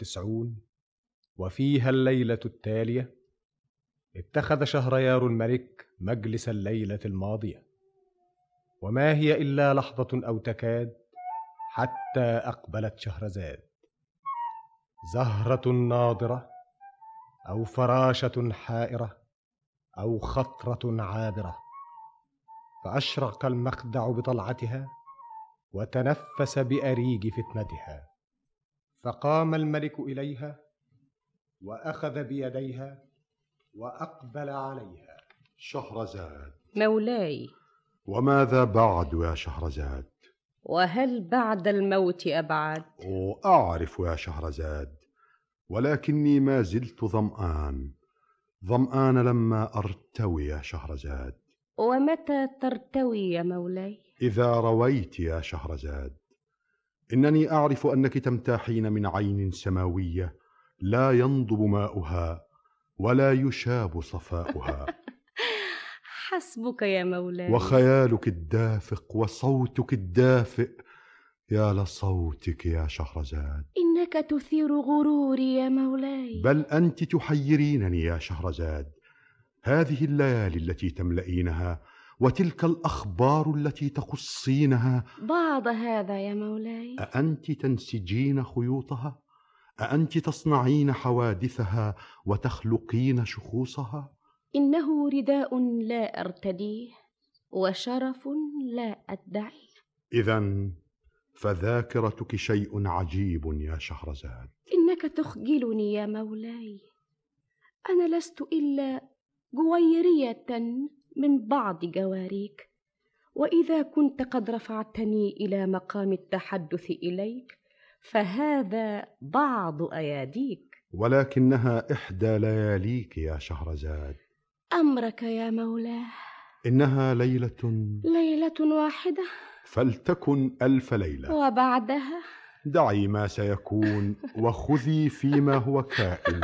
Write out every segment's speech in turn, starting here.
والتسعون وفيها الليلة التالية. اتخذ شهريار الملك مجلس الليلة الماضية. وما هي إلا لحظة أو تكاد حتى أقبلت شهرزاد. زهرة ناضرة أو فراشة حائرة أو خطرة عابرة. فأشرق المخدع بطلعتها وتنفس بأريج فتنتها. فقام الملك إليها وأخذ بيديها وأقبل عليها. شهرزاد. مولاي. وماذا بعد يا شهرزاد؟ وهل بعد الموت أبعد؟ أعرف يا شهرزاد ولكني ما زلت ظمآن. ظمآن لما أرتوي يا شهرزاد. ومتى ترتوي يا مولاي؟ إذا رويت يا شهرزاد. إنني أعرف أنك تمتاحين من عين سماوية لا ينضب ماؤها ولا يشاب صفاؤها. حسبك يا مولاي. وخيالك الدافق وصوتك الدافئ. يا لصوتك يا شهرزاد. إنك تثير غروري يا مولاي. بل أنت تحيرينني يا شهرزاد. هذه الليالي التي تملئينها وتلك الأخبار التي تقصينها بعض هذا يا مولاي. أأنت تنسجين خيوطها؟ أأنت تصنعين حوادثها وتخلقين شخوصها؟ إنه رداء لا أرتديه وشرف لا أدعيه. إذا فذاكرتك شيء عجيب يا شهرزاد. إنك تخجلني يا مولاي. أنا لست إلا جويرية من بعض جواريك وإذا كنت قد رفعتني إلى مقام التحدث إليك فهذا بعض أياديك. ولكنها إحدى لياليك يا شهرزاد. أمرك يا مولاه. إنها ليلة. ليلة واحدة. فلتكن ألف ليلة. وبعدها؟ دعي ما سيكون وخذي فيما هو كائن.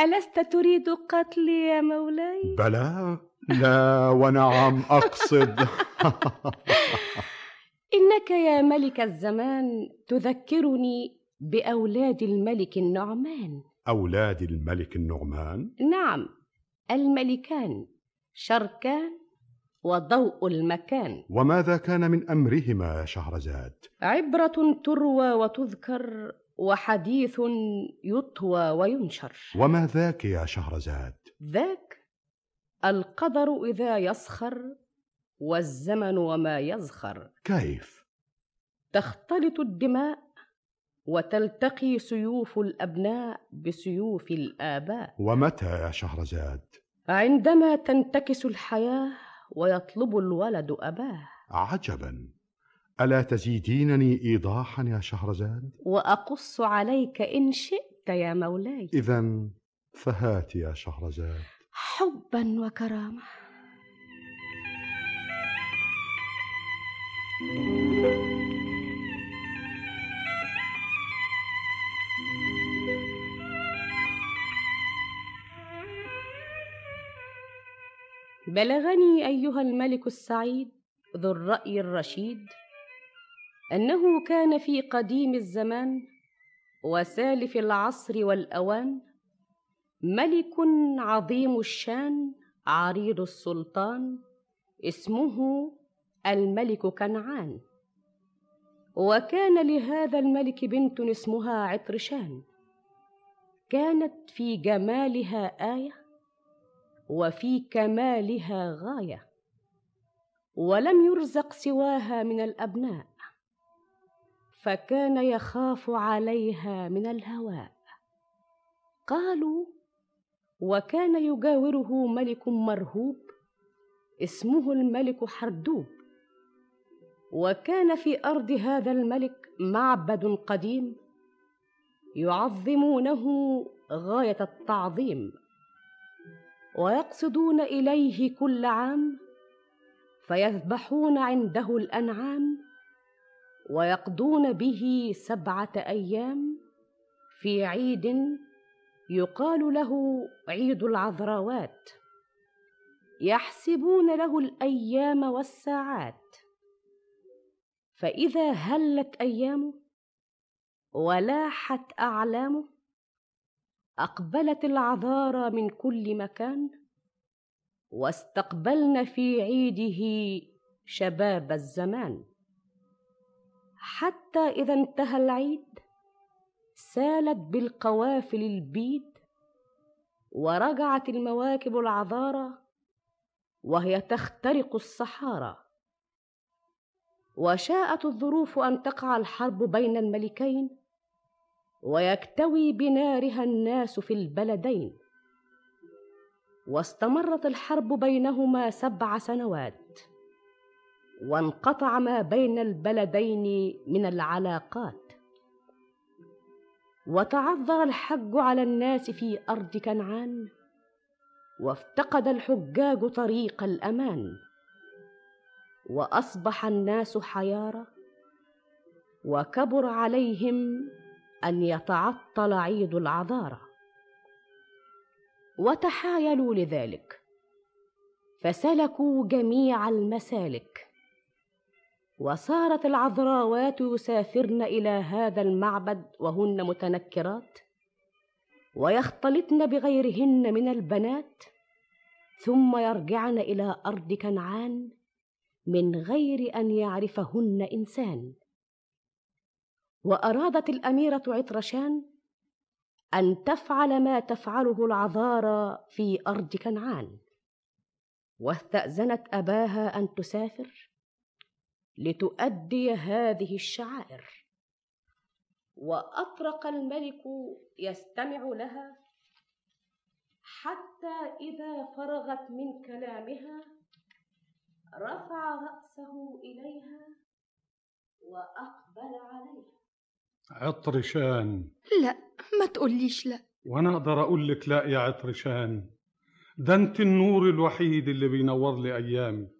ألست تريد قتلي يا مولاي؟ بلى لا ونعم أقصد إنك يا ملك الزمان تذكرني بأولاد الملك النعمان أولاد الملك النعمان؟ نعم الملكان شركان وضوء المكان وماذا كان من أمرهما يا شهرزاد؟ عبرة تروى وتذكر وحديث يطوى وينشر وما ذاك يا شهرزاد؟ ذاك القدر إذا يسخر والزمن وما يزخر كيف؟ تختلط الدماء وتلتقي سيوف الأبناء بسيوف الآباء ومتى يا شهرزاد؟ عندما تنتكس الحياة ويطلب الولد أباه عجبا ألا تزيدينني إيضاحا يا شهرزاد؟ وأقص عليك إن شئت يا مولاي. إذا فهات يا شهرزاد. حبا وكرامة. بلغني أيها الملك السعيد ذو الرأي الرشيد أنه كان في قديم الزمان وسالف العصر والأوان ملك عظيم الشان عريض السلطان اسمه الملك كنعان. وكان لهذا الملك بنت اسمها عطرشان. كانت في جمالها آية وفي كمالها غاية ولم يرزق سواها من الأبناء. فكان يخاف عليها من الهواء. قالوا وكان يجاوره ملك مرهوب اسمه الملك حردوب. وكان في أرض هذا الملك معبد قديم يعظمونه غاية التعظيم. ويقصدون إليه كل عام فيذبحون عنده الأنعام ويقضون به سبعة أيام في عيد يقال له عيد العذراوات. يحسبون له الأيام والساعات. فإذا هلت أيامه ولاحت أعلامه أقبلت العذارى من كل مكان واستقبلن في عيده شباب الزمان. حتى إذا انتهى العيد سالت بالقوافل البيد ورجعت المواكب العذارى وهي تخترق الصحارى. وشاءت الظروف أن تقع الحرب بين الملكين ويكتوي بنارها الناس في البلدين. واستمرت الحرب بينهما سبع سنوات. وانقطع ما بين البلدين من العلاقات. وتعذر الحج على الناس في أرض كنعان وافتقد الحجاج طريق الأمان. وأصبح الناس حيارى وكبر عليهم أن يتعطل عيد العذارة. وتحايلوا لذلك فسلكوا جميع المسالك. وصارت العذراوات يسافرن إلى هذا المعبد وهن متنكرات ويختلطن بغيرهن من البنات ثم يرجعن إلى أرض كنعان من غير أن يعرفهن إنسان. وأرادت الأميرة عطرشان أن تفعل ما تفعله العذارى في أرض كنعان واستأذنت أباها أن تسافر. لتؤدي هذه الشعائر. واطرق الملك يستمع لها حتى إذا فرغت من كلامها رفع رأسه إليها وأقبل عليها. عطرشان. لا ما تقوليش لا. وأنا أقدر أقول لك لا يا عطرشان. ده أنت النور الوحيد اللي بينور لي أيامي.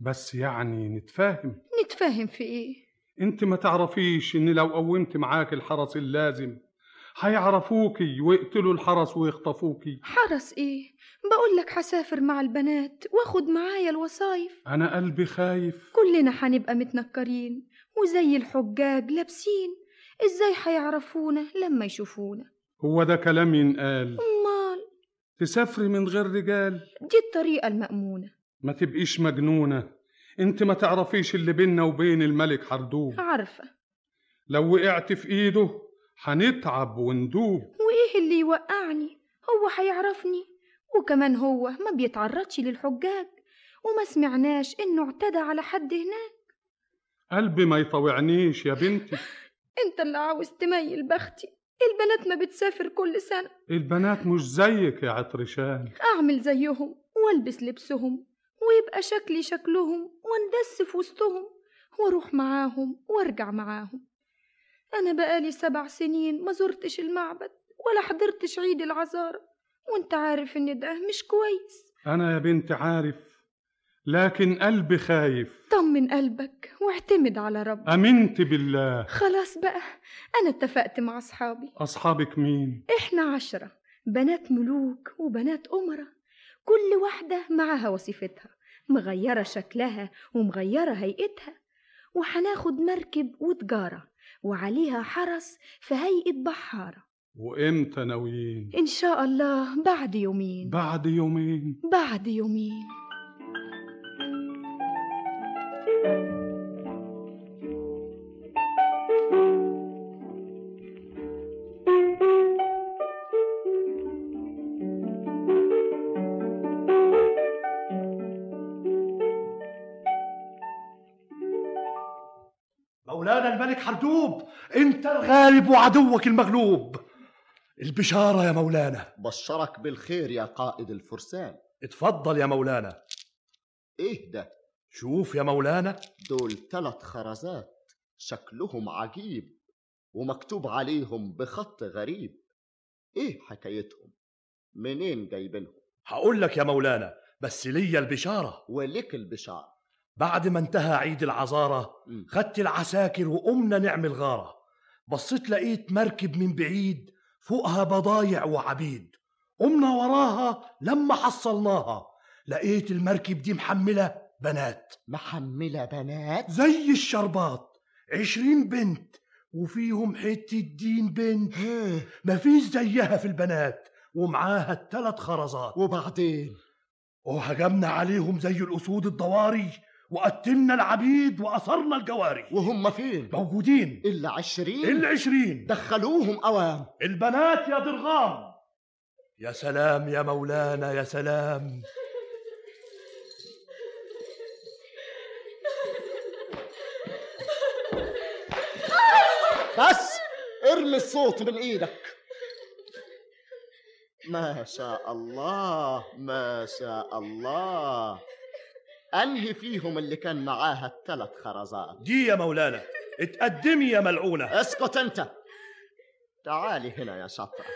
بس يعني نتفاهم. نتفاهم في إيه؟ أنت ما تعرفيش إن لو قومت معاك الحرس اللازم هيعرفوكي ويقتلوا الحرس ويخطفوكي حرس إيه؟ بقول لك هسافر مع البنات وأخد معايا الوصايف. أنا قلبي خايف. كلنا هنبقى متنكرين وزي الحجاج لابسين. إزاي هيعرفونا لما يشوفونا؟ هو ده كلام ينقال. أمال. تسافري من غير رجال. دي الطريقة المأمونة. ما تبقيش مجنونة. انت ما تعرفيش اللي بيننا وبين الملك حردوب. عارفة. لو وقعت في ايده هنتعب وندوب. وايه اللي يوقعني؟ هو هيعرفني. وكمان هو ما بيتعرضش للحجاج. وما سمعناش انه اعتدى على حد هناك. قلبي ما يطوعنيش يا بنتي. انت اللي عاوز تميل بختي. البنات ما بتسافر كل سنة. البنات مش زيك يا عطرشان. أعمل زيهم وألبس لبسهم. ويبقى شكلي شكلهم واندس في وسطهم وأروح معاهم وارجع معاهم. أنا بقالي سبع سنين ما زرتش المعبد ولا حضرتش عيد العذارى وأنت عارف إن ده مش كويس. أنا يا بنت عارف لكن قلبي خايف. طمن قلبك واعتمد على ربك آمنت بالله. خلاص بقى أنا اتفقت مع أصحابي. أصحابك مين؟ إحنا عشرة بنات ملوك وبنات أمرة كل واحدة معاها وظيفتها مغيرة شكلها ومغيرة هيئتها وهناخد مركب وتجارة وعليها حرس في هيئة بحارة. وإمتى ناويين؟ إن شاء الله بعد يومين. بعد يومين. بعد يومين. مولانا الملك حردوب. انت الغالب وعدوك المغلوب. البشارة يا مولانا. بشرك بالخير يا قائد الفرسان. اتفضل يا مولانا. إيه ده؟ شوف يا مولانا. دول ثلاث خرزات. شكلهم عجيب ومكتوب عليهم بخط غريب. إيه حكايتهم؟ منين جايبينهم؟ هقول لك يا مولانا بس ليا البشارة. ولك البشارة. بعد ما انتهى عيد العذارة مم. خدت العساكر وقمنا نعمل غارة. بصيت لقيت مركب من بعيد فوقها بضايع وعبيد. قمنا وراها لما حصلناها. لقيت المركب دي محملة بنات. محملة بنات؟ زي الشربات. عشرين بنت وفيهم حتة دين بنت. مفيش زيها في البنات ومعاها التلات خرزات. وبعدين؟ وهجمنا عليهم زي الأسود الضواري. وقتلنا العبيد وأسرنا الجواري. وهم فين؟ موجودين. إلا عشرين. العشرين دخلوهم أوام. البنات يا درغام. يا سلام يا مولانا يا سلام. بس ارمي الصوت من إيدك. ما شاء الله ما شاء الله. أنهي فيهم اللي كان معاها الثلاث خرزات دي يا مولانا اتقدمي يا ملعونة. اسكت أنت. تعالي هنا يا شطرة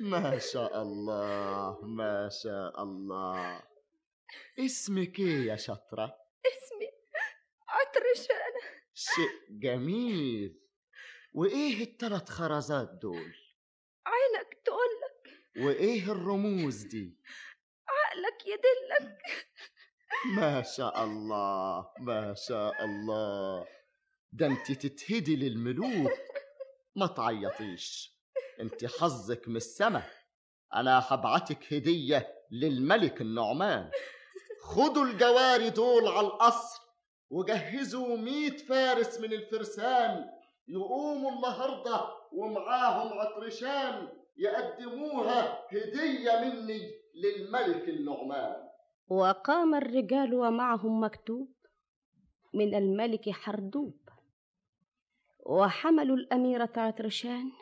ما شاء الله ما شاء الله. اسمك إيه يا شطرة اسمي عطرشانة شيء جميل. وإيه الثلاث خرزات دول؟ عينك تقولك. وإيه الرموز دي؟ عقلك يدلك. ما شاء الله ما شاء الله. ده انت تتهدي للملوك. ما تعيطيش. انت حظك من السما. أنا هبعتك هدية للملك النعمان. خدوا الجواري دول على القصر وجهزوا مية فارس من الفرسان. يقوموا النهاردة ومعاهم عطرشان يقدموها هدية مني للملك النعمان. وقام الرجال ومعهم مكتوب من الملك حردوب. وحملوا الأميرة عطرشان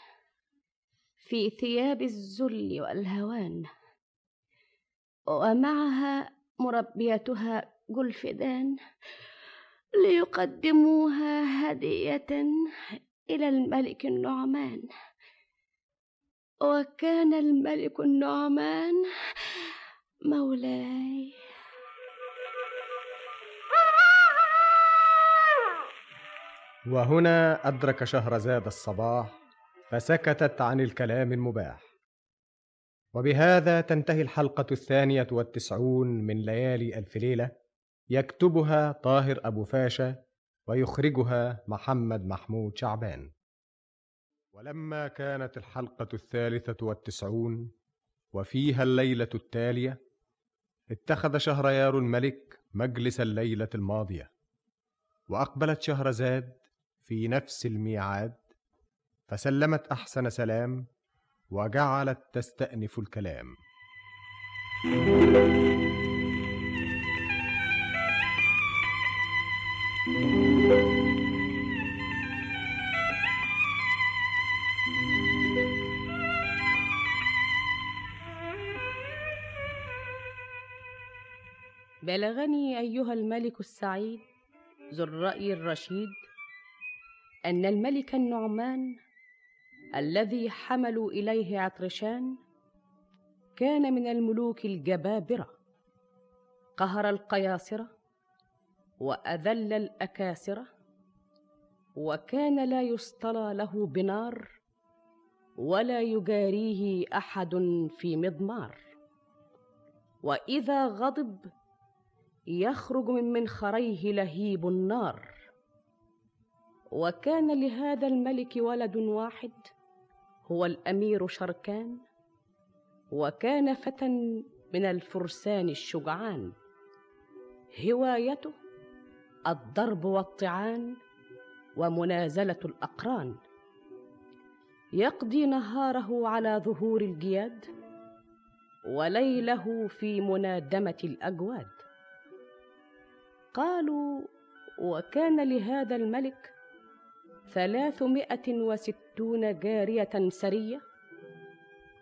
في ثياب الذل والهوان ومعها مربيتها جلفدان ليقدموها هدية إلى الملك النعمان. وكان الملك النعمان مولاي. وهنا أدرك شهرزاد الصباح فسكتت عن الكلام المباح. وبهذا تنتهي الحلقة الثانية والتسعون من ليالي ألف ليلة يكتبها طاهر أبو فاشا ويخرجها محمد محمود شعبان. ولما كانت الحلقة الثالثة والتسعون وفيها الليلة التالية اتخذ شهريار الملك مجلس الليلة الماضية وأقبلت شهرزاد في نفس الميعاد فسلمت أحسن سلام وجعلت تستأنف الكلام. بلغني أيها الملك السعيد ذو الرأي الرشيد أن الملك النعمان الذي حملوا إليه عطرشان كان من الملوك الجبابرة قهر القياصرة وأذل الأكاسرة وكان لا يصطلى له بنار ولا يجاريه أحد في مضمار. وإذا غضب يخرج من منخريه لهيب النار. وكان لهذا الملك ولد واحد هو الأمير شركان وكان فتى من الفرسان الشجعان. هوايته الضرب والطعان ومنازلة الأقران. يقضي نهاره على ظهور الجياد وليله في منادمة الأجواد. قالوا وكان لهذا الملك ثلاثمائة وستون جارية سرية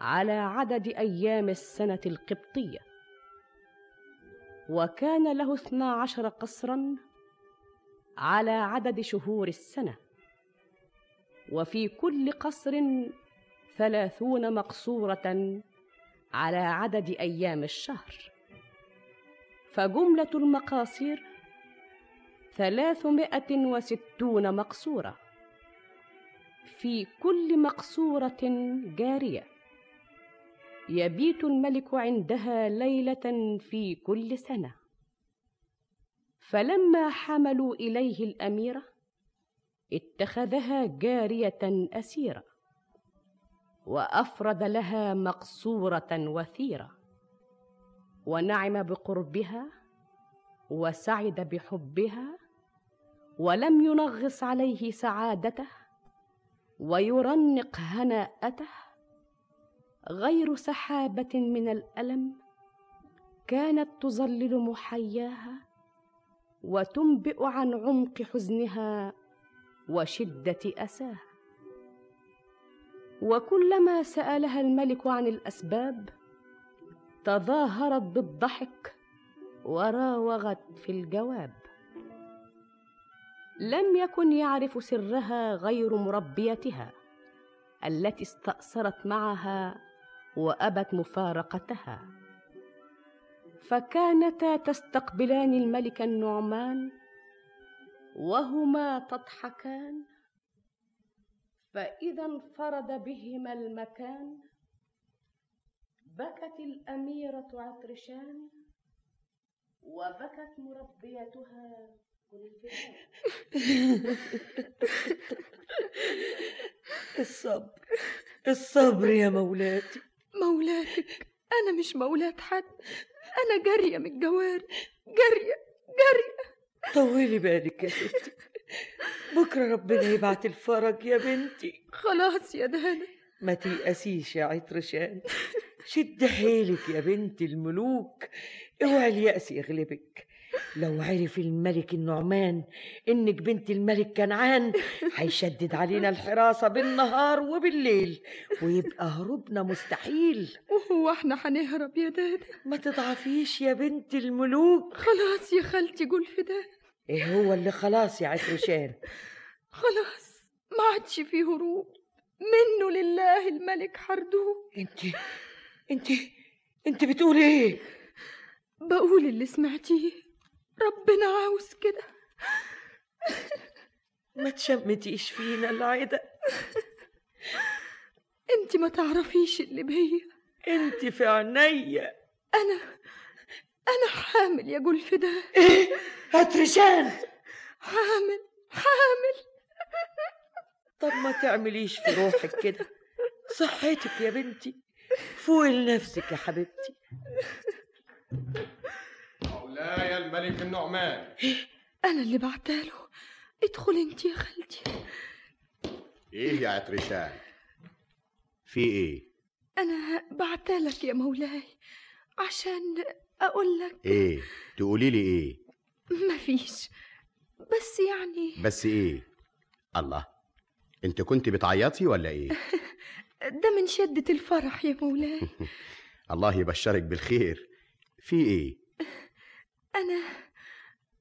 على عدد أيام السنة القبطية وكان له اثنا عشر قصرا على عدد شهور السنة وفي كل قصر ثلاثون مقصورة على عدد أيام الشهر. فجملة المقاصير ثلاثمائة وستون مقصورة. في كل مقصورة جارية. يبيت الملك عندها ليلة في كل سنة. فلما حملوا إليه الاميره اتخذها جارية أسيرة. وأفرد لها مقصورة وثيرة. ونعم بقربها وسعد بحبها ولم ينغص عليه سعادته ويرنق هناءته غير سحابة من الألم كانت تظلل محياها وتنبئ عن عمق حزنها وشدة اساها وكلما سألها الملك عن الأسباب تظاهرت بالضحك وراوغت في الجواب. لم يكن يعرف سرها غير مربيتها التي استاثرت معها وأبت مفارقتها. فكانتا تستقبلان الملك النعمان وهما تضحكان فإذا انفرد بهما المكان بكت الأميرة عطرشان وبكت مربيتها الصبر. الصبر يا مولاتي. مولاتك. أنا مش مولات حد. أنا جارية من الجواري. جارية. جارية. طولي بالك يا ستي. بكرة ربنا يبعت الفرج يا بنتي. خلاص يا دهنا ما تيأسيش يا عطرشان شد حيلك يا بنت الملوك. اوعي اليأس يغلبك. لو عرف الملك النعمان إنك بنت الملك كنعان هيشدد علينا الحراسة بالنهار وبالليل ويبقى هروبنا مستحيل. وهو إحنا هنهرب يا دادا. ما تضعفيش يا بنت الملوك. خلاص يا خالتي قول في ده. إيه هو اللي خلاص يا عطرشان خلاص ما عادش فيه هروب. منه لله الملك حردوه أنت أنت أنت بتقولي إيه؟ بقول اللي سمعتيه. ربنا عاوز كده. ما تشمتيش فينا العدا انت ما تعرفيش اللي بيا. انت في عينيا. أنا أنا حامل يا قول في ده إيه عطرشان حامل حامل. طب ما تعمليش في روحك كده. صحتك يا بنتي. فوقي لنفسك يا حبيبتي. مولاي الملك النعمان أنا اللي بعتاله. ادخل انت يا خالتي. إيه يا عطرشان؟ في إيه؟ أنا بعتالك يا مولاي عشان أقول لك. إيه؟ تقولي لي إيه؟ مفيش بس يعني. بس إيه؟ الله. أنت كنت بتعيطي ولا إيه؟ ده من شدة الفرح يا مولاي. الله يبشرك بالخير. في إيه؟ أنا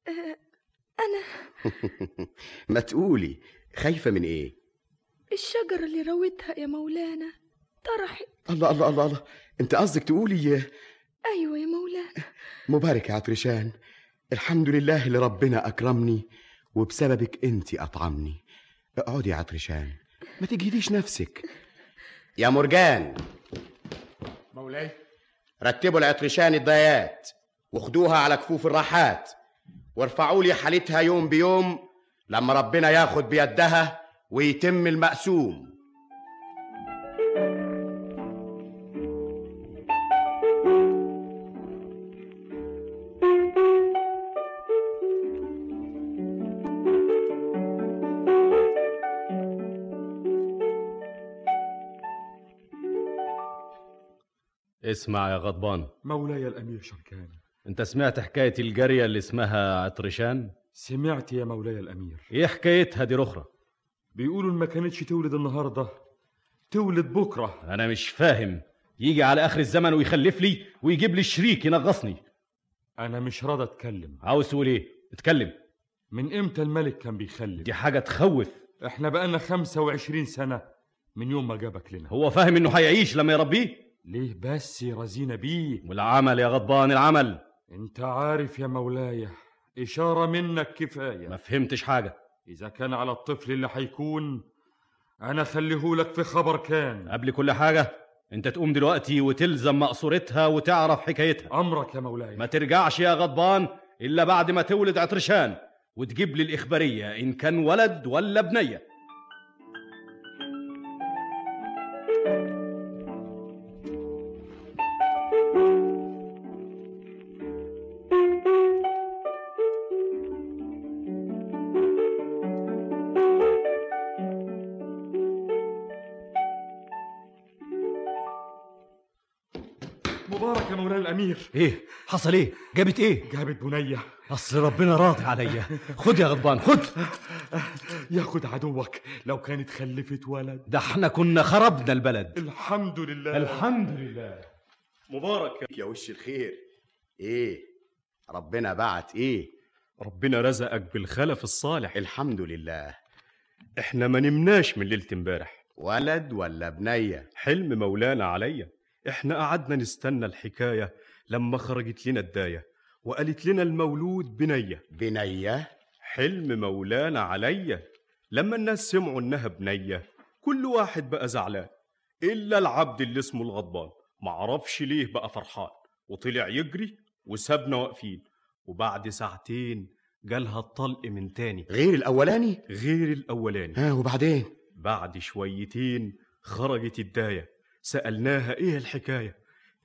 آه، أنا. ما تقولي خايفة من إيه؟ الشجرة اللي رويتها يا مولانا. طرحت. الله الله الله الله. أنت قصدك تقولي أيوة يا مولانا. مبارك يا عطرشان الحمد لله اللي ربنا أكرمني وبسببك أنت أطعمني. اقعدي يا عطرشان ما تجهديش نفسك. يا مرجان. مولاي. رتبوا العطرشان الضيات وخدوها على كفوف الراحات. وارفعوا لي حالتها يوم بيوم لما ربنا ياخد بيدها ويتم المقسوم. اسمع يا غضبان. مولاي الأمير شركان. انت سمعت حكاية الجارية اللي اسمها عطرشان؟ سمعت يا مولاي الأمير. إيه حكايتها دي رخرة؟ بيقولوا إن ما كانتش تولد النهاردة تولد بكرة. أنا مش فاهم. يجي على آخر الزمن ويخلف لي ويجيب لي شريك ينغصني. أنا مش راضي أتكلم. عاوز تقول إيه؟ اتكلم. من إمتى الملك كان بيخلف؟ دي حاجة تخوف. إحنا بقالنا 25 سنة من يوم ما جابك لنا. هو فاهم إنه هيعيش لما يربيه؟ ليه بس رزينا بيه؟ والعمل يا غضبان العمل. انت عارف يا مولاي إشارة منك كفاية. ما فهمتش حاجة. إذا كان على الطفل اللي هيكون أنا خليهولك في خبر كان. قبل كل حاجة أنت تقوم دلوقتي وتلزم مقصورتها وتعرف حكايتها. أمرك يا مولاي. ما ترجعش يا غضبان إلا بعد ما تولد عطرشان وتجيب لي الإخبارية إن كان ولد ولا بنية. إيه حصل إيه؟ جابت إيه؟ جابت بنية. أصل ربنا راضي عليا خد يا غضبان خد. ياخد عدوك لو كانت خلفت ولد. ده إحنا كنا خربنا البلد. الحمد لله. الحمد لله. مبارك. يا وش الخير؟ إيه ربنا بعت إيه؟ ربنا رزقك بالخلف الصالح. الحمد لله. إحنا ما نمناش من ليلة امبارح. ولد ولا بنية؟ حلم مولانا عليا. إحنا قعدنا نستنى الحكاية. لما خرجت لنا الداية وقالت لنا المولود بنية. بنية؟ حلم مولانا عليا. لما الناس سمعوا إنها بنية كل واحد بقى زعلان. إلا العبد اللي اسمه الغضبان. معرفش ليه بقى فرحان. وطلع يجري وسابنا واقفين. وبعد ساعتين جالها الطلق من تاني. غير الأولاني؟ غير الأولاني. ها وبعدين؟ بعد شويتين خرجت الداية. سألناها إيه الحكاية؟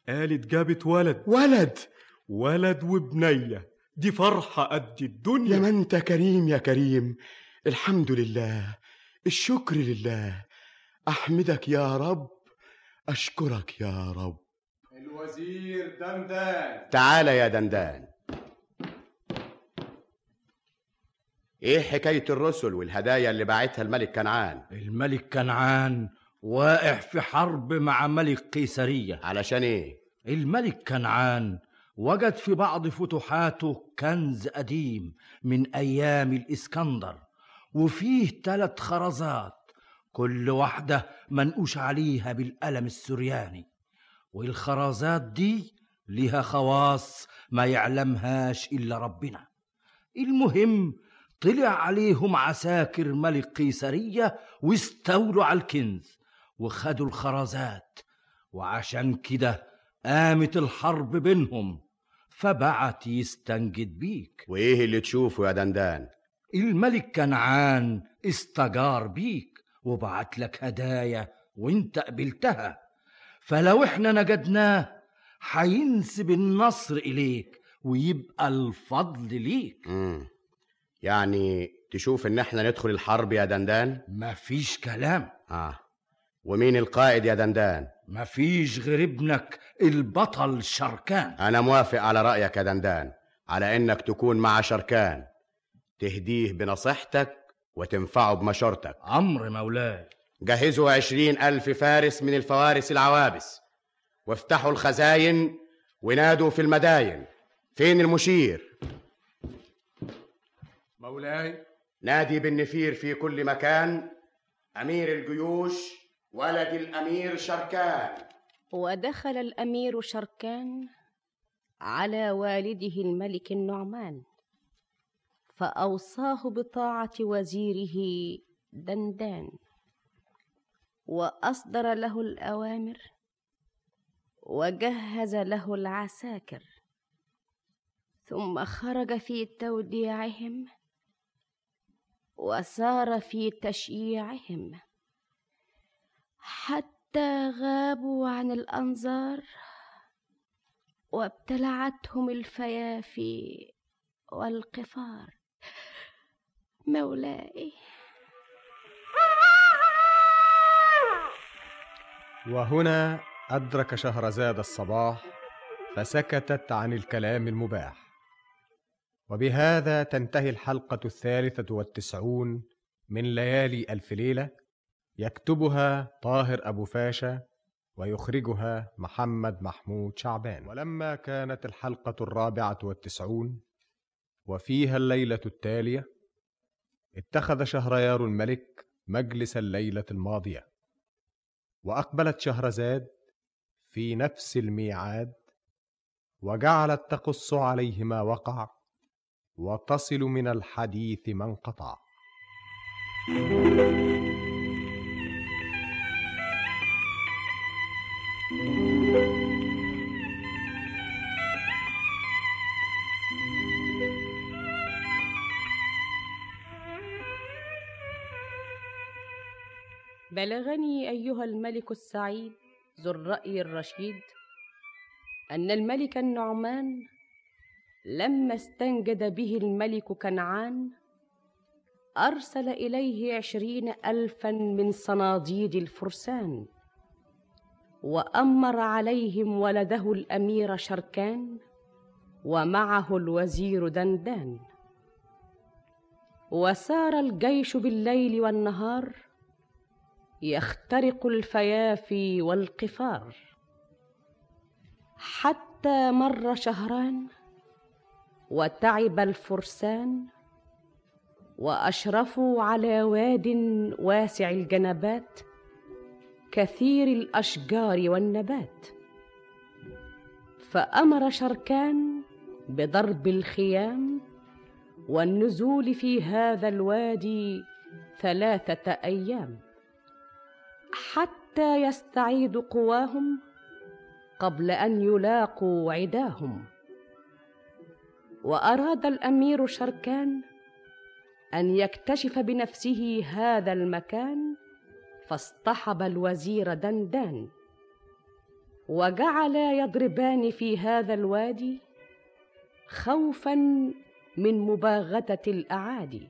قالت جابت ولد. ولد. ولد وبنية. دي فرحة قد الدنيا. يا ما انت كريم يا كريم. الحمد لله. الشكر لله. أحمدك يا رب. أشكرك يا رب. الوزير دندان. تعال يا دندان. إيه حكاية الرسل والهدايا اللي باعتها الملك كنعان؟ الملك كنعان واقع في حرب مع ملك قيسرية علشان إيه؟ الملك كنعان وجد في بعض فتوحاته كنز قديم من أيام الإسكندر وفيه ثلاث خرزات كل واحدة منقوش عليها بالقلم السرياني. والخرزات دي لها خواص ما يعلمهاش إلا ربنا. المهم طلع عليهم عساكر ملك قيسرية واستولوا على الكنز. وخدوا الخرزات وعشان كده قامت الحرب بينهم فبعت يستنجد بيك. وإيه اللي تشوفه يا دندان؟ الملك كنعان استجار بيك وبعت لك هدايا وانت قبلتها. فلو إحنا نجدناه هينسب النصر إليك ويبقى الفضل ليك. مم. يعني تشوف إن إحنا ندخل الحرب يا دندان؟ مفيش كلام. آه. ومين القائد يا دندان؟ مفيش غير ابنك البطل شركان. أنا موافق على رأيك يا دندان على إنك تكون مع شركان. تهديه بنصيحتك وتنفعه بمشورتك. أمر مولاي. جهزوا عشرين ألف فارس من الفوارس العوابس. وافتحوا الخزاين ونادوا في المداين. فين المشير؟ مولاي. نادي بالنفير في كل مكان. أمير الجيوش. ولد الأمير شركان. ودخل الأمير شركان على والده الملك النعمان فأوصاه بطاعة وزيره دندان وأصدر له الأوامر وجهز له العساكر ثم خرج في توديعهم وسار في تشييعهم. حتى غابوا عن الأنظار وابتلعتهم الفيافي والقفار. مولاي. وهنا أدرك شهرزاد الصباح فسكتت عن الكلام المباح. وبهذا تنتهي الحلقة الثالثة والتسعون من ليالي ألف ليلة يكتبها طاهر أبو فاشا ويخرجها محمد محمود شعبان. ولما كانت الحلقة الرابعة والتسعون وفيها الليلة التالية اتخذ شهريار الملك مجلس الليلة الماضية. وأقبلت شهرزاد في نفس الميعاد وجعلت تقص عليه ما وقع وتصل من الحديث ما انقطع. بلغني أيها الملك السعيد ذو الرأي الرشيد أن الملك النعمان لما استنجد به الملك كنعان أرسل إليه عشرين ألفا من صناديد الفرسان. وأمر عليهم ولده الأمير شركان ومعه الوزير دندان. وسار الجيش بالليل والنهار يخترق الفيافي والقفار. حتى مر شهران وتعب الفرسان وأشرفوا على واد واسع الجنبات كثير الأشجار والنبات. فأمر شركان بضرب الخيام والنزول في هذا الوادي ثلاثة أيام. حتى يستعيدوا قواهم قبل أن يلاقوا عداهم. وأراد الأمير شركان أن يكتشف بنفسه هذا المكان فاصطحب الوزير دندان. وجعلا يضربان في هذا الوادي خوفا من مباغتة الأعادي.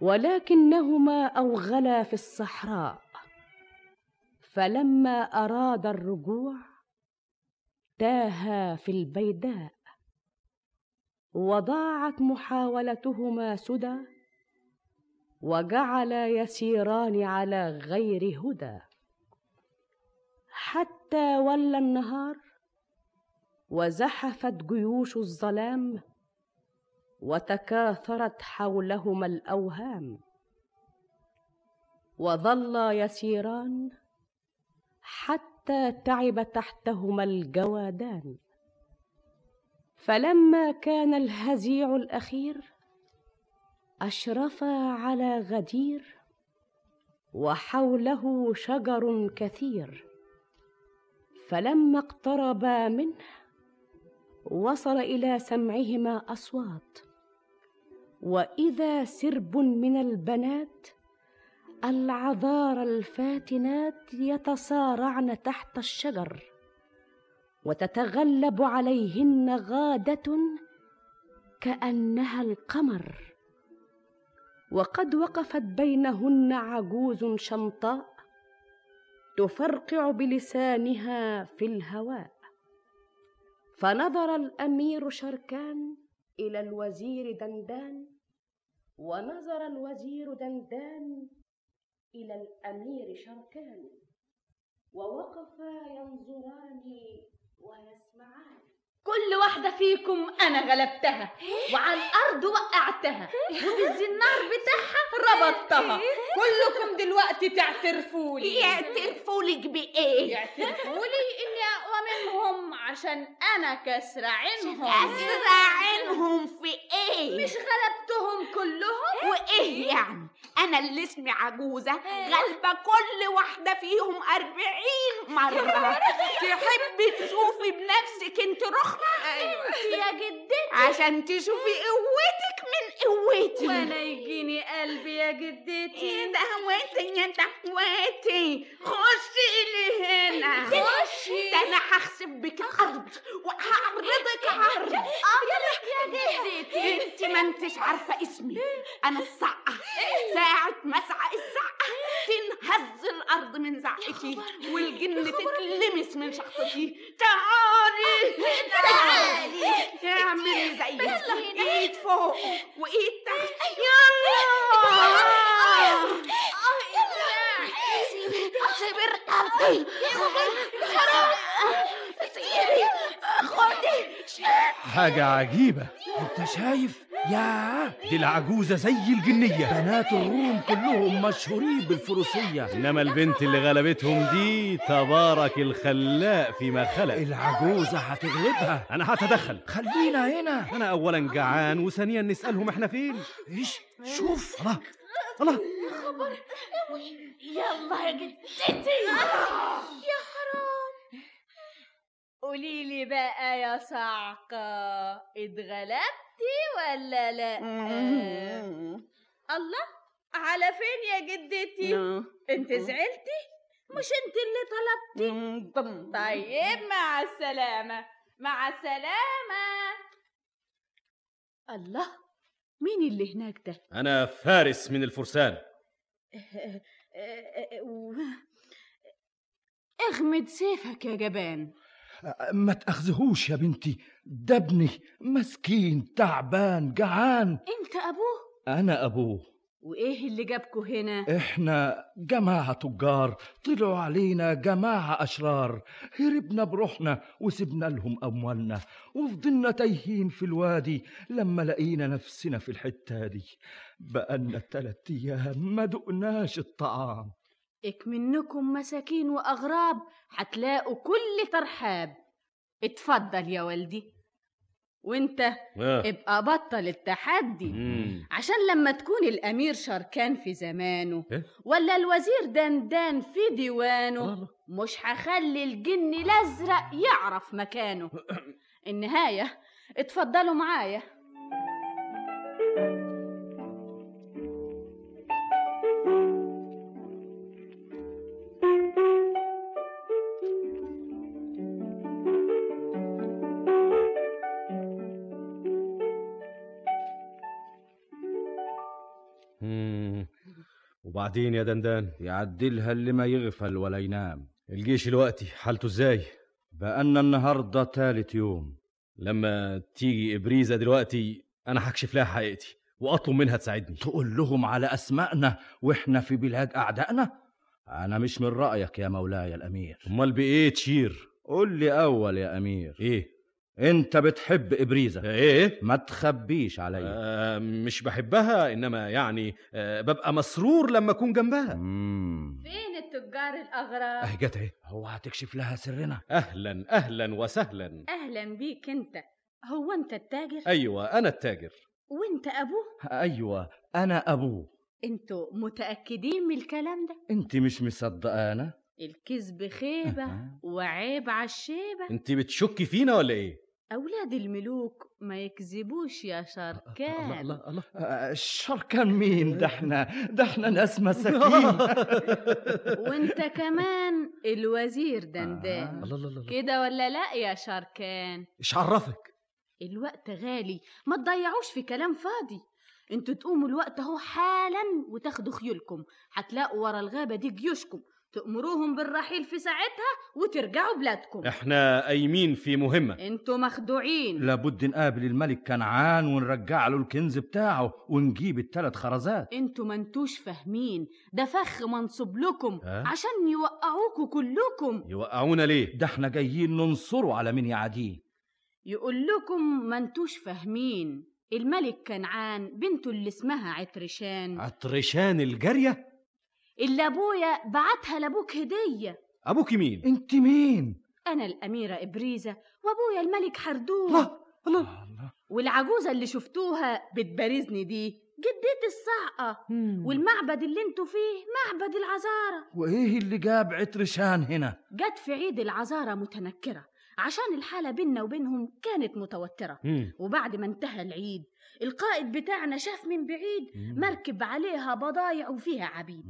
ولكنهما أوغلا في الصحراء. فلما أراد الرجوع تاها في البيداء. وضاعت محاولتهما سدى. وجعلا يسيران على غير هدى. حتى ولى النهار وزحفت جيوش الظلام وتكاثرت حولهما الأوهام. وظلا يسيران حتى تعب تحتهما الجوادان. فلما كان الهزيع الأخير اشرفا على غدير وحوله شجر كثير فلما اقتربا منه وصل إلى سمعهما أصوات. وإذا سرب من البنات العذار الفاتنات يتصارعن تحت الشجر وتتغلب عليهن غادة كأنها القمر. وقد وقفت بينهن عجوز شمطاء تفرقع بلسانها في الهواء. فنظر الأمير شركان إلى الوزير دندان ونظر الوزير دندان إلى الأمير شركان ووقفا ينظران ويسمعان. كل واحدة فيكم أنا غلبتها وعلى الأرض وقعتها وبالزنار بتاعها ربطتها كلكم دلوقتي تعترفوا لي يعترفوا لك بإيه؟ يعترفوا لي إني منهم عشان أنا كسرة عينهم كسرة عينهم في إيه؟ مش غلبتهم كلهم؟ وإيه يعني؟ أنا اللي اسمي عجوزة غالبة كل واحدة فيهم أربعين مرة تحبي تشوفي بنفسك أنت رخمة؟ أيوة يا جدتي عشان تشوفي قوتك قوتي. وأنا يجيني قلبي يا جدتي. دهوتي يا دهوتي خشي إلي هنا. خشي. ده أنا هخسف بك الأرض وهعرضك عرض. يلا يا جدتي. انت ما انتش عارفة اسمي. أنا الصقة ساعة ما اسعق السعقة تنهز الأرض من زعقتي والجن تتلمس من شخصتي تعالي. تعالي اعملي زي ايد فوق وايد تحت. يلا. رقبتي سيبي خدي حاجة عجيبة. أنت شايف يا دي العجوزة زي الجنية. بنات الروم كلهم مشهورين بالفروسية. إنما البنت اللي غلبتهم دي تبارك الخلاق فيما خلق. العجوزة هتغلبها. أنا هتدخل. خلينا هنا. أنا أولا جعان وثانيا نسألهم إحنا فين؟ إيش؟ شوف. الله الله. يلا يا جدتي. يا حرام. قولي لي بقى يا صعقة اتغلبتي ولا لا؟ الله على فين يا جدتي؟ انت زعلتي؟ مش انت اللي طلبتي؟ طيب مع السلامة مع السلامة. الله مين اللي هناك ده؟ أنا فارس من الفرسان. اغمد سيفك يا جبان. ما تأخذهوش يا بنتي. ده ابني مسكين تعبان جعان. انت ابوه؟ أنا أبوه. وإيه اللي جابكوا هنا؟ إحنا جماعة تجار طلعوا علينا جماعة أشرار. هربنا بروحنا وسبنا لهم أموالنا وفضلنا تايهين في الوادي لما لقينا نفسنا في الحتة دي. بقالنا تلات أيام ما دقناش الطعام. إك منكم مساكين وأغراب هتلاقوا كل ترحاب. اتفضل يا والدي. وانت آه. ابقى بطل التحدي مم. عشان لما تكون الأمير شركان في زمانه إيه؟ ولا الوزير دندان في ديوانه مش هخلي الجن الأزرق يعرف مكانه النهاية اتفضلوا معايا وبعدين يا دندان؟ يعدلها اللي ما يغفل ولا ينام. الجيش الوقتي حالته إزاي؟ بقالنا النهاردة تالت يوم. لما تيجي إبريزة دلوقتي أنا هكشف لها حقيقتي وأطلب منها تساعدني. تقول لهم على أسمائنا وإحنا في بلاد أعدائنا؟ أنا مش من رأيك يا مولاي الأمير. أمال بإيه تشير؟ قول لي أول يا أمير. إيه؟ أنت بتحب إبريزة. إيه؟ ما تخبيش عليا آه مش بحبها إنما يعني آه ببقى مسرور لما أكون جنبها. مم. فين التجار الاغراب آه جت اهي. هو هتكشف لها سرنا. أهلا أهلا وسهلا. أهلا بيك أنت. هو أنت التاجر؟ أيوه أنا التاجر. وأنت أبوه؟ أيوة أنا أبوه. أنتوا متأكدين من الكلام ده؟ أنت مش مصدقانا؟ الكذب خيبة وعيب على الشيبة. أنت بتشكي فينا ولا إيه؟ أولاد الملوك ما يكذبوش يا شركان. الله الله آه، الشركان مين؟ ده إحنا ناس مساكين. وأنت كمان الوزير دندان. الله الله الله كده ولا لأ يا شركان؟ إيش عرفك. الوقت غالي. ما تضيعوش في كلام فاضي. أنتوا تقوموا الوقت أهو حالا وتاخدوا خيولكم. هتلاقوا ورا الغابة دي جيوشكم. تأمروهم بالرحيل في ساعتها وترجعوا بلادكم. إحنا قايمين في مهمة. أنتوا مخدوعين. لابد نقابل الملك كنعان ونرجع له الكنز بتاعه ونجيب الثلاث خرزات. أنتوا ما أنتوش فاهمين. ده فخ منصوب لكم ها؟ عشان يوقعوكوا كلكم. يوقعونا ليه؟ ده إحنا جايين ننصره على مين يعاديه. يقول لكم ما أنتوش فاهمين. الملك كنعان بنته اللي اسمها عطرشان. عطرشان الجارية؟ اللي أبويا بعتها لأبوك هدية. أبوك مين؟ أنت مين؟ أنا الأميرة إبريزة وأبويا الملك حردون الله الله. والعجوزة اللي شفتوها بتبارزني دي جدتي الصعقه والمعبد اللي أنتوا فيه معبد العذاره وإيه اللي جاب عطرشان هنا؟ جت في عيد العذاره متنكرة عشان الحالة بينا وبينهم كانت متوترة. مم. وبعد ما انتهى العيد القائد بتاعنا شاف من بعيد مركب عليها بضايع وفيها عبيد.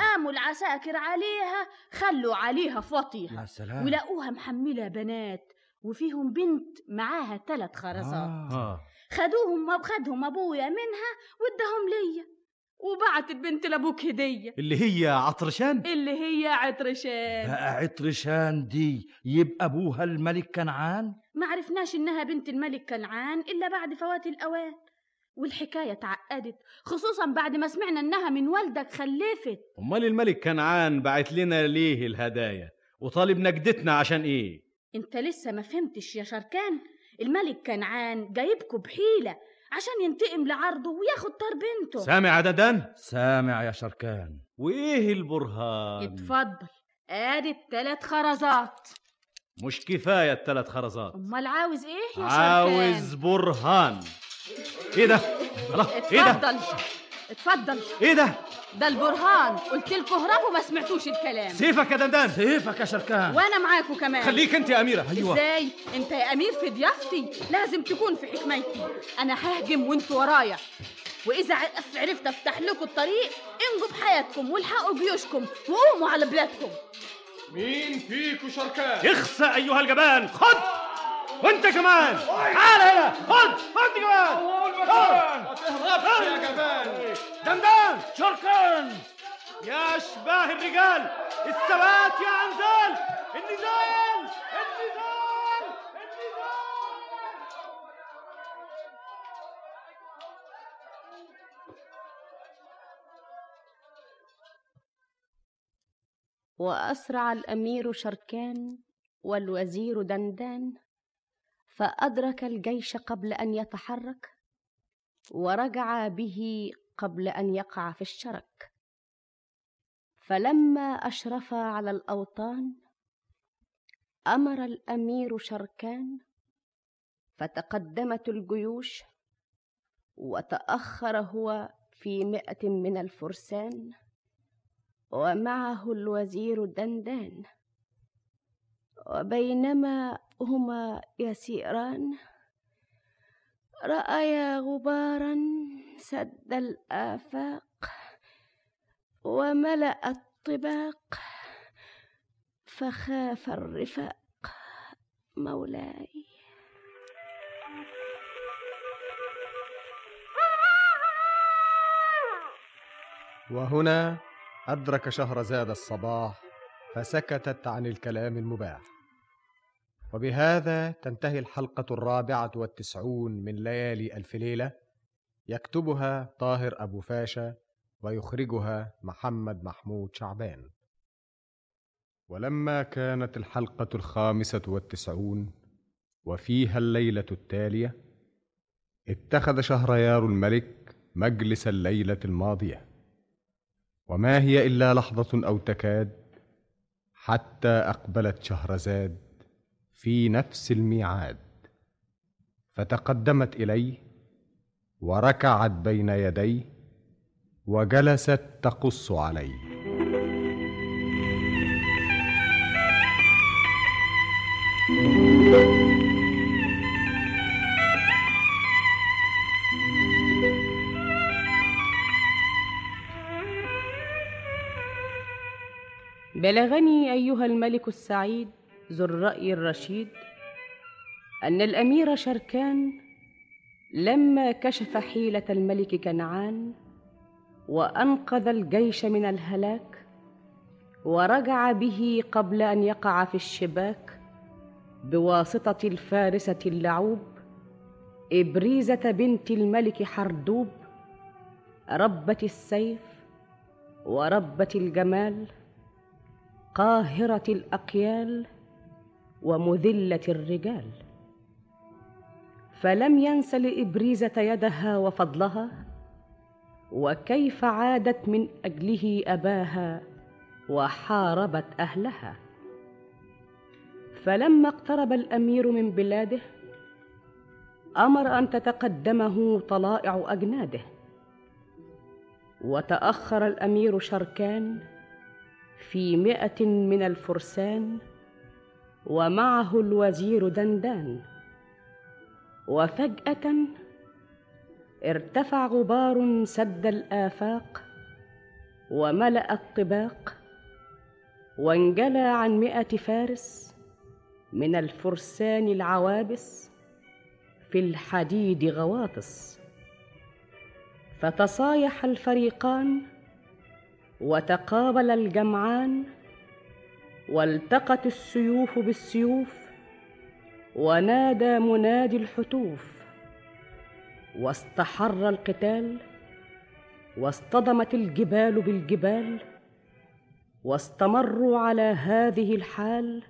قاموا العساكر عليها خلوا عليها سلام. ولقوها محملة بنات وفيهم بنت معاها ثلاث خرزات. آه. خدوهم خدهم أبويا منها واداهم ليا وبعتت بنت لأبوك هدية. اللي هي عطرشان؟ اللي هي عطرشان. بقى عطرشان دي يبقى أبوها الملك كنعان؟ ما عرفناش إنها بنت الملك كنعان إلا بعد فوات الأوان. والحكاية اتعقدت خصوصا بعد ما سمعنا إنها من والدك خلفت. أمال الملك كنعان بعت لنا ليه الهدايا؟ وطالب نجدتنا عشان إيه؟ أنت لسه ما فهمتش يا شركان. الملك كنعان جايبكوا بحيلة عشان ينتقم لعرضه وياخد طار بنته. سامع يا دندان سامع يا شركان. وإيه البرهان؟ اتفضل. آدي التلات خرزات. مش كفاية الثلاث خرزات. أمال عاوز إيه يا شركان؟ عاوز برهان. إيه ده؟ الله إيه ده؟ اتفضل. اتفضل. إيه ده؟ ده البرهان. قلت لكم اهربوا ما سمعتوش الكلام. سيفك يا دندان. سيفك يا شركان. وأنا معاكم كمان. خليك انت يا أميرة. إزاي؟ انت يا أمير في ضيافتي لازم تكون في حكمتي. أنا ههجم وانت ورايا. وإذا عرفت أفتح لكم الطريق انجوا بحياتكم والحقوا جيوشكم وقوموا على بلادكم. مين فيكم شركان؟ اخسى أيها الجبان. خد! وانت كمان. تعال هنا. خد انت كمان. ما تهربش يا جبان دندان شركان يا اشباه الرجال الثبات يا عنزال النزال النزال وأسرع الأمير شركان والوزير دندان. فأدرك الجيش قبل أن يتحرك ورجع به قبل أن يقع في الشرك. فلما أشرفا على الأوطان أمر الأمير شركان فتقدمت الجيوش وتأخر هو في مئة من الفرسان ومعه الوزير دندان. وبينما هما يسيران. رأيا غبارا سد الآفاق وملأ الطباق فخاف الرفاق مولاي. وهنا أدرك شهرزاد الصباح فسكتت عن الكلام المباح. وبهذا تنتهي الحلقة الرابعة والتسعون من ليالي ألف ليلة. يكتبها طاهر أبو فاشا ويخرجها محمد محمود شعبان. ولما كانت الحلقة الخامسة والتسعون وفيها الليلة التالية اتخذ شهريار الملك مجلس الليلة الماضية. وما هي إلا لحظة أو تكاد حتى أقبلت شهرزاد في نفس الميعاد. فتقدمت إليه وركعت بين يديه وجلست تقص عليه. بلغني أيها الملك السعيد ذو الرأي الرشيد أن الأمير شركان لما كشف حيلة الملك كنعان وأنقذ الجيش من الهلاك ورجع به قبل أن يقع في الشباك بواسطة الفارسة اللعوب إبريزة بنت الملك حردوب ربة السيف وربة الجمال قاهرة الأقيال ومذلة الرجال. فلم ينس لإبريزة يدها وفضلها وكيف عادت من أجله أباها وحاربت أهلها. فلما اقترب الأمير من بلاده أمر أن تتقدمه طلائع أجناده. وتأخر الأمير شركان في مئة من الفرسان ومعه الوزير دندان. وفجأة ارتفع غبار سد الآفاق وملأ الطباق وانجلى عن مئة فارس من الفرسان العوابس في الحديد غواطس. فتصايح الفريقان وتقابل الجمعان والتقت السيوف بالسيوف ونادى منادي الحتوف واستحر القتال واصطدمت الجبال بالجبال واستمروا على هذه الحال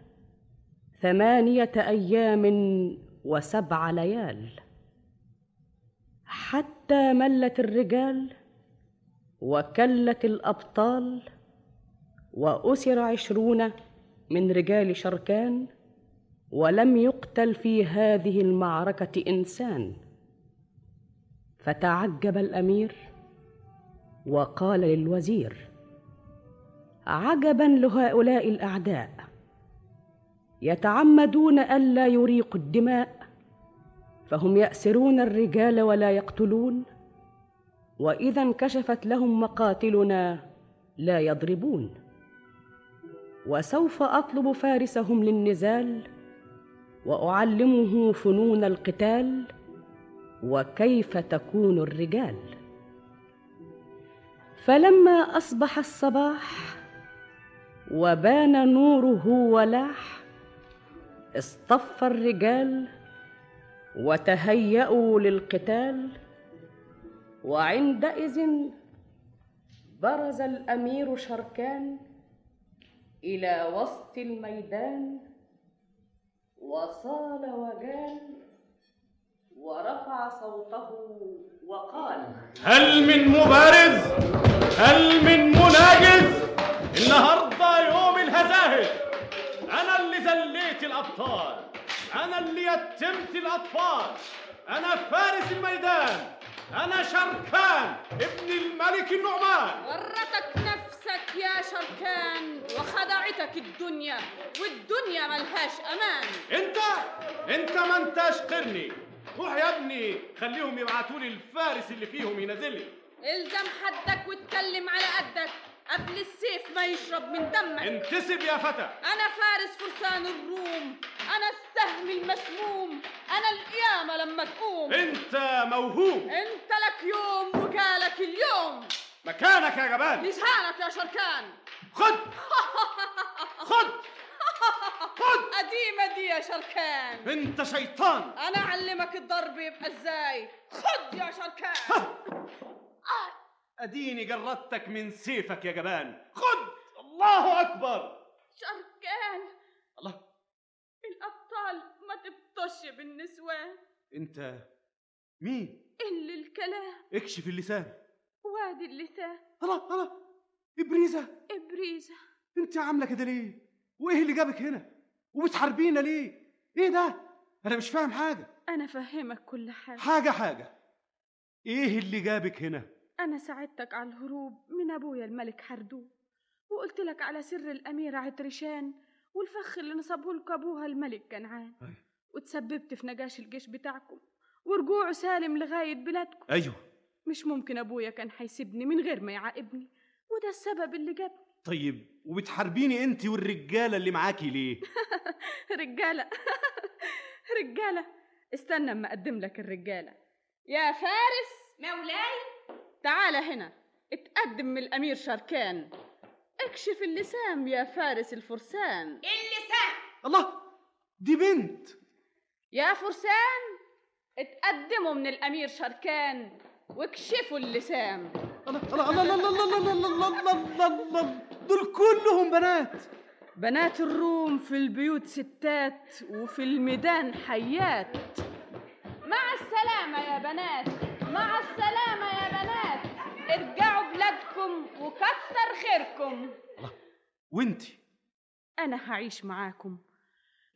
ثمانية أيام وسبع ليال. حتى ملت الرجال وكلت الأبطال وأسر عشرون من رجال شركان ولم يقتل في هذه المعركة إنسان. فتعجب الأمير وقال للوزير عجبا لهؤلاء الأعداء. يتعمدون ألا يريقوا الدماء فهم يأسرون الرجال ولا يقتلون وإذا انكشفت لهم مقاتلنا لا يضربون. وسوف أطلب فارسهم للنزال وأعلمه فنون القتال وكيف تكون الرجال. فلما أصبح الصباح وبان نوره ولاح اصطف الرجال وتهيأوا للقتال. وعندئذ برز الأمير شركان إلى وسط الميدان وصال وجال ورفع صوته وقال هل من مبارز؟ هل من مناجز؟ النهارده يوم الهزاهر أنا اللي زليت الأبطال. أنا اللي يتمت الأطفال. أنا فارس الميدان. أنا شركان ابن الملك النعمان. ورتك نفسك يا شركان وخدعتك الدنيا والدنيا ملهاش أمان. أنت أنت ما انتش قرني. روح يا ابني خليهم يبعتوا لي الفارس اللي فيهم ينزل لي. إلزم حدك واتكلم على قدك قبل السيف ما يشرب من دمك. انتسب يا فتى. أنا فارس فرسان الروم أنا السهم المسموم أنا القيامة لما تقوم. أنت موهوم. أنت لك يوم وكالك اليوم. مكانك يا جبان. لسانك يا شركان. خد. خد. خد. قديمة دي يا شركان. انت شيطان. أنا أعلمك الضرب يبقى إزاي. خد يا شركان. أديني جردتك من سيفك يا جبان. خد. الله أكبر. شركان. الله. الأبطال ما تبطش بالنسوان. أنت مين؟ اللي الكلام اكشف اللسان. وادي اللسان. الله الله. إبريزة. إبريزة. أنت عاملة كده ليه؟ وإيه اللي جابك هنا؟ وبتحاربينا ليه؟ إيه ده؟ أنا مش فاهم حاجة. أنا فهمك كل حاجة. حاجة حاجة. إيه اللي جابك هنا؟ أنا ساعدتك على الهروب من أبويا الملك حردوب وقلت لك على سر الاميره عطرشان والفخ اللي نصبه لك أبوها الملك كنعان وتسببت في نجاش الجيش بتاعكم ورجوعه سالم لغاية بلادكم. أيوه. مش ممكن أبويا كان هيسيبني من غير ما يعاقبني. وده السبب اللي جابني. طيب وبتحاربيني أنت والرجالة اللي معاكي ليه؟ رجالة. رجالة. استنى أما أقدم لك الرجالة. يا فارس! مولاي! تعال هنا. اتقدم من الأمير شركان اكشف اللسان يا فارس الفرسان. اللسان! الله! دي بنت! يا فرسان اتقدموا من الأمير شركان واكشفوا اللسان الله الله الله الله الله الله الله الله الله الله دول كلهم بنات بنات الروم في البيوت ستات وفي الميدان حيات مع السلامة يا بنات مع السلامة يا بنات ارجعوا بلادكم وكتر خيركم وانتي أنا هعيش معاكم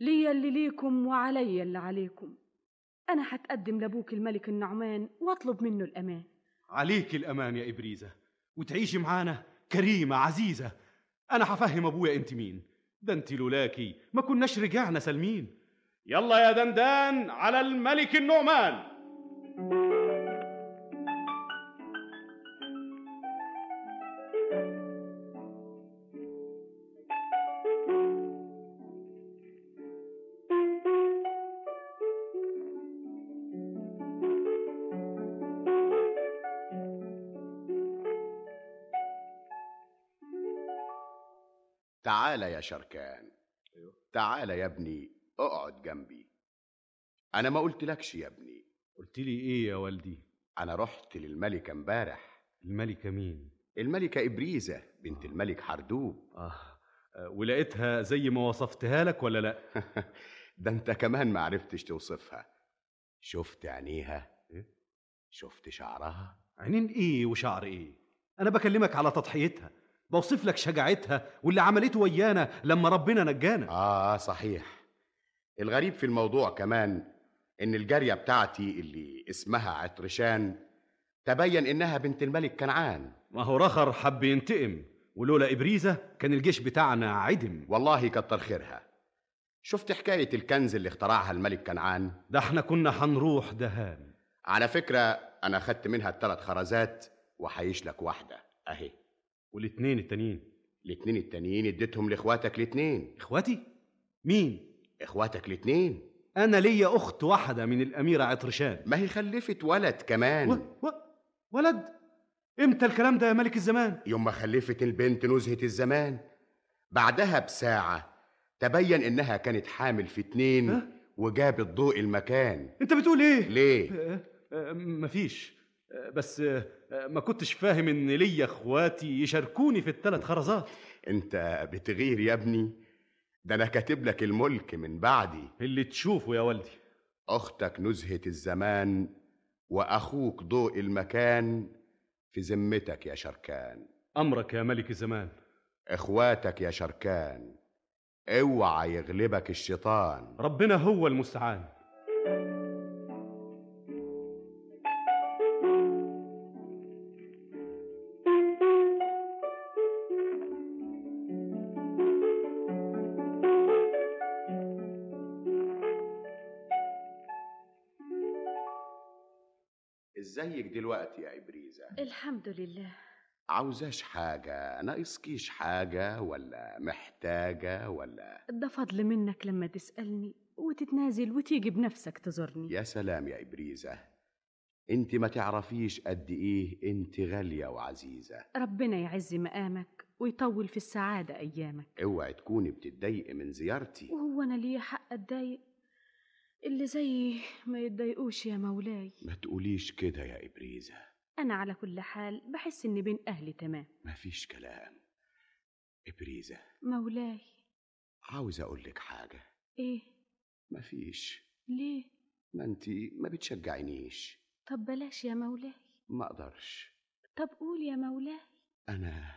ليا اللي ليكم وعليا اللي عليكم أنا هتقدم لأبوك الملك النعمان وأطلب منه الأمان. عليك الأمان يا إبريزة وتعيشي معانا كريمة عزيزة. أنا هفهم أبويا أنت مين؟ ده أنت لولاكي ما كناش رجعنا سالمين. يلا يا دندان على الملك النعمان. يا شركان. تعال يا ابني اقعد جنبي. أنا ما قلتلكش يا ابني. قلت لي إيه يا والدي؟ أنا رحت للملكه امبارح. الملكه مين؟ الملكه إبريزة بنت الملك حردوب. آه. ولقيتها زي ما وصفتها لك ولا لأ؟ ده أنت كمان ما عرفتش توصفها. شفت عينيها؟ شفت شعرها؟ عينين إيه وشعر إيه؟ أنا بكلمك على تضحيتها. بوصف لك شجاعتها واللي عملته ويانا لما ربنا نجانا. آه صحيح. الغريب في الموضوع كمان إن الجارية بتاعتي اللي اسمها عطرشان تبين إنها بنت الملك كنعان. ما هو رخر حب ينتقم ولولا إبريزة كان الجيش بتاعنا عدم. والله كتر خيرها. شفت حكاية الكنز اللي اخترعها الملك كنعان؟ ده إحنا كنا هنروح دهان. على فكرة أنا خدت منها الثلاث خرزات وحيش لك واحدة. أهي. والاتنين التانيين. الاتنين التانيين اديتهم لاخواتك الاتنين إخواتي؟ مين؟ إخواتك الاتنين أنا ليا أخت واحدة من الأميرة عطرشان. ما هي خلفت ولد كمان. و... و... ولد؟ إمتى الكلام ده يا ملك الزمان؟ يوم ما خلفت البنت نزهة الزمان. بعدها بساعة تبين إنها كانت حامل في اتنين وجابت ضوء المكان. أنت بتقول إيه؟ ليه؟ آه، آه، مفيش. آه، بس آه، ما كنتش فاهم إن ليا أخواتي يشاركوني في الثلاث خرزات. أنت بتغير يا ابني؟ ده أنا كاتب لك الملك من بعدي. اللي تشوفه يا والدي. أختك نزهة الزمان وأخوك ضوء المكان في ذمتك يا شركان. أمرك يا ملك الزمان. إخواتك يا شركان اوعى يغلبك الشيطان. ربنا هو المستعان. ازيك دلوقتي يا إبريزة؟ الحمد لله. عاوزاش حاجة؟ ناقصكيش حاجة ولا محتاجة ولا؟ ده فضل منك لما تسألني وتتنازل وتيجي بنفسك تزورني. يا سلام يا إبريزة. أنت ما تعرفيش قد إيه أنت غالية وعزيزة. ربنا يعز مقامك ويطول في السعادة أيامك. اوعي تكوني بتتضايقي من زيارتي. وهو أنا ليا حق أتضايق؟ اللي زيي ما يتضايقوش يا مولاي. ما تقوليش كده يا إبريزة. أنا على كل حال بحس إني بين أهلي تمام. مفيش كلام. إبريزة. مولاي. عاوز أقول لك حاجة. إيه؟ مفيش ليه؟ ما أنت ما بتشجعينيش. طب بلاش يا مولاي. ما أقدرش. طب قول يا مولاي. أنا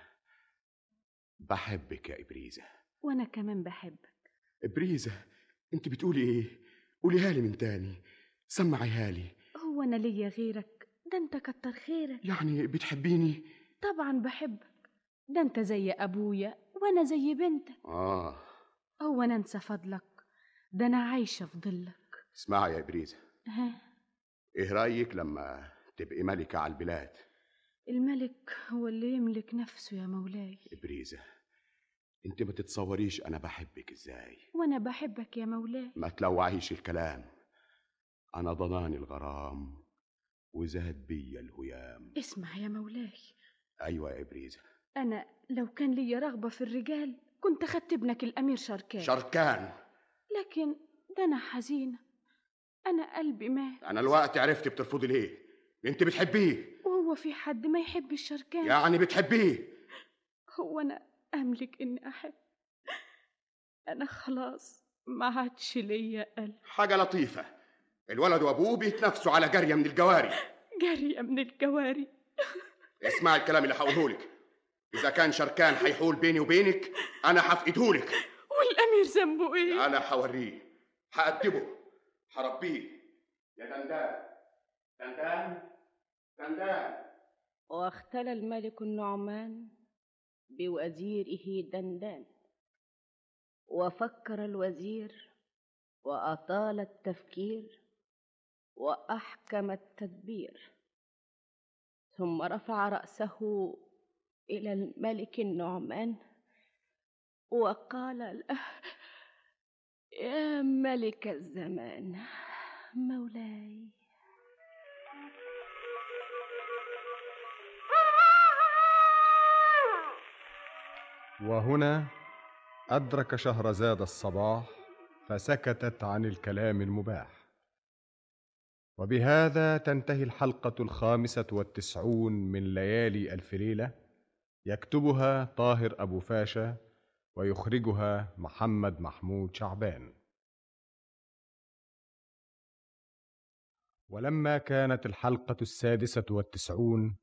بحبك يا إبريزة. وأنا كمان بحبك. إبريزة أنت بتقولي إيه؟ قوليها لي من تاني. سمعيها لي هو أنا ليا غيرك. ده أنت كتر خيرك. يعني بتحبيني؟ طبعا بحبك. ده أنت زي أبويا وأنا زي بنتك. آه. هو أنا أنسى فضلك. ده أنا عايشة في ظلك. اسمعي يا إبريزة. ها؟ إيه رأيك لما تبقي ملكة على البلاد؟ الملك هو اللي يملك نفسه يا مولاي. إبريزة انت ما تتصوريش أنا بحبك إزاي. وأنا بحبك يا مولاي. ما تلوعيش الكلام. أنا ضناني الغرام وزاد بيا الهيام. اسمع يا مولاي. أيوه يا ابريزه أنا لو كان ليا رغبة في الرجال كنت خدت ابنك الأمير شركان شركان لكن ده أنا حزينة. أنا قلبي مات. أنا الوقت عرفت بترفضي ليه. انت بتحبيه. وهو في حد ما يحب الشركان يعني بتحبيه. هو أنا أملك إني أحب. أنا خلاص ما عادش ليا قلب حاجة لطيفة. الولد وابوه بيتنافسوا على جاريه من الجواري. جارية من الجواري. اسمع الكلام اللي هقوله لك إذا كان شركان هيحول بيني وبينك أنا هفقدهولك. والأمير ذنبه إيه؟ أنا هوريه. هأدبه. هربيه. يا دندان. دندان. دندان. واختلى الملك النعمان. بوزيره دندان. وفكر الوزير وأطال التفكير وأحكم التدبير. ثم رفع رأسه إلى الملك النعمان وقال له يا ملك الزمان مولاي وهنا أدرك شهرزاد الصباح فسكتت عن الكلام المباح. وبهذا تنتهي الحلقة الخامسة والتسعون من ليالي ألف ليلة يكتبها طاهر أبو فاشا ويخرجها محمد محمود شعبان. ولما كانت الحلقة السادسة والتسعون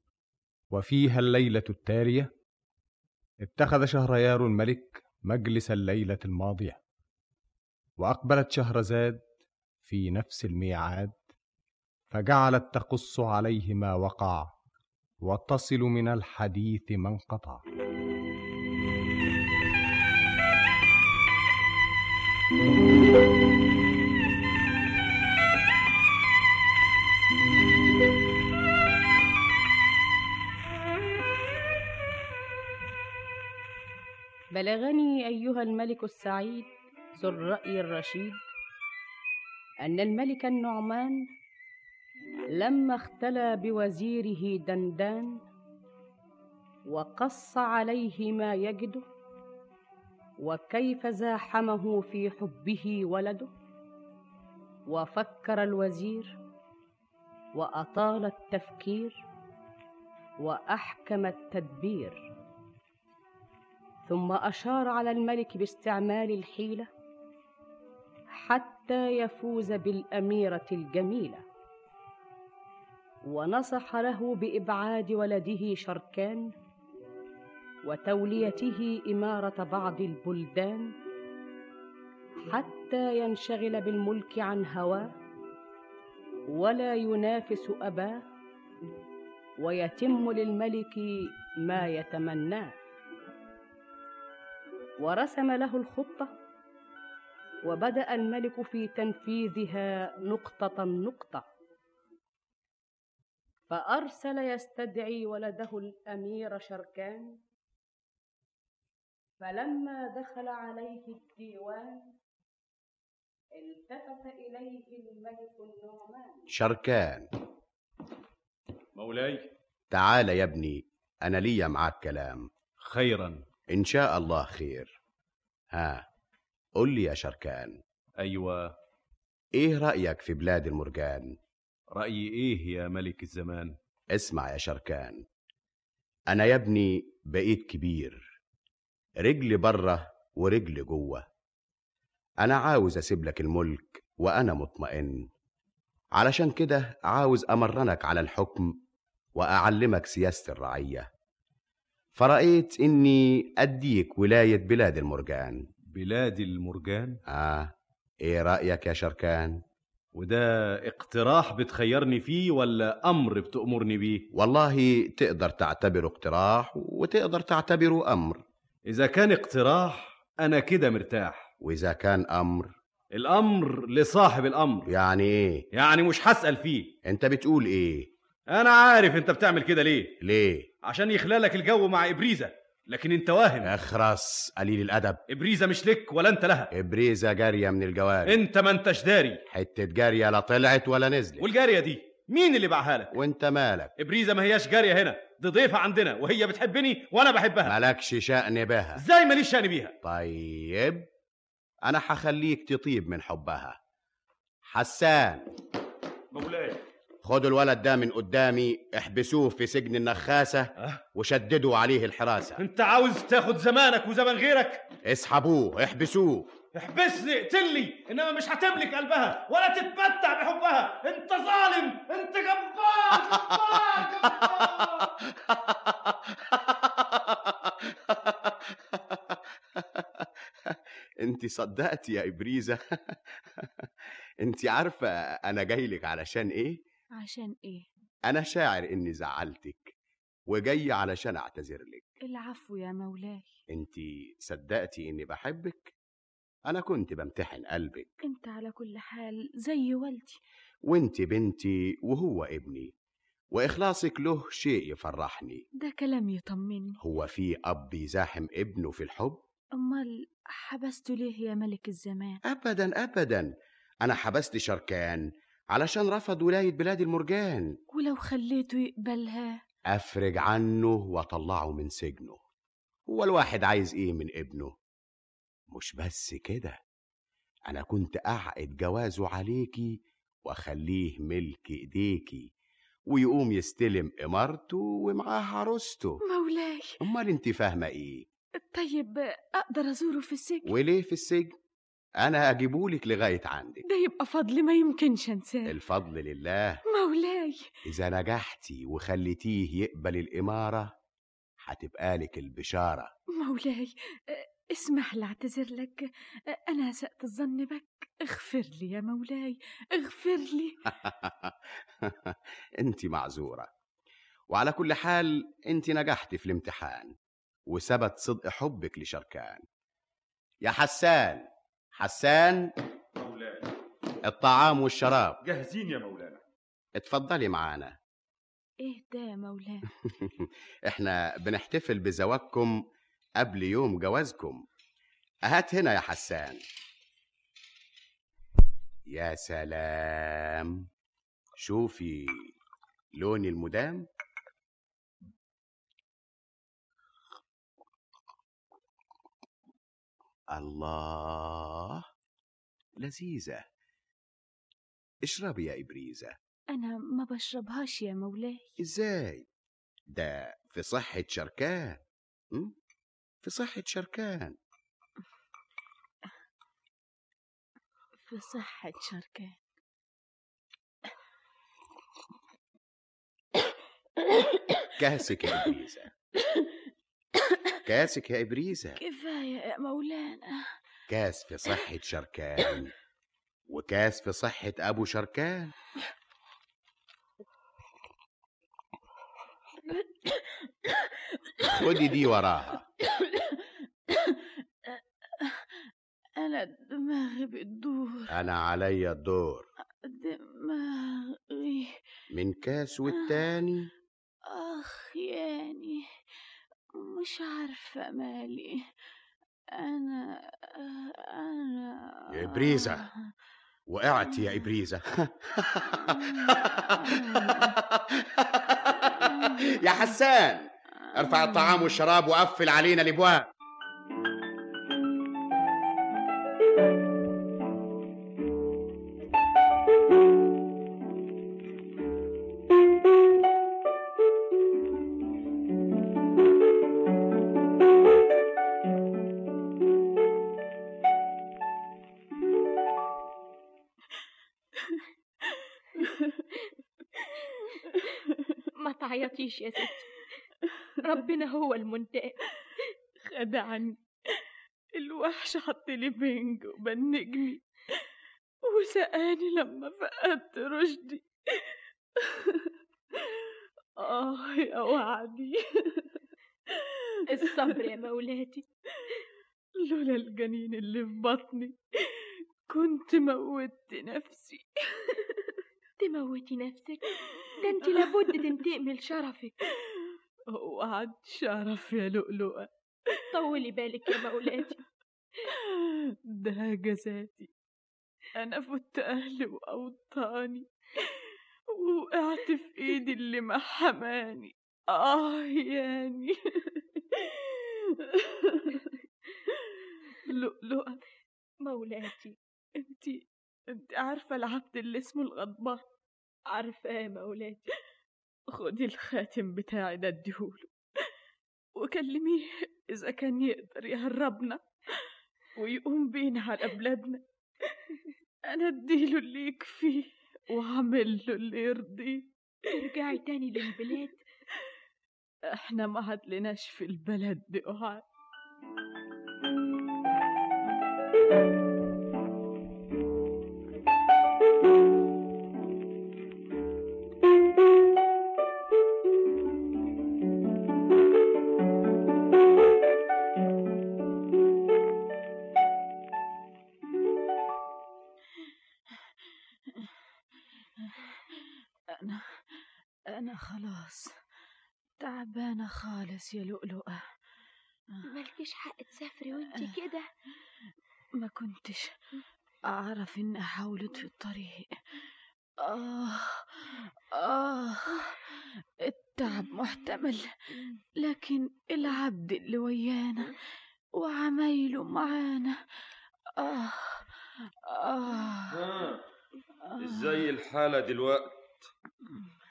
وفيها الليلة التالية اتخذ شهريار الملك مجلس الليلة الماضية وأقبلت شهرزاد في نفس الميعاد فجعلت تقص عليه ما وقع وتصل من الحديث ما انقطع. بلغني أيها الملك السعيد ذو الرأي الرشيد أن الملك النعمان لما اختلى بوزيره دندان وقص عليه ما يجده وكيف زاحمه في حبه ولده وفكر الوزير وأطال التفكير وأحكم التدبير ثم أشار على الملك باستعمال الحيلة حتى يفوز بالأميرة الجميلة. ونصح له بإبعاد ولده شركان وتوليته إمارة بعض البلدان حتى ينشغل بالملك عن هواه ولا ينافس أباه ويتم للملك ما يتمناه. ورسم له الخطة وبدأ الملك في تنفيذها نقطة نقطة. فأرسل يستدعي ولده الأمير شركان. فلما دخل عليه الديوان التفت إليه الملك النعمان. شركان. مولاي. تعال يا ابني أنا ليا معاك كلام. خيرا. إن شاء الله خير. ها قل لي يا شركان. أيوة. إيه رأيك في بلاد المرجان؟ رأيي إيه يا ملك الزمان؟ اسمع يا شركان. أنا يا ابني بقيت كبير. رجلي برة ورجلي جوة. أنا عاوز أسيب لك الملك وأنا مطمئن. علشان كده عاوز أمرنك على الحكم وأعلمك سياسة الرعية. فرأيت إني أديك ولاية بلاد المرجان. بلاد المرجان؟ آه. إيه رأيك يا شركان؟ وده اقتراح بتخيرني فيه ولا أمر بتأمرني بيه؟ والله تقدر تعتبره اقتراح وتقدر تعتبره أمر. إذا كان اقتراح أنا كده مرتاح. وإذا كان أمر؟ الأمر لصاحب الأمر. يعني إيه؟ يعني مش هسأل فيه. أنت بتقول إيه؟ أنا عارف أنت بتعمل كده ليه. ليه؟ عشان يخلالك الجو مع إبريزة لكن أنت واهم. أخرس قليل الأدب. إبريزة مش لك ولا أنت لها. إبريزة جارية من الجواري أنت ما أنتش داري. حتة جارية لا طلعت ولا نزلت. والجارية دي مين اللي باعها لك؟ وأنت مالك؟ إبريزة ما هياش جارية هنا. دي ضيفة عندنا وهي بتحبني وأنا بحبها. مالكش شأن بها. إزاي ماليش شأن بيها؟ طيب أنا حخليك تطيب من حبها. حسان. مولاي. خدوا الولد ده من قدامي احبسوه في سجن النخاسة أه؟ وشددوا عليه الحراسة. أنت عاوز تاخد زمانك وزمن غيرك؟ اسحبوه احبسوه. احبسني اقتلني انما مش هتملك قلبها ولا تتمتع بحبها! انت ظالم! انت جبار! جبار! انت صدقت يا إبريزة. انت عارفة أنا جاي لك علشان إيه؟ عشان إيه؟ أنا شاعر إني زعلتك وجاي علشان أعتذر لك. العفو يا مولاي. انت صدقتي إني بحبك أنا كنت بمتحن قلبك. أنت على كل حال زي والدي. وأنت بنتي وهو ابني. وإخلاصك له شيء يفرحني. ده كلام يطمني. هو في أب يزاحم ابنه في الحب؟ أمال حبسته ليه يا ملك الزمان؟ ابدا ابدا. أنا حبست شركان علشان رفض ولاية بلاد المرجان. ولو خليته يقبلها. أفرج عنه وأطلعه من سجنه. هو الواحد عايز إيه من ابنه؟ مش بس كده. أنا كنت أعقد جوازه عليكي وأخليه ملك ايديكي ويقوم يستلم إمارته ومعاه عروسته. مولاي. أمال انت فاهمة إيه؟ طيب أقدر أزوره في السجن؟ وليه في السجن؟ أنا اجيبهولك لغاية عندك. ده يبقى فضل ما يمكنش أنساه. الفضل لله. مولاي. إذا نجحتي وخليتيه يقبل الإمارة هتبقى لك البشارة. مولاي اسمح لي أعتذر لك. أنا اسأت الظن بك. اغفر لي يا مولاي. اغفر لي. أنت معذورة. وعلى كل حال أنت نجحتي في الامتحان وثبت صدق حبك لشركان. يا حسان! حسان. مولاي الطعام والشراب. جاهزين يا مولانا. اتفضلي معانا. إيه ده يا مولاي إحنا بنحتفل بزواجكم قبل يوم جوازكم. هات هنا يا حسان. يا سلام. شوفي لون المدام. الله لذيذة. اشربي يا إبريزة. أنا ما بشربهاش يا مولاي. إزاي؟ ده في صحة شركان. م? في صحة شركان. في صحة شركان. كاسك يا إبريزة. كاسك يا إبريزة. كفاية يا مولانا؟ كاس في صحة شركان. وكاس في صحة أبو شركان. خدي دي وراها. أنا دماغي بتدور. أنا عليا الدور. دماغي. من كاس والتاني. أخ يعني. مش عارفة مالي. أنا أنا يا إبريزة وقعت يا إبريزة. يا حسان ارفع الطعام والشراب وقفل علينا الأبواب. تعيطيش يا ستي؟ ربنا هو المنتقم خدعني الوحش حط لي بنج وبنجني. وسقاني لما فقدت رشدي. آه يا وعدي. الصبر يا مولاتي. لولا الجنين اللي في بطني كنت موتت نفسي. تموتي نفسك. ده انت لابد تنتقمي لشرفك وعد شرف يا لؤلؤة. طولي بالك يا مولاتي. ده جزاتي. أنا فت أهلي وأوطاني. وقعت في إيدي اللي ما حماني. آه يعني لؤلؤة. مولاتي. انتي انت عارفة العبد اللي اسمه الغضبان. عارفاه يا مولاتي. خدي الخاتم بتاعي ده اديهوله. وكلميه إذا كان يقدر يهربنا ويقوم بينا على بلادنا. أنا أديله اللي يكفيه وأعمل له اللي يرضيه. ترجعي تاني للبلاد. إحنا ما عدلناش في البلد دي قعد خالص يا لؤلؤة. مالكيش حق تسافري وانت كده. ما كنتش أعرف إن حاولت في الطريق. آه. آه. التعب محتمل. لكن العبد اللي ويانا وعمايله معانا آه. آه إزاي الحالة دلوقت؟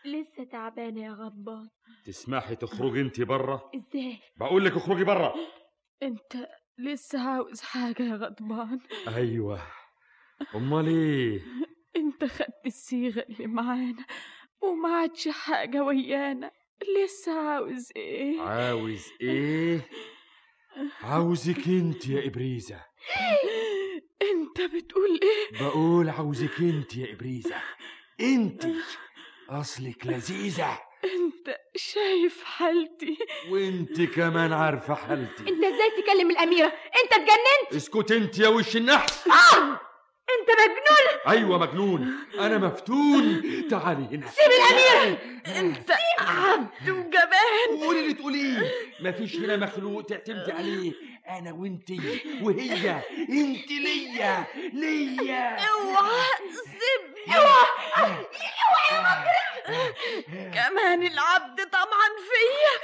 لسه تعبانة يا غضبان تسمحي تخرجي انت برا؟ إزاي؟ بقول لك اخرجي برا. أنت لسه عاوز حاجة يا غضبان. أيوه. أمال إيه؟ أنت خدت الصيغة اللي معانا وما عادش حاجة ويانا. لسه عاوز إيه؟ عاوز إيه؟ عاوزك أنت يا إبريزة. أنت بتقول إيه؟ بقول عاوزك أنت يا إبريزة. أنت أصلك لذيذة. أنت شايف حالتي. وأنت كمان عارفة حالتي. أنت إزاي تكلم الأميرة؟ أنت اتجننت. اسكت أنت يا وش النحس. آه! أنت مجنون. أيوه مجنون. أنا مفتون. تعالي هنا. سيب الامير أنت. عبد وجبان. قولي اللي تقوليه. مفيش هنا مخلوق تعتمدي عليه. أنا وانتي وهي. أنت ليا. ليا. اوعى سيبني اوعى. اوعى يا مجرم. كمان العبد طمعا فيا.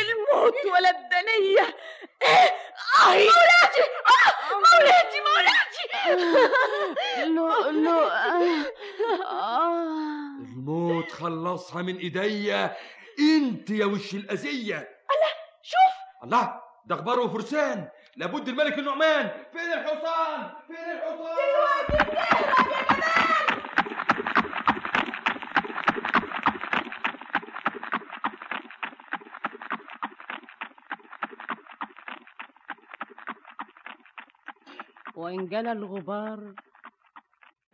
الموت ولا الدنية آه مولاتي آه مولاتي مولاتي. لو لو الموت خلصها من إيديا. إنت يا وش الأذية. الله شوف. الله ده أخبار وفرسان. لابد الملك النعمان. فين الحصان؟ فين الحصان؟ دلوقتي وانجلى الغبار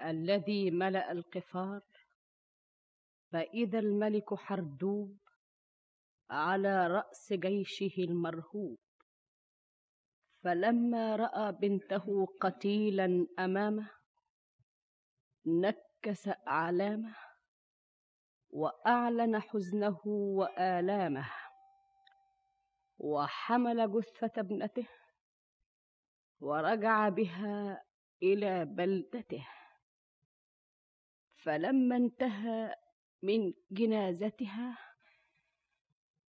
الذي ملأ القفار فإذا الملك حردوب على رأس جيشه المرهوب. فلما رأى بنته قتيلا أمامه نكس أعلامه وأعلن حزنه وآلامه وحمل جثة ابنته. ورجع بها إلى بلدته. فلما انتهى من جنازتها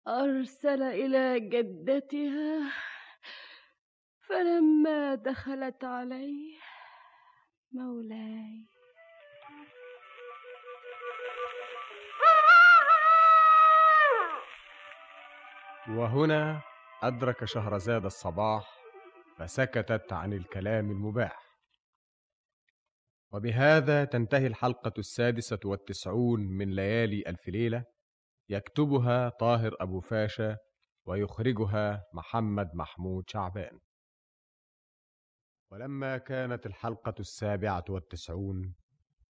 أرسل إلى جدتها. فلما دخلت عليه مولاي. وهنا أدرك شهرزاد الصباح فسكتت عن الكلام المباح. وبهذا تنتهي الحلقة السادسة والتسعون من ليالي ألف ليلة. يكتبها طاهر أبو فاشا ويخرجها محمد محمود شعبان. ولما كانت الحلقة السابعة والتسعون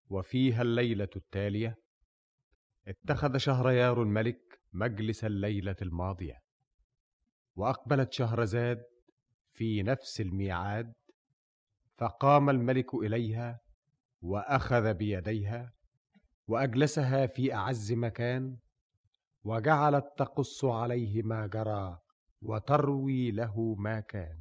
وفيها الليلة التالية اتخذ شهريار الملك مجلس الليلة الماضية. وأقبلت شهرزاد في نفس الميعاد فقام الملك إليها وأخذ بيديها وأجلسها في أعز مكان وجعلت تقص عليه ما جرى وتروي له ما كان.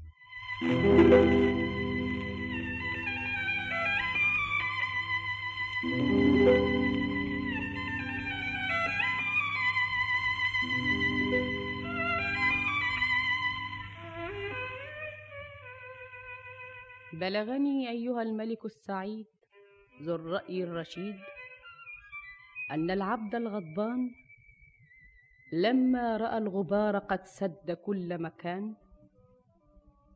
بلغني أيها الملك السعيد ذو الرأي الرشيد أن العبد الغضبان لما رأى الغبار قد سد كل مكان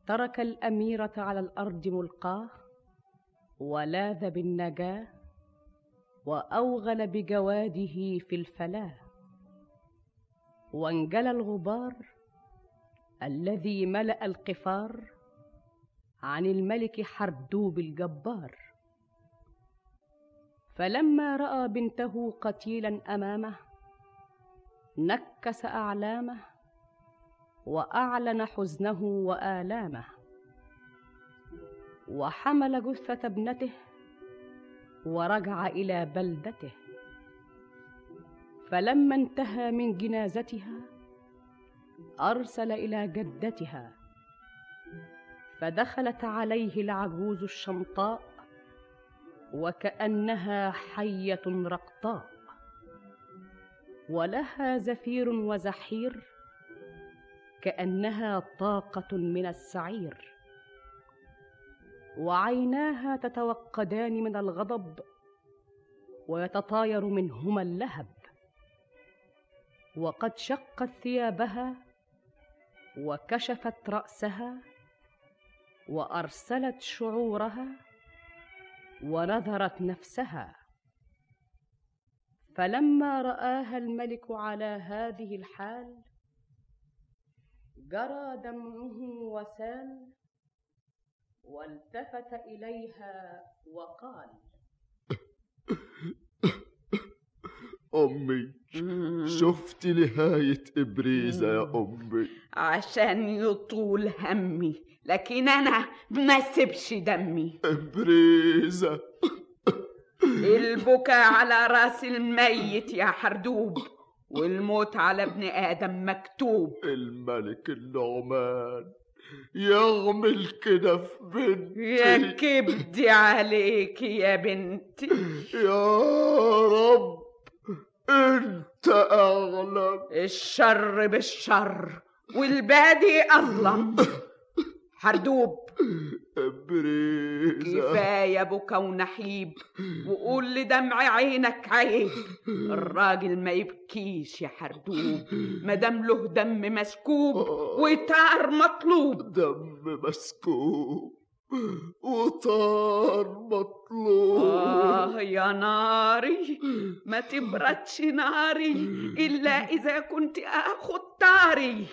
ترك الأميرة على الأرض ملقاه ولاذ بالنجاة وأوغل بجواده في الفلاه وانجلى الغبار الذي ملأ القفار عن الملك حردوب الجبار. فلما رأى بنته قتيلا أمامه نكس أعلامه وأعلن حزنه وآلامه وحمل جثة ابنته ورجع إلى بلدته. فلما انتهى من جنازتها أرسل إلى جدتها. فدخلت عليه العجوز الشمطاء وكأنها حية رقطاء. ولها زفير وزحير كأنها طاقة من السعير. وعيناها تتوقدان من الغضب ويتطاير منهما اللهب. وقد شقت ثيابها وكشفت رأسها وأرسلت شعورها ونذرت نفسها. فلما رآها الملك على هذه الحال جرى دمعه وسال والتفت إليها وقال أمي. شفت نهاية إبريزة يا أمي. عشان يطول همي لكن أنا ما سيبش دمي. إبريزة. البكاء على رأس الميت يا حردوب والموت على ابن آدم مكتوب. الملك النعمان يعمل كده في بنتي. يا كبدي عليك يا بنتي. يا رب. أنت اعلم الشر بالشر والبادي أظلم. حردوب بريزة كفاية بكا ونحيب وقول لدمع عينك عيب. الراجل ما يبكيش يا حردوب مادام له دم مسكوب وتعر مطلوب. دم مسكوب. وطار مطلوب. آه يا ناري ما تبردش ناري إلا إذا كنت آخد طاري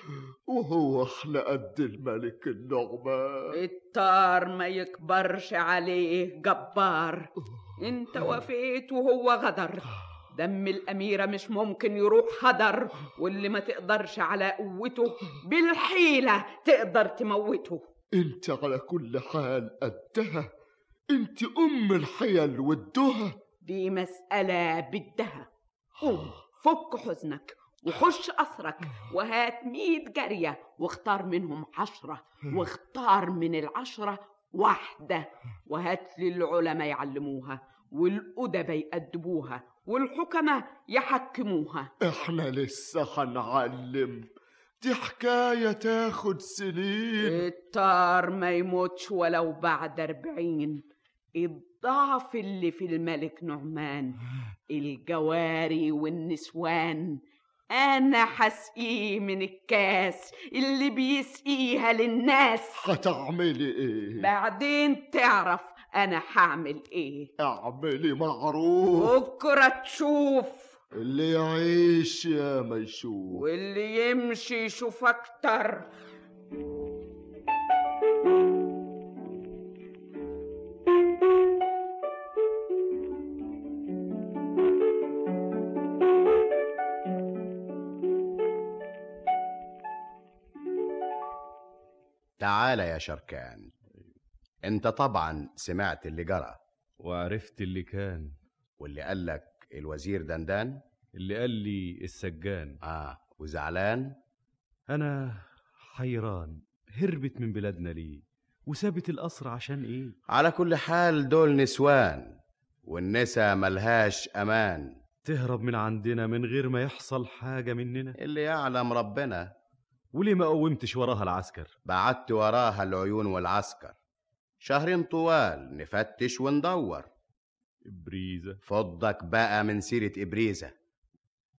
وهو إحنا قد الملك النعمان. الطار ما يكبرش عليه جبار. إنت وفيت وهو غدر. دم الأميرة مش ممكن يروح هدر واللي ما تقدرش على قوته بالحيلة تقدر تموته. انت على كل حال قدها انت أم الحيل والدهى دي مسألة بدها. قوم فك حزنك وخش قصرك وهات مية جارية واختار منهم عشرة واختار من العشرة واحدة وهات لي العلماء يعلموها والأدباء يأدبوها والحكماء يحكموها. إحنا لسه هنعلم دي حكاية تاخد سنين. الطار ما يموتش ولو بعد أربعين. الضعف اللي في الملك نعمان الجواري والنسوان. أنا حسقيه من الكاس اللي بيسقيها للناس. هتعملي إيه؟ بعدين تعرف أنا هعمل إيه. أعملي معروف. بكرة تشوف. اللي يعيش يا ما يشوف واللي يمشي يشوف أكتر. تعال يا شركان. انت طبعا سمعت اللي جرى. وعرفت اللي كان. واللي قال لك الوزير دندان؟ اللي قال لي السجان. آه وزعلان؟ أنا حيران هربت من بلادنا ليه؟ وسابت القصر عشان إيه؟ على كل حال دول نسوان والنسا ملهاش أمان. تهرب من عندنا من غير ما يحصل حاجة مننا. اللي يعلم ربنا. وليه ما قومتش وراها العسكر؟ بعت وراها العيون والعسكر. شهرين طوال نفتش وندور. إبريزة. فضك بقى من سيرة إبريزة.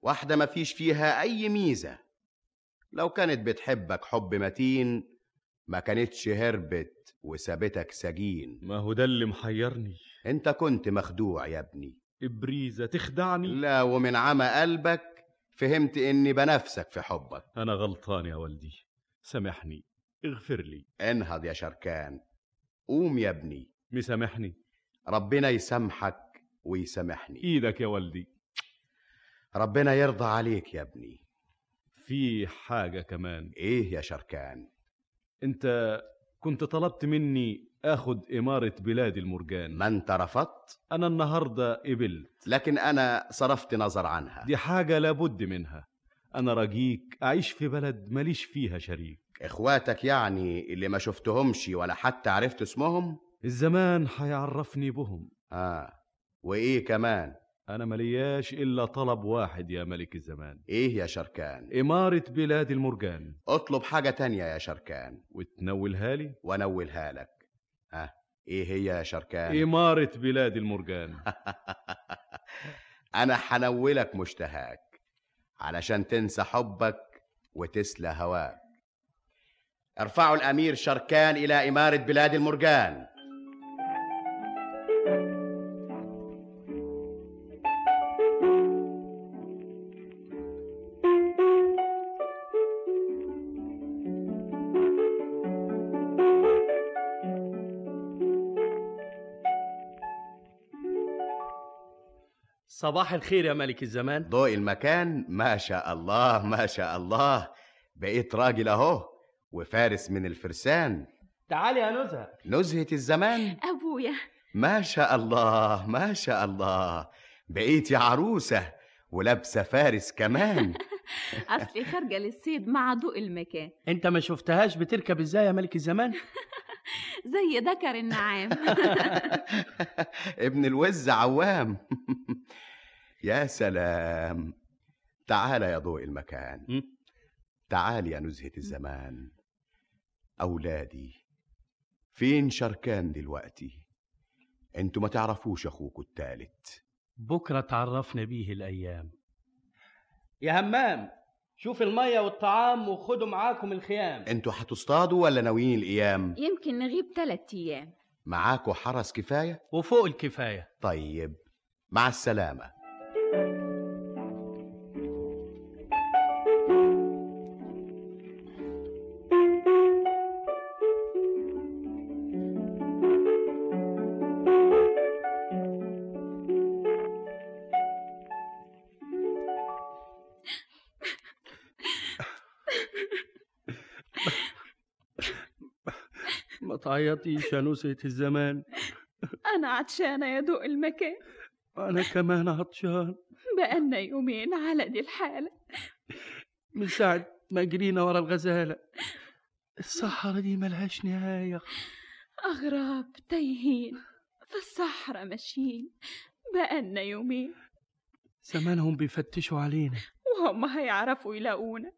واحدة ما فيش فيها أي ميزة. لو كانت بتحبك حب متين ما كانتش هربت وسابتك سجين. ما هو ده اللي محيرني. أنت كنت مخدوع يا ابني. إبريزة تخدعني. لا ومن عمى قلبك فهمت إني بنفسك في حبك. أنا غلطان يا والدي. سامحني. اغفر لي. انهض يا شركان. قوم يا ابني. مسامحني. ربنا يسامحك ويسامحني. إيدك يا والدي. ربنا يرضى عليك يا ابني. في حاجة كمان. إيه يا شركان؟ أنت كنت طلبت مني اخد إمارة بلاد المرجان. ما أنت رفضت؟ أنا النهاردة قبلت. لكن أنا صرفت نظر عنها. دي حاجة لابد منها. أنا رجيك أعيش في بلد ماليش فيها شريك. إخواتك يعني اللي ما شفتهمش ولا حتى عرفت اسمهم؟ الزمان هيعرفني بهم. آه. وإيه كمان؟ أنا ملياش إلا طلب واحد يا ملك الزمان. إيه يا شركان؟ إمارة بلاد المرجان. اطلب حاجة تانية يا شركان. وتنولها لي؟ وأنولها لك. ها إيه هي يا شركان؟ إمارة بلاد المرجان. أنا حنولك مشتهاك علشان تنسى حبك وتسلى هواك. ارفعوا الأمير شركان إلى إمارة بلاد المرجان. صباح الخير يا ملك الزمان. ضوء المكان ما شاء الله ما شاء الله. بقيت راجل اهو وفارس من الفرسان. تعالي يا نزهة. نزهة الزمان. أبويا. ما شاء الله ما شاء الله. بقيت يا عروسة ولابسة فارس كمان. أصلي خارجة للصيد مع ضوء المكان. أنت ما شفتهاش بتركب إزاي يا ملك الزمان؟ زي ذكر النعام. ابن الوز عوام. يا سلام. تعال يا ضوء المكان. تعال يا نزهة الزمان. أولادي فين شركان دلوقتي؟ أنتوا ما تعرفوش أخوكوا التالت بكرة تعرفنا بيه الأيام. يا همام شوف المية والطعام وخدوا معاكم الخيام. أنتوا هتصطادوا ولا ناويين الأيام يمكن نغيب تلات أيام. معاكوا حرس كفاية؟ وفوق الكفاية. طيب مع السلامة. يا نزهة الزمان؟ أنا عطشانة يا ضوء المكان. أنا كمان عطشان. بقالنا يومين على دي الحالة. من ساعة ما جرينا ورا الغزالة. الصحراء دي ملهاش نهاية. أغراب تايهين في الصحراء ماشيين بقالنا يومين. زمانهم بيفتشوا علينا. وهم هيعرفوا يلاقونا.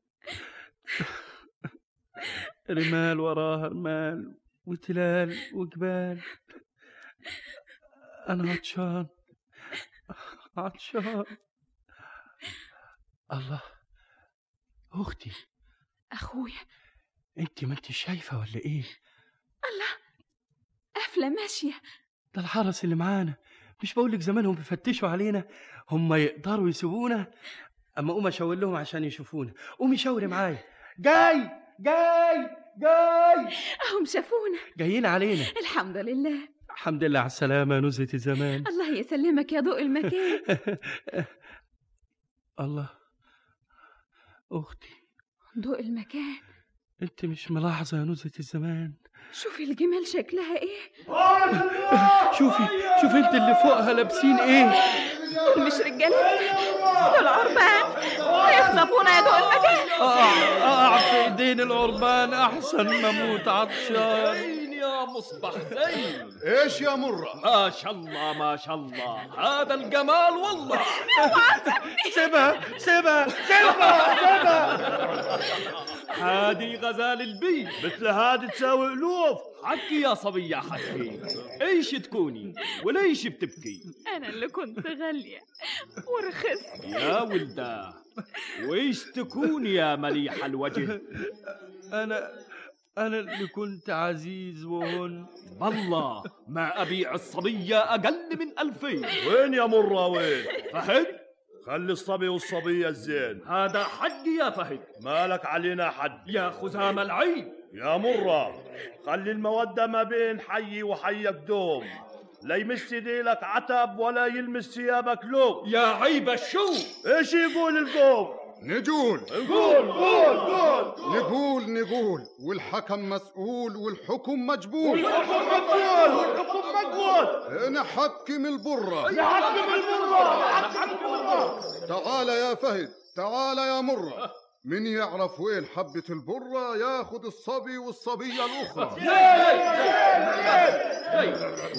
رمال وراها رمال. وتلال وجبال. أنا عطشان. عطشان. الله أختي. أخويا. أنت ما أنت شايفة ولا إيه؟ الله قافلة ماشية. ده الحرس اللي معانا. مش بقولك زمانهم بيفتشوا علينا هم يقدروا يسيبونا. أما أقوم أشاور لهم عشان يشوفونا. قومي شاوري معايا. جاي! جاي جاي. أهم شافونا. جايين علينا. الحمد لله. الحمد لله على السلامة نزهة الزمان. الله يسلمك يا ضوء المكان. الله. أختي. ضوء المكان. أنت مش ملاحظة يا نزهة الزمان. شوفي الجمال شكلها إيه. شوفي شوفي أنت اللي فوقها لابسين دول مش رجالتنا دول عربان هيخطفونا يا ضوء المكان اقع اقع في ايدين العربان أحسن ما أموت عطشان يا مصبح زين إيش يا مرة؟ ما شاء الله ما شاء الله. هذا الجمال والله. سيبها سيبها سيبها سيبها. هادي غزال البيت. مثل هادي تساوي ألوف. حكي يا صبية حكي. إيش تكوني؟ وليش بتبكي؟ أنا اللي كنت غالية. ورخصت يا ولداه وإيش تكوني يا مليح الوجه؟ أنا أنا اللي كنت عزيز وهن والله ما ابيع الصبية أقل من ألفين. وين يا مرة وين فهد؟ خلي الصبي والصبية الزين. هذا حقي يا فهد. مالك علينا حد. يا خزام العين. يا مرة خلي المودة ما بين حي وحيك دوم لا يمس ديلك عتب ولا يلمس ثيابك لوم. يا عيب الشو إيش يقول القوم؟ نقول نقول قول قول نقول نقول. والحكم مسؤول والحكم مجبول. والحكم مقبول والحكم مقبول نحكم البرة. نحكم البرة. نحكم البرة. تعال يا فهد تعال يا مرة. من يعرف وين حبة البرة ياخد الصبي والصبية الأخرى.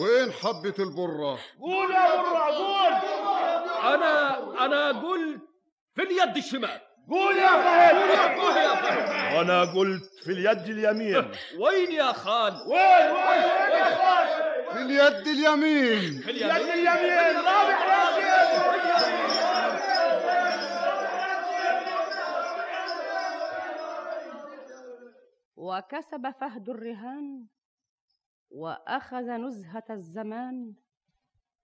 وين حبة البرة؟ قول يا مرة قول. أنا أنا قلت في اليد الشمال. قول يا فهد. قول يا فهد. وأنا قلت في اليد اليمين. وين يا خال وين وين وين يا خال في اليد اليمين. في اليد اليمين. رابع. وكسب فهد الرهان وأخذ نزهة الزمان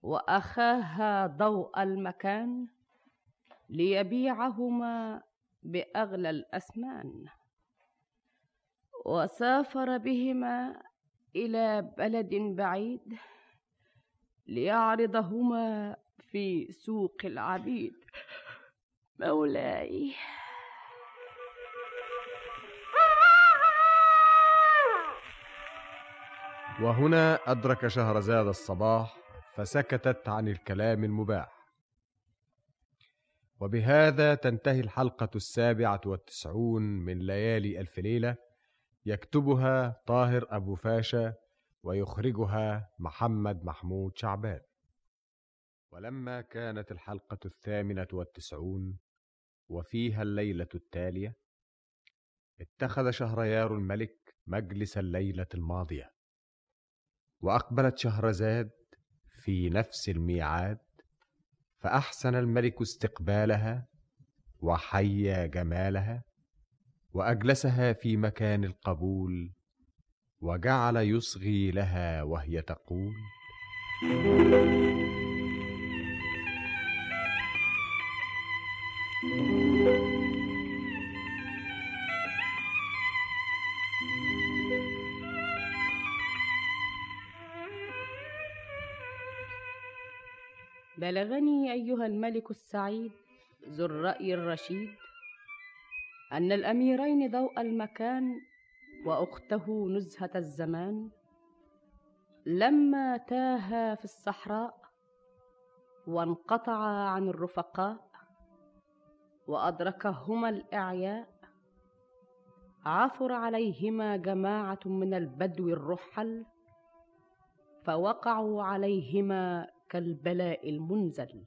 وأخاها ضوء المكان. ليبيعهما بأغلى الأثمان وسافر بهما إلى بلد بعيد ليعرضهما في سوق العبيد. مولاي. وهنا أدرك شهرزاد الصباح فسكتت عن الكلام المباح. وبهذا تنتهي الحلقة السابعة والتسعون من ليالي ألف ليلة. يكتبها طاهر أبو فاشا ويخرجها محمد محمود شعبان. ولما كانت الحلقة الثامنة والتسعون وفيها الليلة التالية اتخذ شهريار الملك مجلس الليلة الماضية. وأقبلت شهرزاد في نفس الميعاد فأحسن الملك استقبالها وحيا جمالها وأجلسها في مكان القبول وجعل يصغي لها وهي تقول بلغني أيها الملك السعيد ذو الرأي الرشيد أن الأميرين ضوء المكان وأخته نزهة الزمان لما تاها في الصحراء وانقطعا عن الرفقاء وأدركهما الأعياء عثر عليهما جماعة من البدو الرحل فوقعوا عليهما كالبلاء المنزل.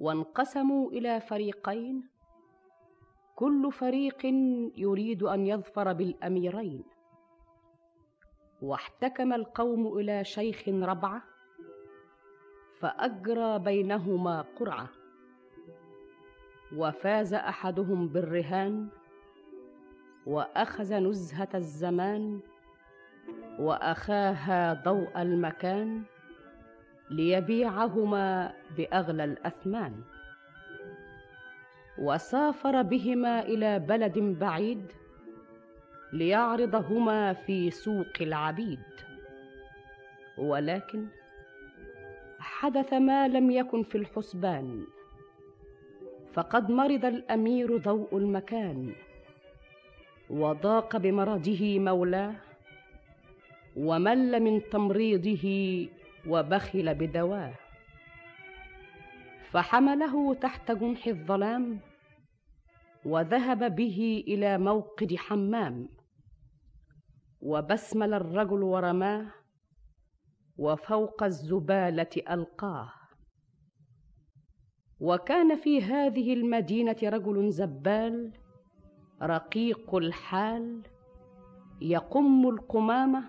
وانقسموا إلى فريقين كل فريق يريد أن يظفر بالأميرين. واحتكم القوم إلى شيخ ربعة فأجرى بينهما قرعة. وفاز أحدهم بالرهان وأخذ نزهة الزمان وأخاها ضوء المكان. ليبيعهما بأغلى الأثمان. وسافر بهما إلى بلد بعيد ليعرضهما في سوق العبيد. ولكن حدث ما لم يكن في الحسبان فقد مرض الأمير ضوء المكان وضاق بمرضه مولاه ومل من تمريضه وبخل بدواه. فحمله تحت جنح الظلام وذهب به إلى موقد حمام. وبسمل الرجل ورماه وفوق الزبالة ألقاه. وكان في هذه المدينة رجل زبال رقيق الحال يقم القمامة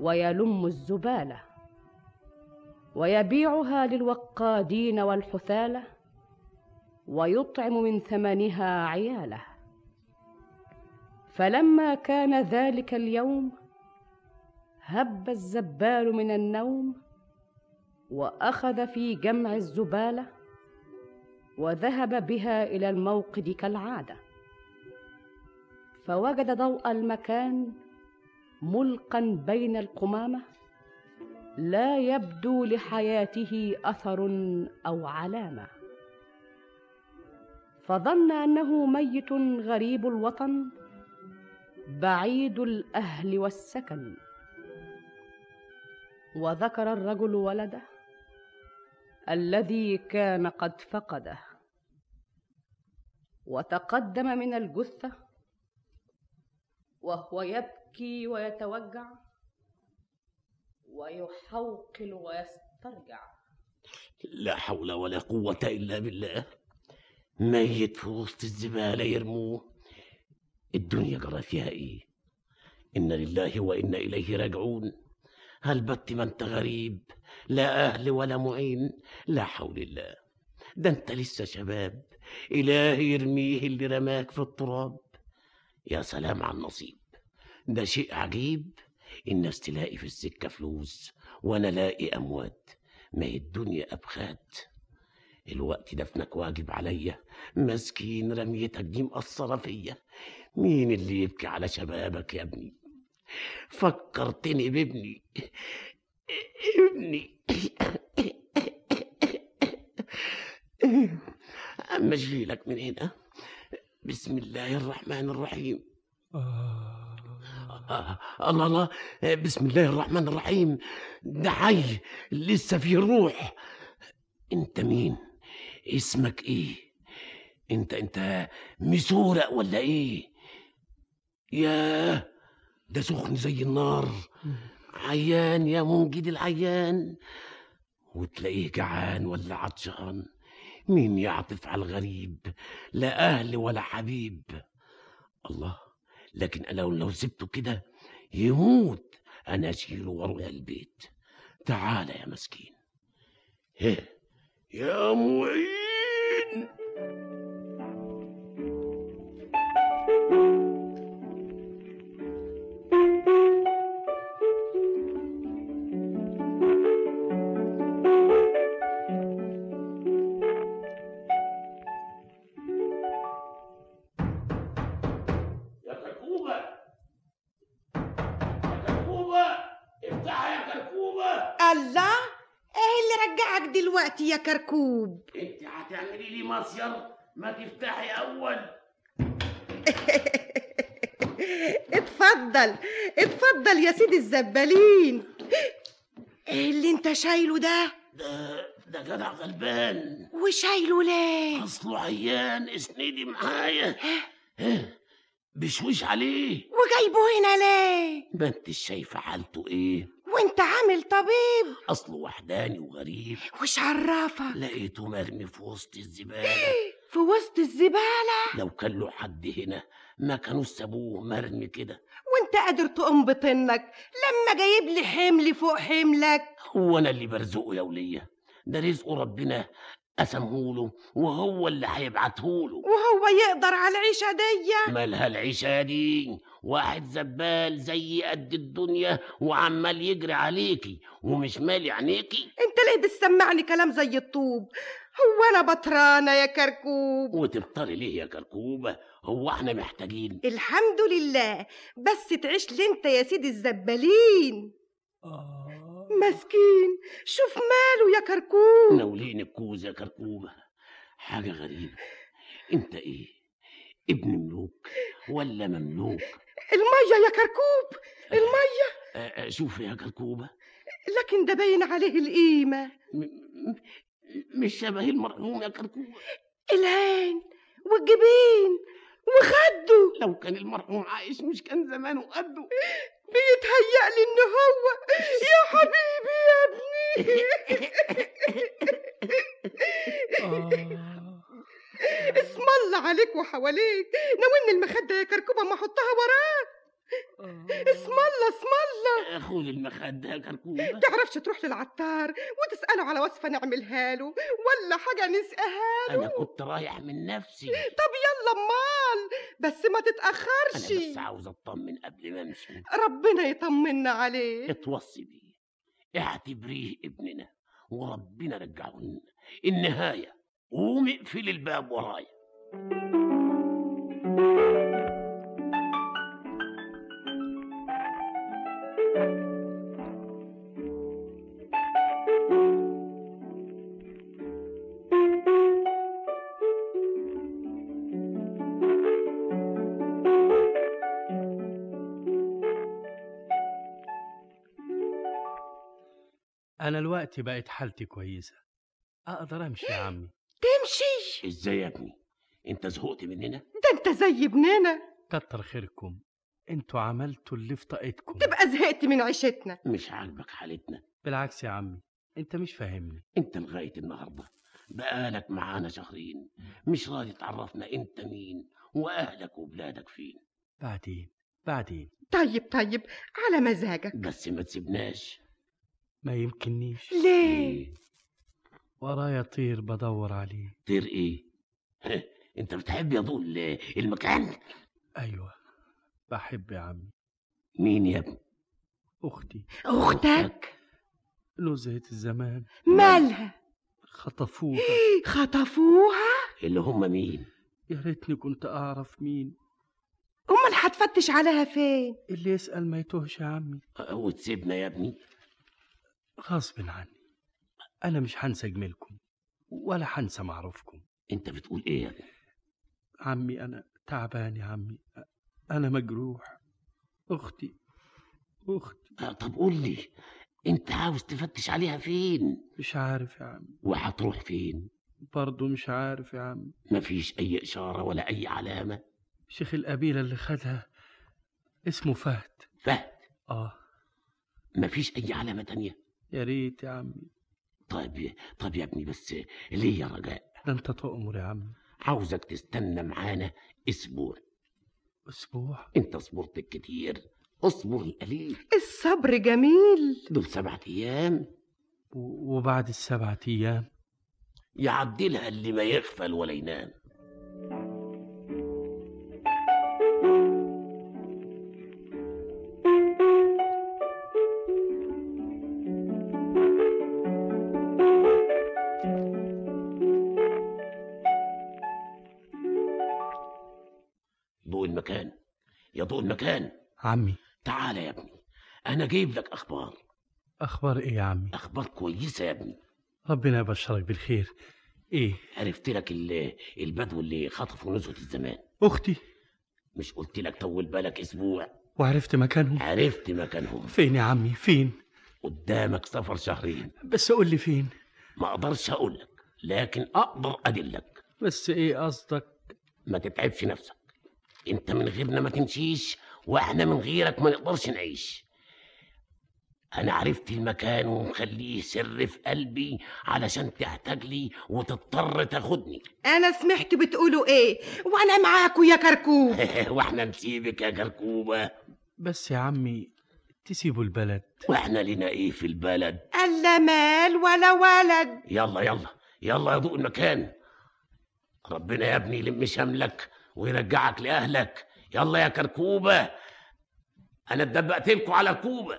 ويلم الزبالة. ويبيعها للوقادين والحثالة ويطعم من ثمنها عياله. فلما كان ذلك اليوم هب الزبال من النوم وأخذ في جمع الزبالة وذهب بها إلى الموقد كالعادة. فوجد ضوء المكان ملقا بين القمامة لا يبدو لحياته أثر أو علامة. فظن أنه ميت غريب الوطن بعيد الأهل والسكن. وذكر الرجل ولده الذي كان قد فقده. وتقدم من الجثة وهو يبكي ويتوجع. ويحوقل ويسترجع. لا حول ولا قوة إلا بالله. ميت في وسط الزبالة يرموه الدنيا جرى فيها إيه؟ إنا لله وإنا إليه راجعون. هل بت ما أنت غريب؟ لا أهل ولا معين. لا حول الله. ده أنت لسه شباب. إلهي يرميه اللي رماك في التراب. يا سلام على النصيب. ده شيء عجيب. الناس تلاقي في السكة فلوس وأنا لاقي أموات. ما هي الدنيا أبخات. الوقت دفنك واجب عليا. مسكين رميتك دي مقصرة فيا. مين اللي يبكي على شبابك يا ابني؟ فكرتني بابني. ابني. أما أجيلك من هنا. بسم الله الرحمن الرحيم. آه. الله الله. بسم الله الرحمن الرحيم. ده حي لسه فيه روح. انت مين؟ اسمك إيه؟ انت انت مسورق ولا إيه؟ ياه ده سخن زي النار. عيان يا منجد العيان. وتلاقيه جعان ولا عطشان. مين يعطف على الغريب؟ لا أهل ولا حبيب. الله. لكن أنا لو سبته كده يموت. أنا اشيله وأروح البيت. تعال يا مسكين. هه يا معين. لي مصير ما تفتحي أول. اتفضل اتفضل يا سيدي الزبالين. إيه اللي انت شايله ده؟ ده ده جدع غلبان. وشايله ليه أصله عيان اسندي معايا. ها، بشويش عليه. وجايبه هنا ليه؟ ما انت شايفه حالته إيه؟ وانت عامل طبيب. اصله وحداني وغريب. وش عرفك لقيته مرمي في وسط الزبالة. في وسط الزبالة؟ لو كان له حد هنا ما كانوا سابوه مرمي كده. وانت قادر تقوم بطنك. لما جايب لي حمل فوق حملك. هو أنا اللي برزقه يا ولية. ده رزق ربنا. قسمهوله وهو اللي هيبعتهوله. وهو يقدر على العيشة دي مالها العيشة دي؟ واحد زبال زي قد الدنيا وعمال يجري عليكي ومش مالي عينيكي؟ انت ليه بتسمعني كلام زي الطوب؟ هو أنا بطرانة يا كركوب. وتبطلي ليه يا كركوبة؟ هو إحنا محتاجين. الحمد لله. بس تعيش لي انت يا سيدي الزبالين. مسكين. شوف ماله يا كركوب. ناولين الكوز يا كركوبة حاجة غريبة. أنت إيه؟ ابن ملوك ولا مملوك؟ المية يا كركوب. المية. آه، آه، شوف يا كركوبة لكن ده باين عليه القيمة. مش شبه المرحوم يا كركوبة العين والجبين وخده. لو كان المرحوم عايش مش كان زمانه قده. بيتهيألي ان هو. يا حبيبي يا ابني. اسم الله عليك وحواليك. ناولني المخدة يا كركوبة ما أحطها وراك. اسم الله اسم الله. خد المخدة كركوبة. تعرفش تروح للعطار وتسأله على وصفة نعملها له ولا حاجة نسقيها له؟ أنا كنت رايح من نفسي. طب يلا امال بس ما أنا تتأخرش بس عاوز أطمن قبل ما أمشي. ربنا يطمنا عليه اتوصي بيه اعتبريه ابننا وربنا رجعه لنا النهاية قوم اقفل الباب ورايا. أنا الوقت بقت حالتي كويسة. أقدر أمشي يا عمي. تمشي؟ إزاي يا ابني؟ أنت زهقت مننا؟ ده أنت زي ابننا. كتر خيركم. أنتوا عملتوا اللي في طاقتكم. تبقى زهقت من عيشتنا. مش عاجبك حالتنا. بالعكس يا عمي أنت مش فاهمني. أنت لغاية النهاردة بقالك معانا شهرين. مش راضي تعرفنا أنت مين وأهلك وبلادك فين. بعدين بعدين. طيب طيب على مزاجك. بس ما تسيبناش. ما يمكننيش. ليه؟ ورايا طير بدور عليه. طير إيه؟ أنت بتحب يا ضول المكان؟ أيوة بحب يا عمي. مين يا ابني؟ أختي. أختك؟ نزهة الزمان. مالها؟ خطفوها. خطفوها؟ اللي هم مين؟ يا ريتني كنت أعرف مين. أمال هتفتش عليها فين؟ اللي يسأل ما يتوهش يا عمي. وتسيبنا يا ابني. غصب عني. أنا مش هنسى جميلكم ولا هنسى معروفكم. أنت بتقول إيه يا ابني عمي أنا تعبان يا عمي. أنا مجروح. أختي أختي. آه، طب قول لي أنت عاوز تفتش عليها فين؟ مش عارف يا عمي. وهتروح فين؟ برضه مش عارف يا عمي. مفيش أي إشارة ولا أي علامة؟ شيخ القبيلة اللي خدها اسمه فهد. فهد؟ آه. مفيش أي علامة تانية؟ يا ريت يا عمي. طيب طيب يا ابني بس ليه يا رجاء؟ ده أنت تؤمر يا عمي. عاوزك تستنى معانا أسبوع. أسبوع؟ انت صبرت كتير. اصبر القليل. الصبر جميل. دول سبعة أيام. وبعد السبعة أيام؟ يعدلها اللي ما يغفل ولا ينام. يا ضوء المكان عمي. تعال يا ابني أنا جايب لك أخبار. أخبار إيه يا عمي؟ أخبار كويسة يا ابني. ربنا يبشرك بالخير. إيه؟ عرفت لك ال- البدو اللي خطفوا نزهة الزمان. أختي. مش قلت لك طول بالك أسبوع. وعرفت مكانهم؟ عرفت مكانهم. فين يا عمي؟ فين؟ قدامك سفر شهرين. بس قول لي فين. ما أقدرش أقول لك لكن أقدر أدلك. بس إيه قصدك؟ ما تتعبش نفسك. انت من غيرنا ما تمشيش وإحنا من غيرك ما نقدرش نعيش. أنا عرفت المكان ومخليه سر في قلبي علشان تحتاج لي وتضطر تاخدني. أنا سمعت بتقولوا إيه وأنا معاكوا يا كركوب. وإحنا نسيبك يا كركوبه بس يا عمي تسيبوا البلد. وإحنا لنا إيه في البلد؟ الا مال ولا ولد. يلا يلا يلا يا ضوء المكان. ربنا يا ابني يلم شملك ويرجعك لأهلك. يلا يا كركوبة. أنا اتدبقت على الكوبة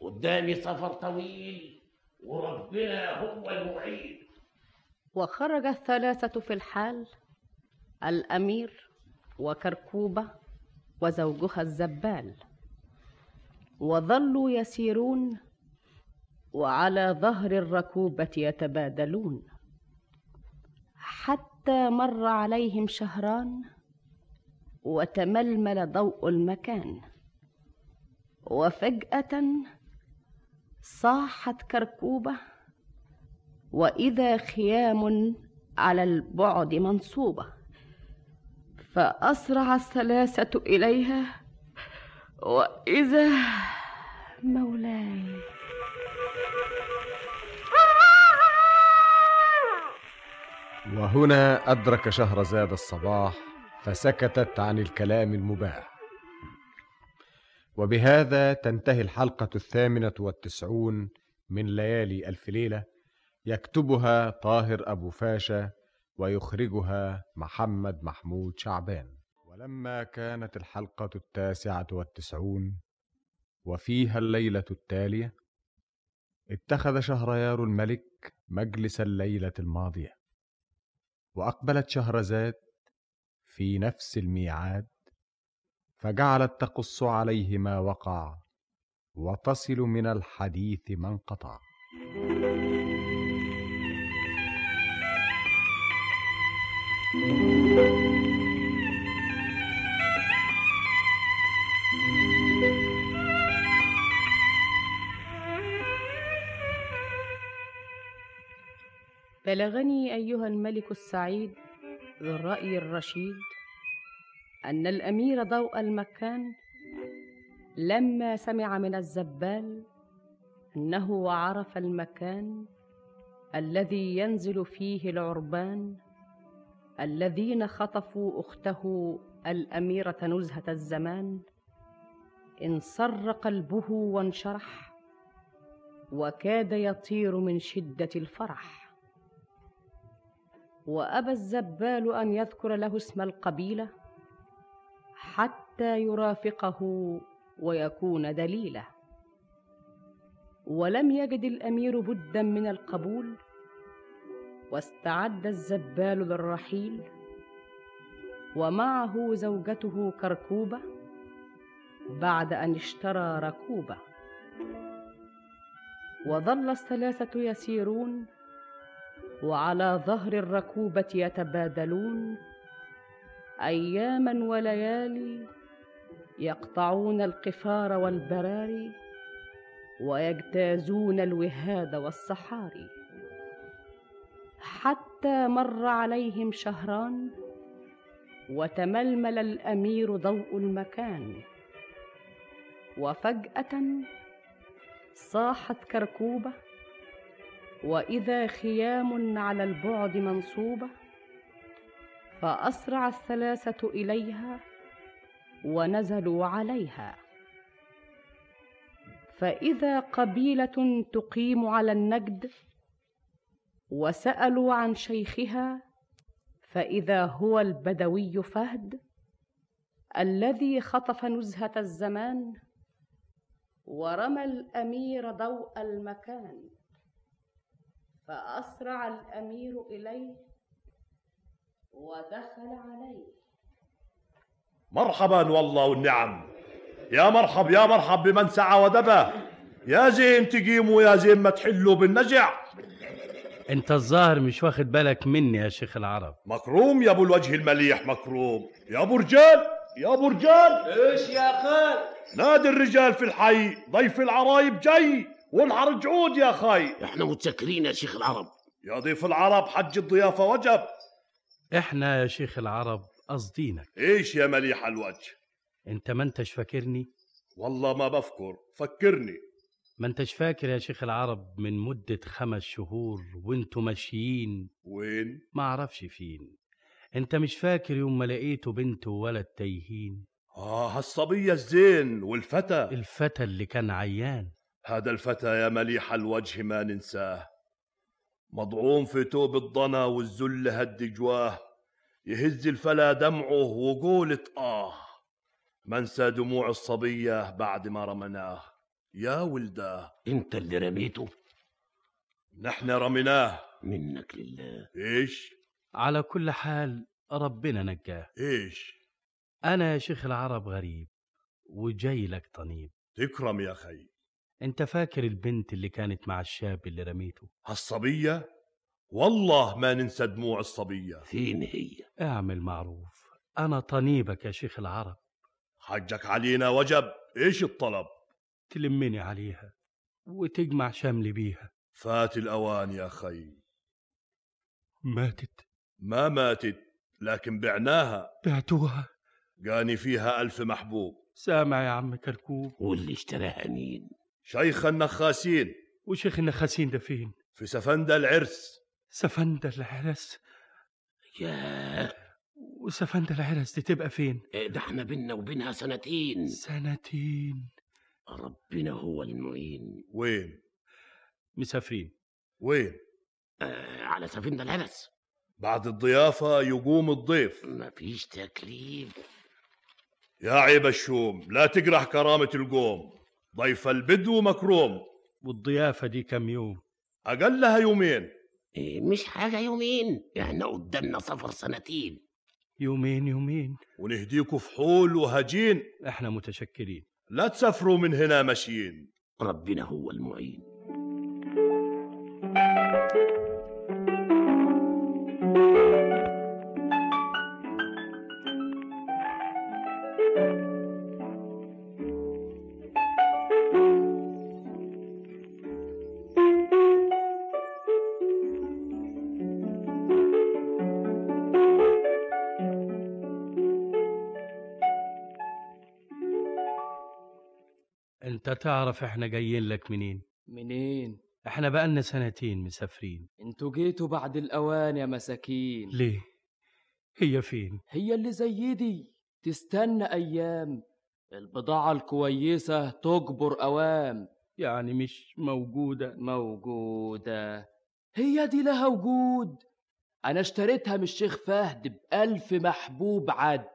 قدامي سفر طويل وربنا هو المعين وخرج الثلاثة في الحال الأمير وكركوبة وزوجها الزبال. وظلوا يسيرون وعلى ظهر الركوبة يتبادلون. حتى مر عليهم شهران وتململ ضوء المكان. وفجأة صاحت كركوبة وإذا خيام على البعد منصوبة. فأسرع الثلاثة إليها وإذا مولاي. وهنا أدرك شهرزاد الصباح فسكتت عن الكلام المباح. وبهذا تنتهي الحلقة الثامنة والتسعون من ليالي ألف ليلة يكتبها طاهر أبو فاشا ويخرجها محمد محمود شعبان. ولما كانت الحلقة التاسعة والتسعون وفيها الليلة التالية اتخذ شهريار الملك مجلس الليلة الماضية وأقبلت شهرزاد في نفس الميعاد فجعلت تقص عليه ما وقع وتصل من الحديث ما انقطع. بلغني أيها الملك السعيد ذو الرأي الرشيد. أن الأمير ضوء المكان لما سمع من الزبال أنه عرف المكان الذي ينزل فيه العربان الذين خطفوا أخته الأميرة نزهة الزمان. انصر قلبه وانشرح وكاد يطير من شدة الفرح. وأبى الزبال أن يذكر له اسم القبيلة حتى يرافقه ويكون دليله. ولم يجد الأمير بدا من القبول واستعد الزبال للرحيل ومعه زوجته كركوبة بعد أن اشترى ركوبة. وظل الثلاثة يسيرون وعلى ظهر الركوبة يتبادلون أياما وليالي يقطعون القفار والبراري ويجتازون الوهاد والصحاري حتى مر عليهم شهران وتململ الأمير ضوء المكان. وفجأة صاحت كركوبة وإذا خيام على البعد منصوبة فأسرع الثلاثة إليها ونزلوا عليها. فإذا قبيلة تقيم على النجد وسألوا عن شيخها فإذا هو البدوي فهد الذي خطف نزهة الزمان ورمى الأمير ضوء المكان. فأسرع الأمير إليه ودخل عليه. مرحبا والله والنعم يا مرحب يا مرحب بمن سعى ودبا. يا زين تقيموا يا زين ما تحلوا بالنجع. أنت الظاهر مش واخد بالك مني يا شيخ العرب. مكروم يا أبو الوجه المليح مكروم. يا ابو رجال يا ابو رجال إيش يا خال نادي الرجال في الحي ضيف العرايب جاي. والحرج عود يا خاي. إحنا متشكرين يا شيخ العرب. يا ضيف العرب حج الضيافة وجب. إحنا يا شيخ العرب قصدينك. إيش يا مليح الوجه؟ أنت ما أنتش فاكرني؟ والله ما بفكر. فكرني. ما أنتش فاكر يا شيخ العرب من مدة خمس شهور وانتوا ماشيين؟ وين؟ ما أعرفش فين. أنت مش فاكر يوم ما لقيته بنت وولد تايهين؟ آه هالصبية الزين والفتى. الفتى اللي كان عيان. هذا الفتى يا مليح الوجه ما ننساه. مضعوم في توب الضنا والذل هد جواه. يهز الفلا دمعه وقولة آه منسى دموع الصبية بعد ما رمناه. يا ولداه. انت اللي رميته. نحن رميناه. منك لله. إيش؟ على كل حال ربنا نجاه. إيش؟ أنا يا شيخ العرب غريب وجاي لك طنيب. تكرم يا خي. أنت فاكر البنت اللي كانت مع الشاب اللي رميته؟ هالصبية والله ما ننسى دموع الصبية. فين هي؟ اعمل معروف أنا طنيبك يا شيخ العرب. حجك علينا وجب إيش الطلب؟ تلمني عليها وتجمع شملي بيها. فات الأوان يا خي ماتت؟ ما ماتت لكن بعناها. بعتوها؟ قاني فيها ألف محبوب. سامع يا عم كركوب. واللي اشتراها مين؟ شيخ النخاسين. وشيخ النخاسين ده فين في سفندة العرس. سفندة العرس؟ ياه وسفندة العرس دي تبقى فين؟ إيه ده إحنا بينا وبينها سنتين. سنتين. ربنا هو المعين. وين؟ مسافرين. وين؟ آه على سفينة العرس. بعد الضيافة يقوم الضيف. مفيش تكليف. يا عيب الشوم لا تجرح كرامة القوم. ضيف البدو مكروم. والضيافة دي كم يوم؟ أقلها يومين. إيه مش حاجة يومين. إحنا قدامنا سفر سنتين. يومين يومين. ونهديكوا فحول وهجين. إحنا متشكرين. لا تسافروا من هنا ماشيين. ربنا هو المعين. تعرف إحنا جايين لك منين؟ منين؟ إحنا بقالنا سنتين مسافرين. أنتوا جيتوا بعد الأوان يا مساكين. ليه؟ هي فين؟ هي اللي زي دي. تستنى أيام. البضاعة الكويسة تجبر أوام. يعني مش موجودة. موجودة. هي دي لها وجود. أنا اشتريتها من الشيخ فهد بألف محبوب عد.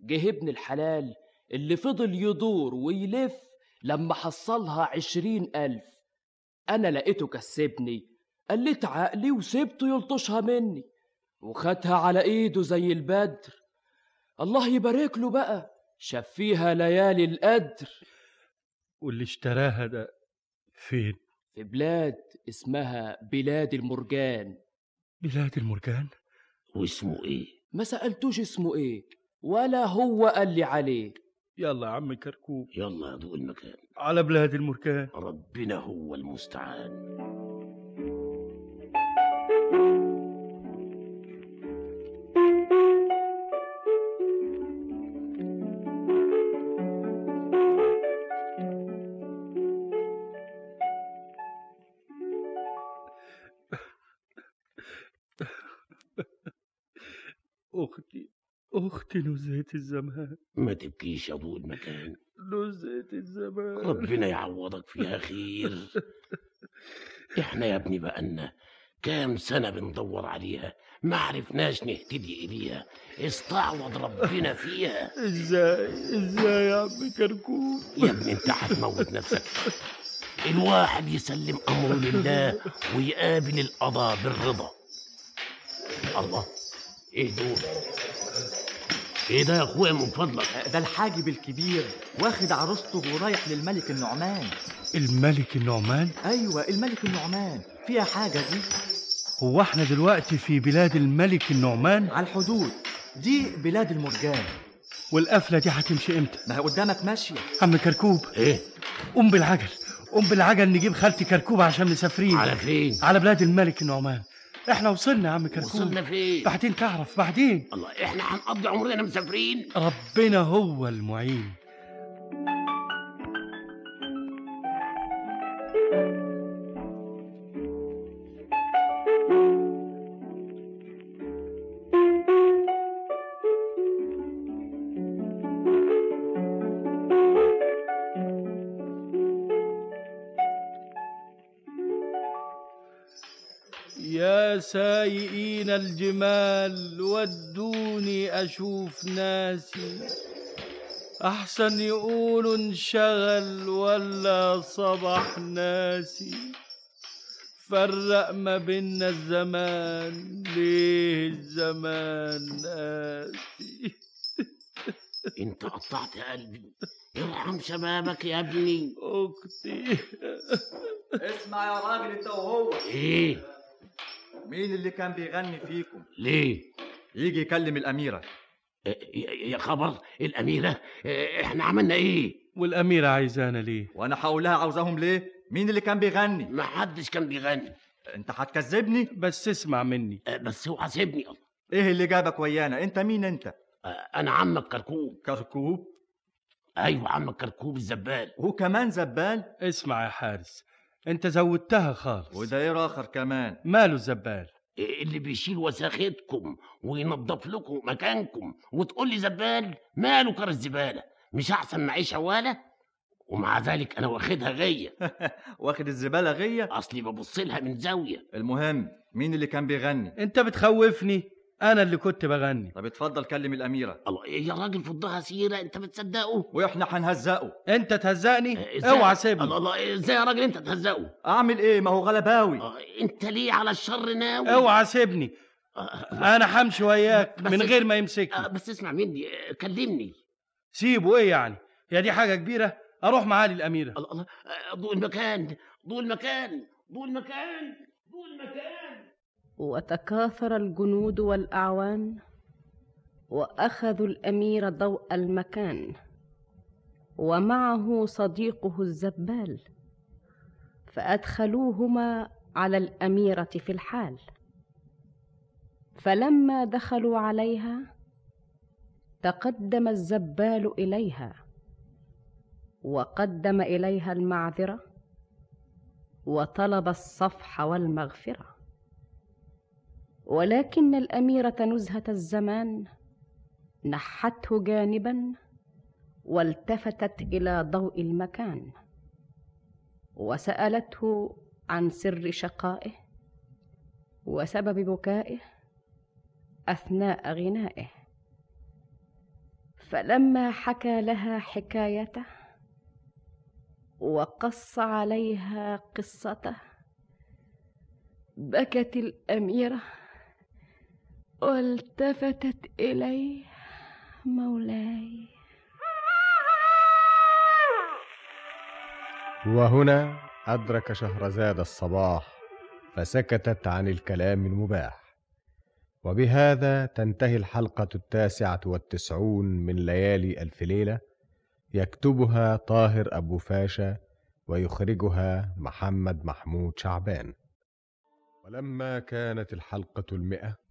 جه ابن الحلال اللي فضل يدور ويلف لما حصلها عشرين ألف. أنا لقيته كسبني. قلت عقلي وسبته يلطشها مني. وخدها على إيده زي البدر. الله يبارك له بقى. شاف فيها ليالي القدر. واللي اشتراها ده فين؟ في بلاد اسمها بلاد المرجان. بلاد المرجان؟ واسمه إيه؟ ما سألتوش اسمه إيه ولا هو قال لي عليه. يلا يا عم كركوب يلا يا ضوء المكان. على بلاد المرجان ربنا هو المستعان. أختي نزهة الزمان. ما تبكيش يا ضوء المكان نزهة الزمان. ربنا يعوضك فيها خير إحنا يا ابني بقالنا كام سنة بندور عليها ما عرفناش نهتدي إليها. استعوض ربنا فيها. إزاي؟ إزاي يا عم كركوب؟ يا ابني أنت هتموت نفسك. الواحد يسلم أمره لله ويقابل القضاء بالرضا. الله إيه دول؟ إيه ده يا أخويا؟ من فضلك. ده الحاجب الكبير واخد عروسته ورايح للملك النعمان. الملك النعمان؟ أيوه الملك النعمان. فيها حاجة دي؟ هو إحنا دلوقتي في بلاد الملك النعمان؟ على الحدود. دي بلاد المرجان. والقفلة دي هتمشي إمتى؟ ما هي قدامك ماشية. عم كركوب. إيه؟ قوم بالعجل. قوم بالعجل نجيب خالتي كركوب عشان مسافرين. على فين؟ على بلاد الملك النعمان. إحنا وصلنا يا عم كركوب وصلنا فين بعدين تعرف بعدين. الله إحنا هنقضي عمرنا مسافرين. ربنا هو المعين. يا سايقين الجمال ودوني أشوف ناسي. أحسن يقولوا انشغل ولا صبح ناسي. فرق ما بينا الزمان ليه الزمان ناسي؟ إنت قطعت قلبي. ارحم شبابك يا ابني. أختي. اسمع يا راجل انت وهو. إيه؟ مين اللي كان بيغني فيكم؟ ليه؟ يجي يكلم الأميرة. يا خبر الأميرة؟ إحنا عملنا إيه؟ والأميرة عايزانا ليه؟ وأنا هقول لها عاوزاهم ليه؟ مين اللي كان بيغني؟ ما حدش كان بيغني. أنت هتكذبني؟ بس اسمع مني. بس اوعى سيبني إيه اللي جابك ويانا؟ أنت مين أنت؟ أنا عمك كركوب. كركوب؟ أيوه عمك كركوب الزبال. هو كمان زبال؟ اسمع يا حارس انت زودتها خالص. وده إيه اخر كمان؟ ماله الزبال؟ اللي بيشيل وساختكم وينظف لكم مكانكم وتقول لي زبال ماله كار الزبالة؟ مش أحسن معيش عواله ومع ذلك أنا واخدها غية. واخد الزبالة غية؟ أصلي ببص لها من زاوية. المهم مين اللي كان بيغني؟ انت بتخوفني. أنا اللي كنت بغني. طب اتفضل كلم الأميرة. الله يا راجل فضها سيرة أنت بتصدقه؟ وإحنا هنهزقه أنت تهزقني؟ إزاي- أوعى سيبني الله الله إزاي يا راجل؟ أنت تهزقه. أعمل إيه؟ ما هو غلباوي. أنت ليه على الشر ناوي؟ أوعى سيبني أنا همشي وياك بس- من غير ما يمسكني. بس اسمع مني آه، كلمني. سيبه إيه يعني؟ هي دي حاجة كبيرة. أروح معالي الأميرة. الله الله آه، ضوء المكان ضوء المكان ضوء المكان ضوء المكان. وتكاثر الجنود والأعوان واخذوا الأمير ضوء المكان ومعه صديقه الزبال فأدخلوهما على الأميرة في الحال. فلما دخلوا عليها تقدم الزبال إليها وقدم إليها المعذرة وطلب الصفح والمغفرة. ولكن الأميرة نزهة الزمان نحته جانبا والتفتت إلى ضوء المكان وسألته عن سر شقائه وسبب بكائه أثناء غنائه. فلما حكى لها حكايته وقص عليها قصته بكت الأميرة والتفتت إليه مولاي. وهنا أدرك شهرزاد الصباح فسكتت عن الكلام المباح. وبهذا تنتهي الحلقة التاسعة والتسعون من ليالي ألف ليلة يكتبها طاهر أبو فاشا ويخرجها محمد محمود شعبان. ولما كانت الحلقة المئة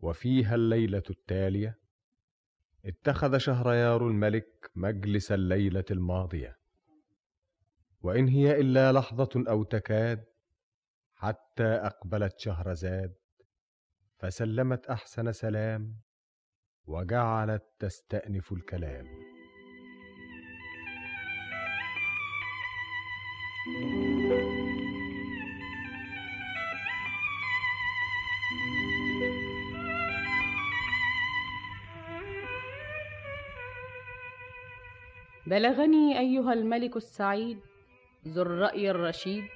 وفيها الليلة التالية اتخذ شهريار الملك مجلس الليلة الماضية. وإن هي إلا لحظة أو تكاد حتى أقبلت شهرزاد فسلمت أحسن سلام وجعلت تستأنف الكلام. بلغني أيها الملك السعيد ذو الرأي الرشيد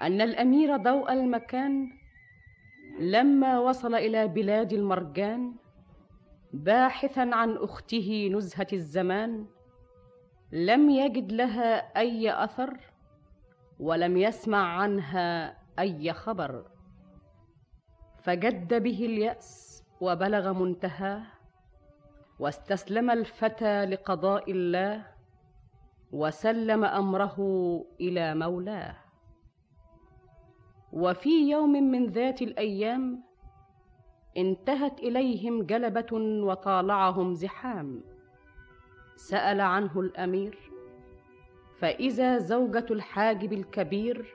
أن الأمير ضوء المكان لما وصل إلى بلاد المرجان باحثا عن أخته نزهة الزمان لم يجد لها أي أثر ولم يسمع عنها أي خبر فجد به اليأس وبلغ منتهاه واستسلم الفتى لقضاء الله وسلم أمره إلى مولاه. وفي يوم من ذات الأيام انتهت إليهم جلبة وطالعهم زحام. سأل عنه الأمير فإذا زوجة الحاجب الكبير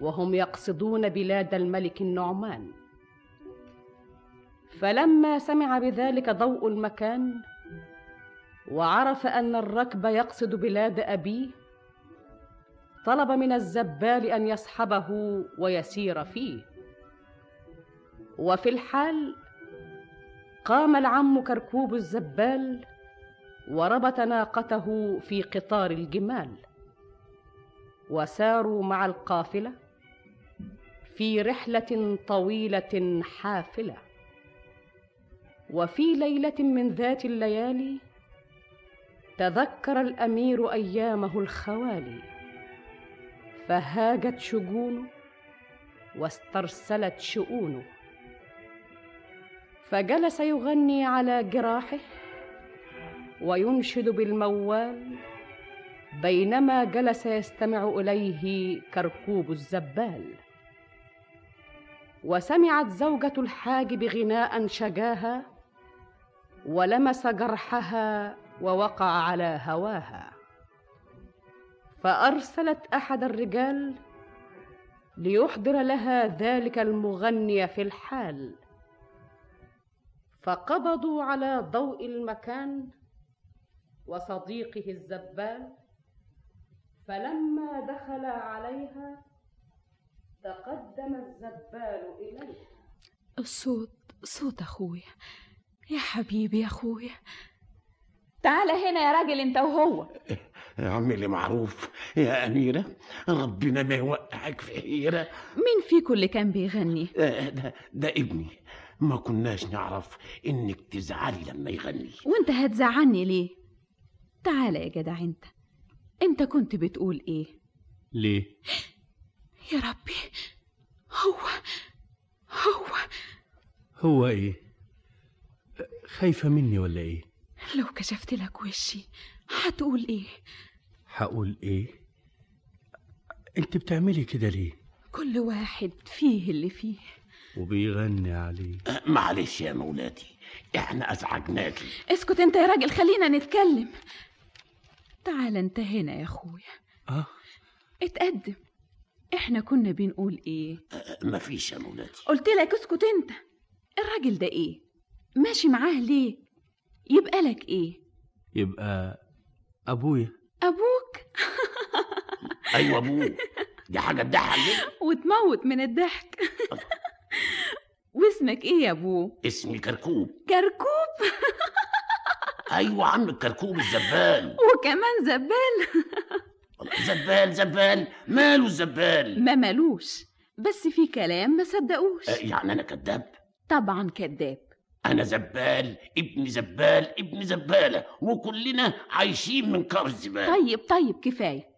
وهم يقصدون بلاد الملك النعمان. فلما سمع بذلك ضوء المكان وعرف أن الركب يقصد بلاد أبيه طلب من الزبال أن يصحبه ويسير فيه. وفي الحال قام العم كركوب الزبال وربط ناقته في قطار الجمال وساروا مع القافلة في رحلة طويلة حافلة. وفي ليلة من ذات الليالي تذكر الأمير أيامه الخوالي. فهاجت شجونه واسترسلت شؤونه. فجلس يغني على جراحه وينشد بالموال. بينما جلس يستمع إليه كركوب الزبال. وسمعت زوجة الحاجب غناء شجاها ولمس جرحها ووقع على هواها. فأرسلت أحد الرجال ليحضر لها ذلك المغني في الحال. فقبضوا على ضوء المكان وصديقه الزبال فلما دخل عليها تقدم الزبال اليه الصوت صوت اخويا يا حبيبي يا أخويا. تعال هنا يا راجل أنت وهو. اعملي معروف يا أميرة ربنا ما يوقعك في حيرة. مين فيكم اللي كان بيغني؟ آه، ده, ده ابني. ما كناش نعرف إنك تزعلي لما يغني. وأنت هتزعلني ليه؟ تعالى يا جدع أنت. أنت كنت بتقول إيه؟ ليه؟ يا ربي هو هو. هو إيه؟ خايفة مني ولا إيه؟ لو كشفت لك وشي هتقول إيه؟ هقول إيه؟ أنت بتعملي كده ليه؟ كل واحد فيه اللي فيه. وبيغني عليه. معلش يا مولاتي إحنا أزعجناكي. اسكت أنت يا راجل خلينا نتكلم. تعال انت هنا يا أخويا. آه. اتقدم. إحنا كنا بنقول إيه؟ آه، مفيش يا مولاتي. قلت لك اسكت أنت. الراجل ده إيه؟ ماشي معاه ليه؟ يبقى لك إيه؟ يبقى أبويا. أبوك؟ أيوه ابوه دي حاجة تضحك وتموت من الضحك. واسمك إيه يا أبوه؟ اسمي كركوب. كركوب؟ أيوه عم الكركوب الزبال. وكمان زبال. زبال زبال. ماله الزبال؟ ما ملوش بس في كلام ما صدقوش. آه، يعني أنا كذاب؟ طبعا كذاب. أنا زبال ابن زبال ابن زبالة وكلنا عايشين من كار الزبال طيب طيب كفاية.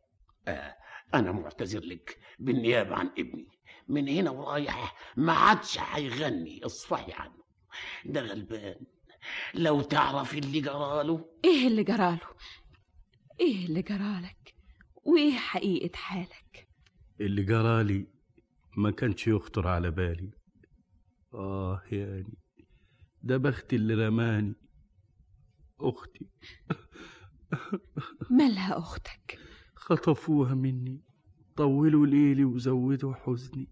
آه أنا معتذر لك بالنيابة عن ابني. من هنا ورايح ما عادش هيغني اصفحي عنه. ده غلبان. لو تعرف اللي جراله. إيه اللي جراله؟ إيه اللي جرالك؟ وإيه حقيقة حالك؟ اللي جرالي ما كانش يخطر على بالي. آه يعني ده بختي اللي رماني. أختي. مالها أختك؟ خطفوها مني طولوا ليلي وزودوا حزني.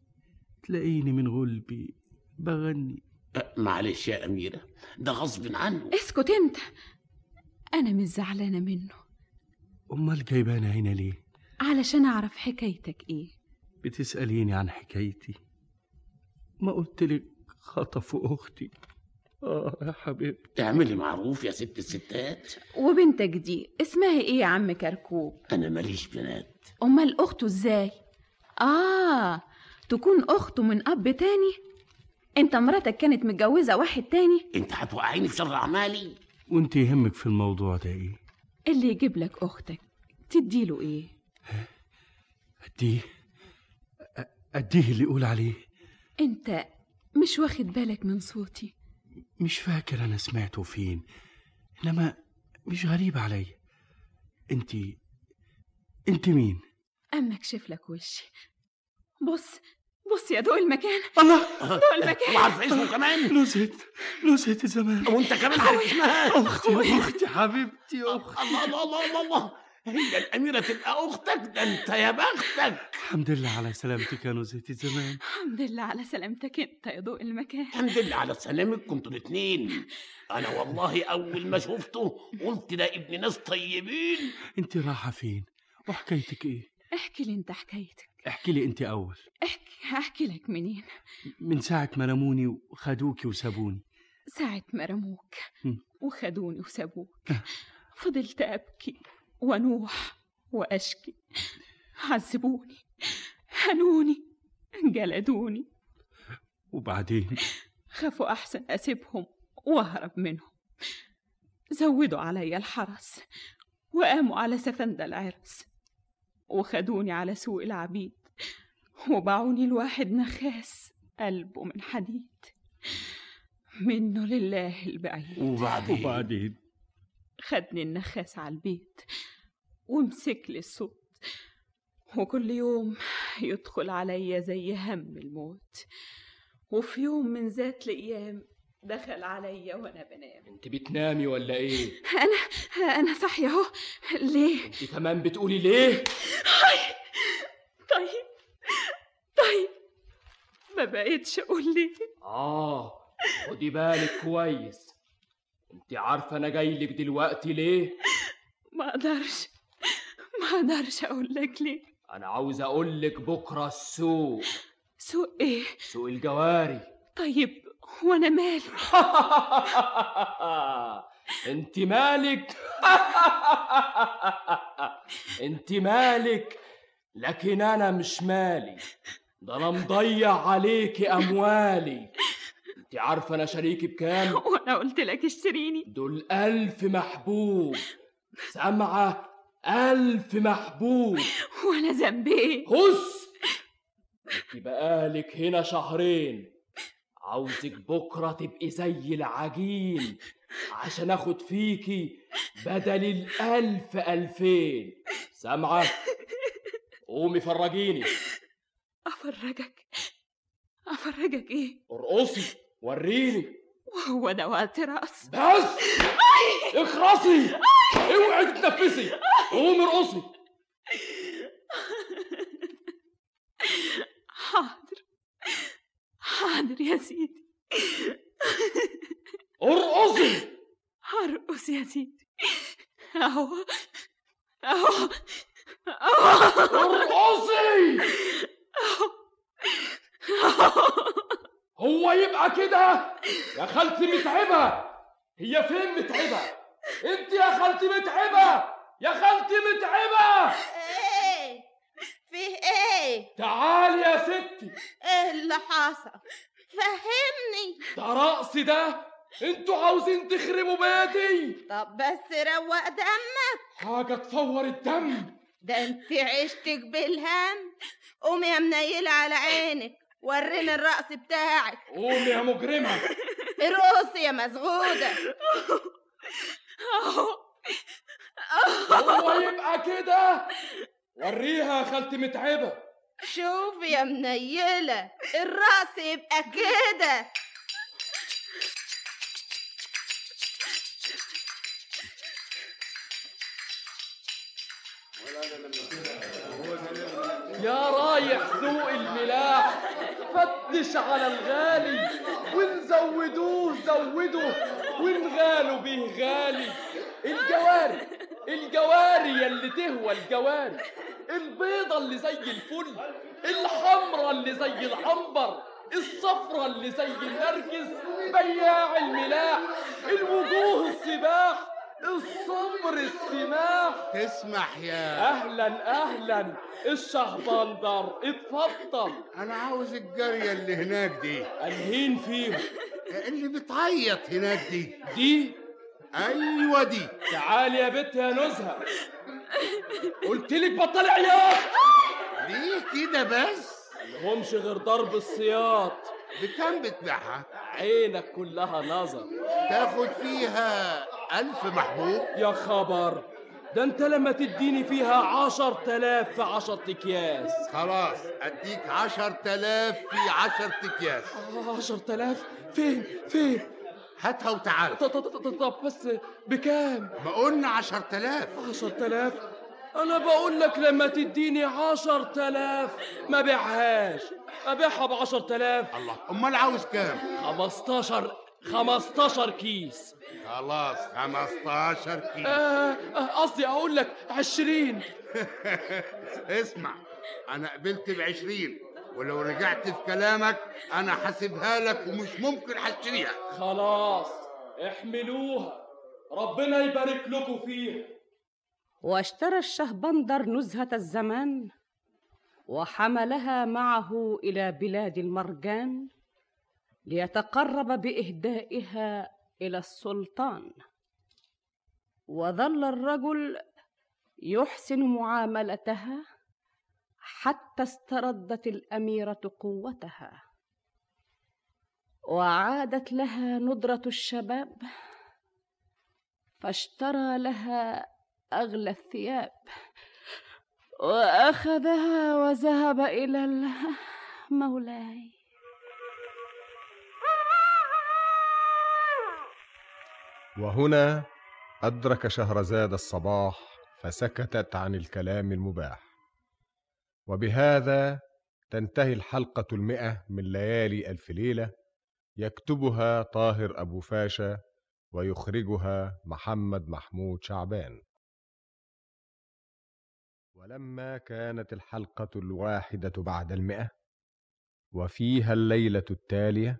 تلاقيني من غلبي بغني. أه، معلش يا أميرة ده غصب عنه. اسكت أنت. أنا مش زعلانة منه. أمال جايبانا هنا ليه؟ علشان أعرف حكايتك إيه. بتسأليني عن حكايتي. ما قلتلك خطفوا أختي. آه يا حبيبتي. اعملي معروف يا ست الستات. وبنتك دي اسمها إيه يا عم كركوب؟ أنا ماليش بنات. أمال أخته إزاي؟ آه تكون أخته من أب تاني؟ أنت مراتك كانت متجوزة واحد تاني؟ أنت هتوقعيني في شر أعمالي؟ وأنت يهمك في الموضوع ده إيه؟ اللي يجيب لك أختك تديله إيه؟ أديه أ- أديه اللي يقول عليه. أنت مش واخد بالك من صوتي؟ مش فاكر أنا سمعته فين إنما مش غريب عليا أنت أنت مين؟ أما أكشف لك وشي. بص بص يا دوق المكان. الله! دوق المكان. وعارف اسمه كمان؟ نزهت نزهت زمان وأنت كمان عارف اسمها؟ أختي أختي حبيبتي أختي. الله الله الله الله. هي الأميرة تبقى أختك ده أنت يا بختك. الحمد لله على سلامتك يا نزهتي زمان الحمد لله على سلامتك أنت يا ضوء المكان. الحمد لله على سلامتكم أنتوا الاتنين. أنا والله أول ما شفته قلت ده ابن ناس طيبين. أنت رايحة فين؟ وحكايتك إيه؟ احكي لي أنت حكايتك. احكي لي أنت أول. احكي احكي لك منين. من ساعة ما رموني وخدوكي وسابوني. ساعة ما رموك. وخدوني وسابوك. فضلت أبكي. ونوح وأشكي. عذبوني هنوني جلدوني وبعدين؟ خافوا أحسن أسيبهم وأهرب منهم. زودوا علي الحرس وقاموا على سفند العرس وخدوني على سوق العبيد وباعوني لواحد نخاس قلبه من حديد. منه لله البعيد. وبعدين؟ وبعدين؟ خدني النخاس على البيت. ومسك لي الصوت. وكل يوم يدخل عليا زي هم الموت. وفي يوم من ذات الأيام دخل عليا وأنا بنام. أنت بتنامي ولا إيه؟ أنا أنا صاحية أهو. ليه؟ أنت كمان بتقولي ليه؟ طيب طيب. ما بقيتش أقول ليه. آه خدي بالك كويس. أنت عارفة أنا جاي لك دلوقتي ليه؟ ما أقدرش. ما أقدرش أقول لك ليه. أنا عاوز أقول لك بكره السوق. سوق إيه؟ سوق الجواري. طيب وأنا مالي؟ انت مالك؟ انت مالك؟ لكن أنا مش مالي. ده أنا مضيع عليكي اموالي. انت عارفة أنا شريكي بكام؟ وأنا قلت لك اشتريني. دول ألف محبوب. سامعة؟ ألف محبوب. وأنا ذنبي إيه؟ هس انت بقالك هنا شهرين. عاوزك بكرة تبقي زي العجين. عشان آخد فيكي بدل الألف ألفين. سامعة؟ قومي فرجيني. أفرجك؟ أفرجك إيه؟ ارقصي وريني. وهو ده وقت رأس. بس! اخرسي اوعي تتنفسي! قومي ارقصي حاضر. حاضر يا سيدي. ارقصي هرقص يا سيدي. أهو. أهو. ارقصي هو يبقى كده؟ يا خالتي متعبة. هي فين متعبة؟ انت يا خالتي متعبة. يا خالتي متعبة. إيه؟ فيه إيه؟ تعالي يا ستي. إيه اللي حصل فهمني. ده رقص ده. أنتوا عاوزين تخربوا بيتي. طب بس روق دمك. حاجة تفور الدم. ده انت عشتك بالهم. قومي يا منيلة على عينك. وريني الرقص بتاعك. قومي يا مجرمة. ارقصي يا مزغودة. هو يبقى كده؟ وريها يا خالتي متعبة. شوفي يا منيلة الرقص يبقى كده. يا رايح سوق الملاح فتش على الغالي ونزودوه زودوه ونغالوا بيه غالي. الجواري الجواري يلي تهوى الجواري البيضة اللي زي الفل الحمرة اللي زي العنبر الصفرة اللي زي النرجس بياع الملاح الوجوه السباح الصبر السماح. تسمح يا أهلا أهلا الشهبندر اتفضل أنا عاوز الجارية اللي هناك دي. انهين فيهم اللي بتعيط هناك دي. دي؟ أيوه دي تعالي يا بت يا نزهة. قلت لك بطلي عياط. ليه كده بس؟ مهمش غير ضرب السياط. بكم بتبيعها؟ عينك كلها نظر. تاخد فيها ألف محبوب؟ يا خبر. ده انت لما تديني فيها عشر تلاف في عشر أكياس. خلاص أديك عشر تلاف في عشر أكياس. عشر تلاف فين؟ فين؟ هاتها وتعال. طب بس بكام؟ ما قلنا عشر تلاف عشر تلاف أنا بقول لك لما تديني عشر تلاف ما بيعهاش أبيعها بعشر تلاف الله أمال عاوز كام؟ خمستاشر خمستاشر كيس. خلاص خمستاشر كيس. آه، آه، قصدي أقول لك عشرين. اسمع أنا قبلت بعشرين. ولو رجعت في كلامك أنا حاسبها لك ومش ممكن هشتريها خلاص احملوها. ربنا يبارك لكم فيها. واشترى الشهبندر نزهة الزمان وحملها معه إلى بلاد المرجان ليتقرب بإهدائها إلى السلطان. وظل الرجل يحسن معاملتها حتى استردت الأميرة قوتها. وعادت لها ندرة الشباب فاشترى لها أغلى الثياب وأخذها وذهب إلى ال- مولاي وهنا أدرك شهرزاد الصباح فسكتت عن الكلام المباح. وبهذا تنتهي الحلقة المئة من ليالي ألف ليلة يكتبها طاهر أبو فاشا ويخرجها محمد محمود شعبان. ولما كانت الحلقة الواحدة بعد المئة وفيها الليلة التالية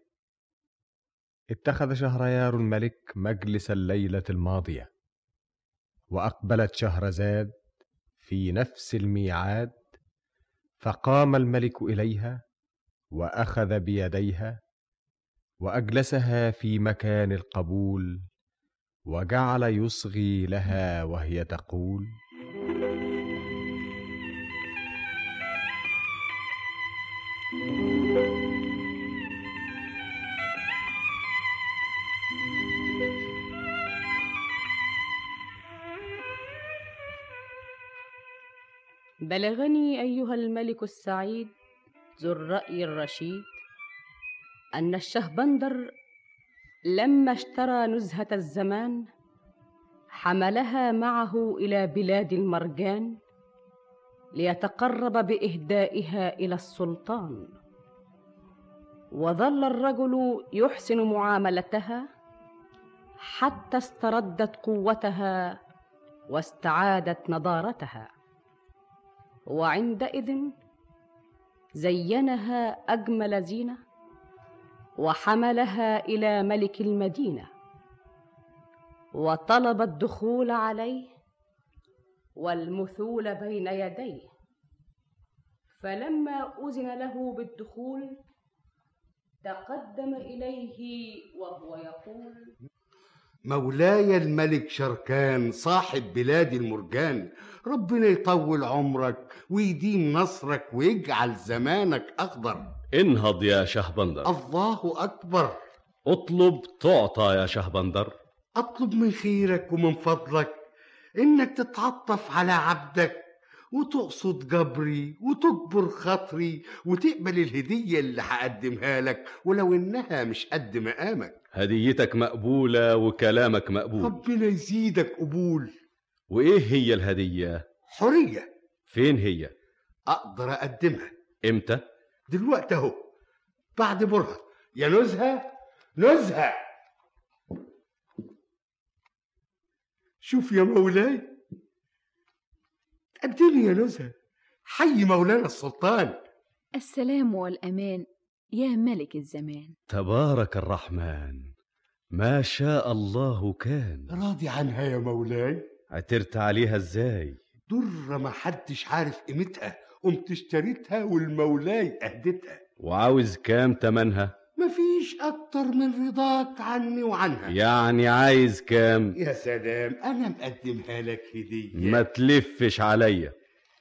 اتخذ شهريار الملك مجلس الليلة الماضية وأقبلت شهرزاد في نفس الميعاد فقام الملك إليها وأخذ بيديها وأجلسها في مكان القبول وجعل يصغي لها وهي تقول بلغني أيها الملك السعيد ذو الرأي الرشيد أن الشهبندر لما اشترى نزهة الزمان حملها معه إلى بلاد المرجان ليتقرب بإهدائها إلى السلطان. وظل الرجل يحسن معاملتها حتى استردت قوتها واستعادت نضارتها. وعندئذ زينها أجمل زينة وحملها إلى ملك المدينة وطلب الدخول عليه والمثول بين يديه. فلما أذن له بالدخول تقدم إليه وهو يقول مولاي الملك شركان صاحب بلاد المرجان ربنا يطول عمرك ويديم نصرك ويجعل زمانك أخضر. انهض يا شهبندر. الله أكبر. اطلب تعطى يا شهبندر. أطلب من خيرك ومن فضلك إنك تتعطف على عبدك وتقصد جبري وتكبر خاطري وتقبل الهدية اللي هقدمها لك ولو إنها مش قد مقامك. هديتك مقبولة وكلامك مقبول. ربنا يزيدك قبول. وإيه هي الهدية؟ حرية. فين هي؟ أقدر أقدمها. إمتى؟ دلوقتي أهو بعد برهة. يا نزهة نزهة. شوف يا مولاي. قدمي يا نزهة. حي مولانا السلطان. السلام والأمان يا ملك الزمان. تبارك الرحمن. ما شاء الله كان. راضي عنها يا مولاي. عترت عليها إزاي؟ درة ما حدش عارف قيمتها قمت اشتريتها والمولاي أهدتها. وعاوز كام تمنها؟ مفيش أكتر من رضاك عني وعنها. يعني عايز كام؟ يا سلام أنا مقدمها لك هدية. ما تلفش عليا.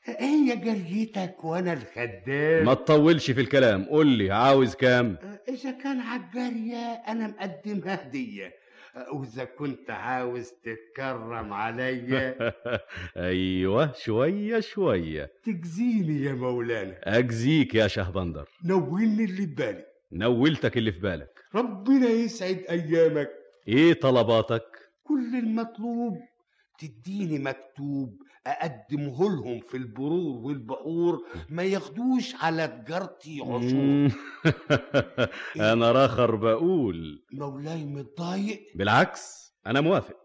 هي جريتك وأنا الخدام. ما تطولش في الكلام قول لي عاوز كام؟ إذا كان عالجارية أنا مقدمها هدية. واذا كنت عاوز تتكرم عليا أيوه شوية شوية. تجزيني يا مولانا. أجزيك يا شهبندر نولني اللي ببالي نولتك اللي في بالك. ربنا يسعد أيامك. إيه طلباتك؟ كل المطلوب تديني مكتوب. أقدمه لهم في البرور والبحور ما ياخدوش على تجارتي عشور أنا راخر بقول. مولاي متضايق. بالعكس أنا موافق.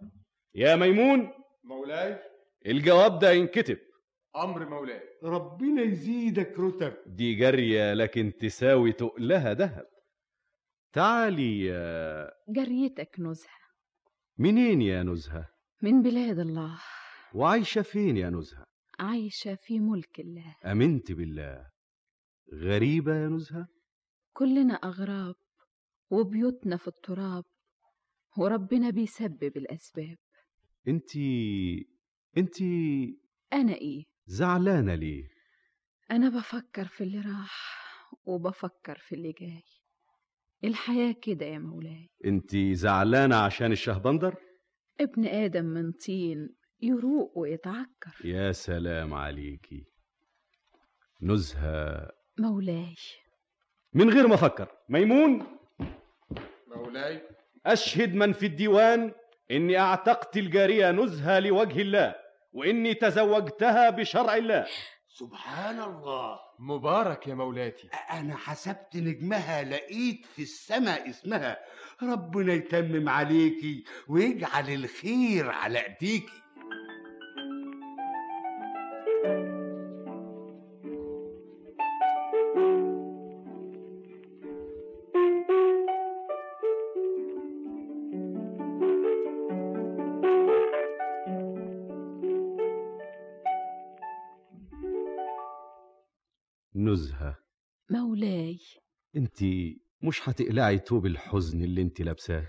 يا ميمون. مولاي. الجواب ده ينكتب. أمر مولاي. ربنا يزيدك رتب. دي جارية لكن تساوي تقلها ذهب. تعالي يا جريتك نزهة. منين يا نزهة؟ من بلاد الله. وعايشة فين يا نزهة؟ عايشة في ملك الله. أمنت بالله. غريبة يا نزهة؟ كلنا أغراب وبيوتنا في التراب وربنا بيسبب الأسباب. انتي انتي أنا إيه؟ زعلانة ليه؟ أنا بفكر في اللي راح وبفكر في اللي جاي. الحياة كده يا مولاي. انتي زعلانة عشان الشهبندر؟ ابن آدم من طين يروق ويتعكر. يا سلام عليكي نزهة. مولاي. من غير ما أفكر. ميمون. مولاي. أشهد من في الديوان إني أعتقت الجارية نزهة لوجه الله وإني تزوجتها بشرع الله. سبحان الله. مبارك يا مولاتي. أنا حسبت نجمها لقيت في السماء اسمها. ربنا يتمم عليكي ويجعل الخير على ايديكي مش هتقلعي توب الحزن اللي انت لابساه.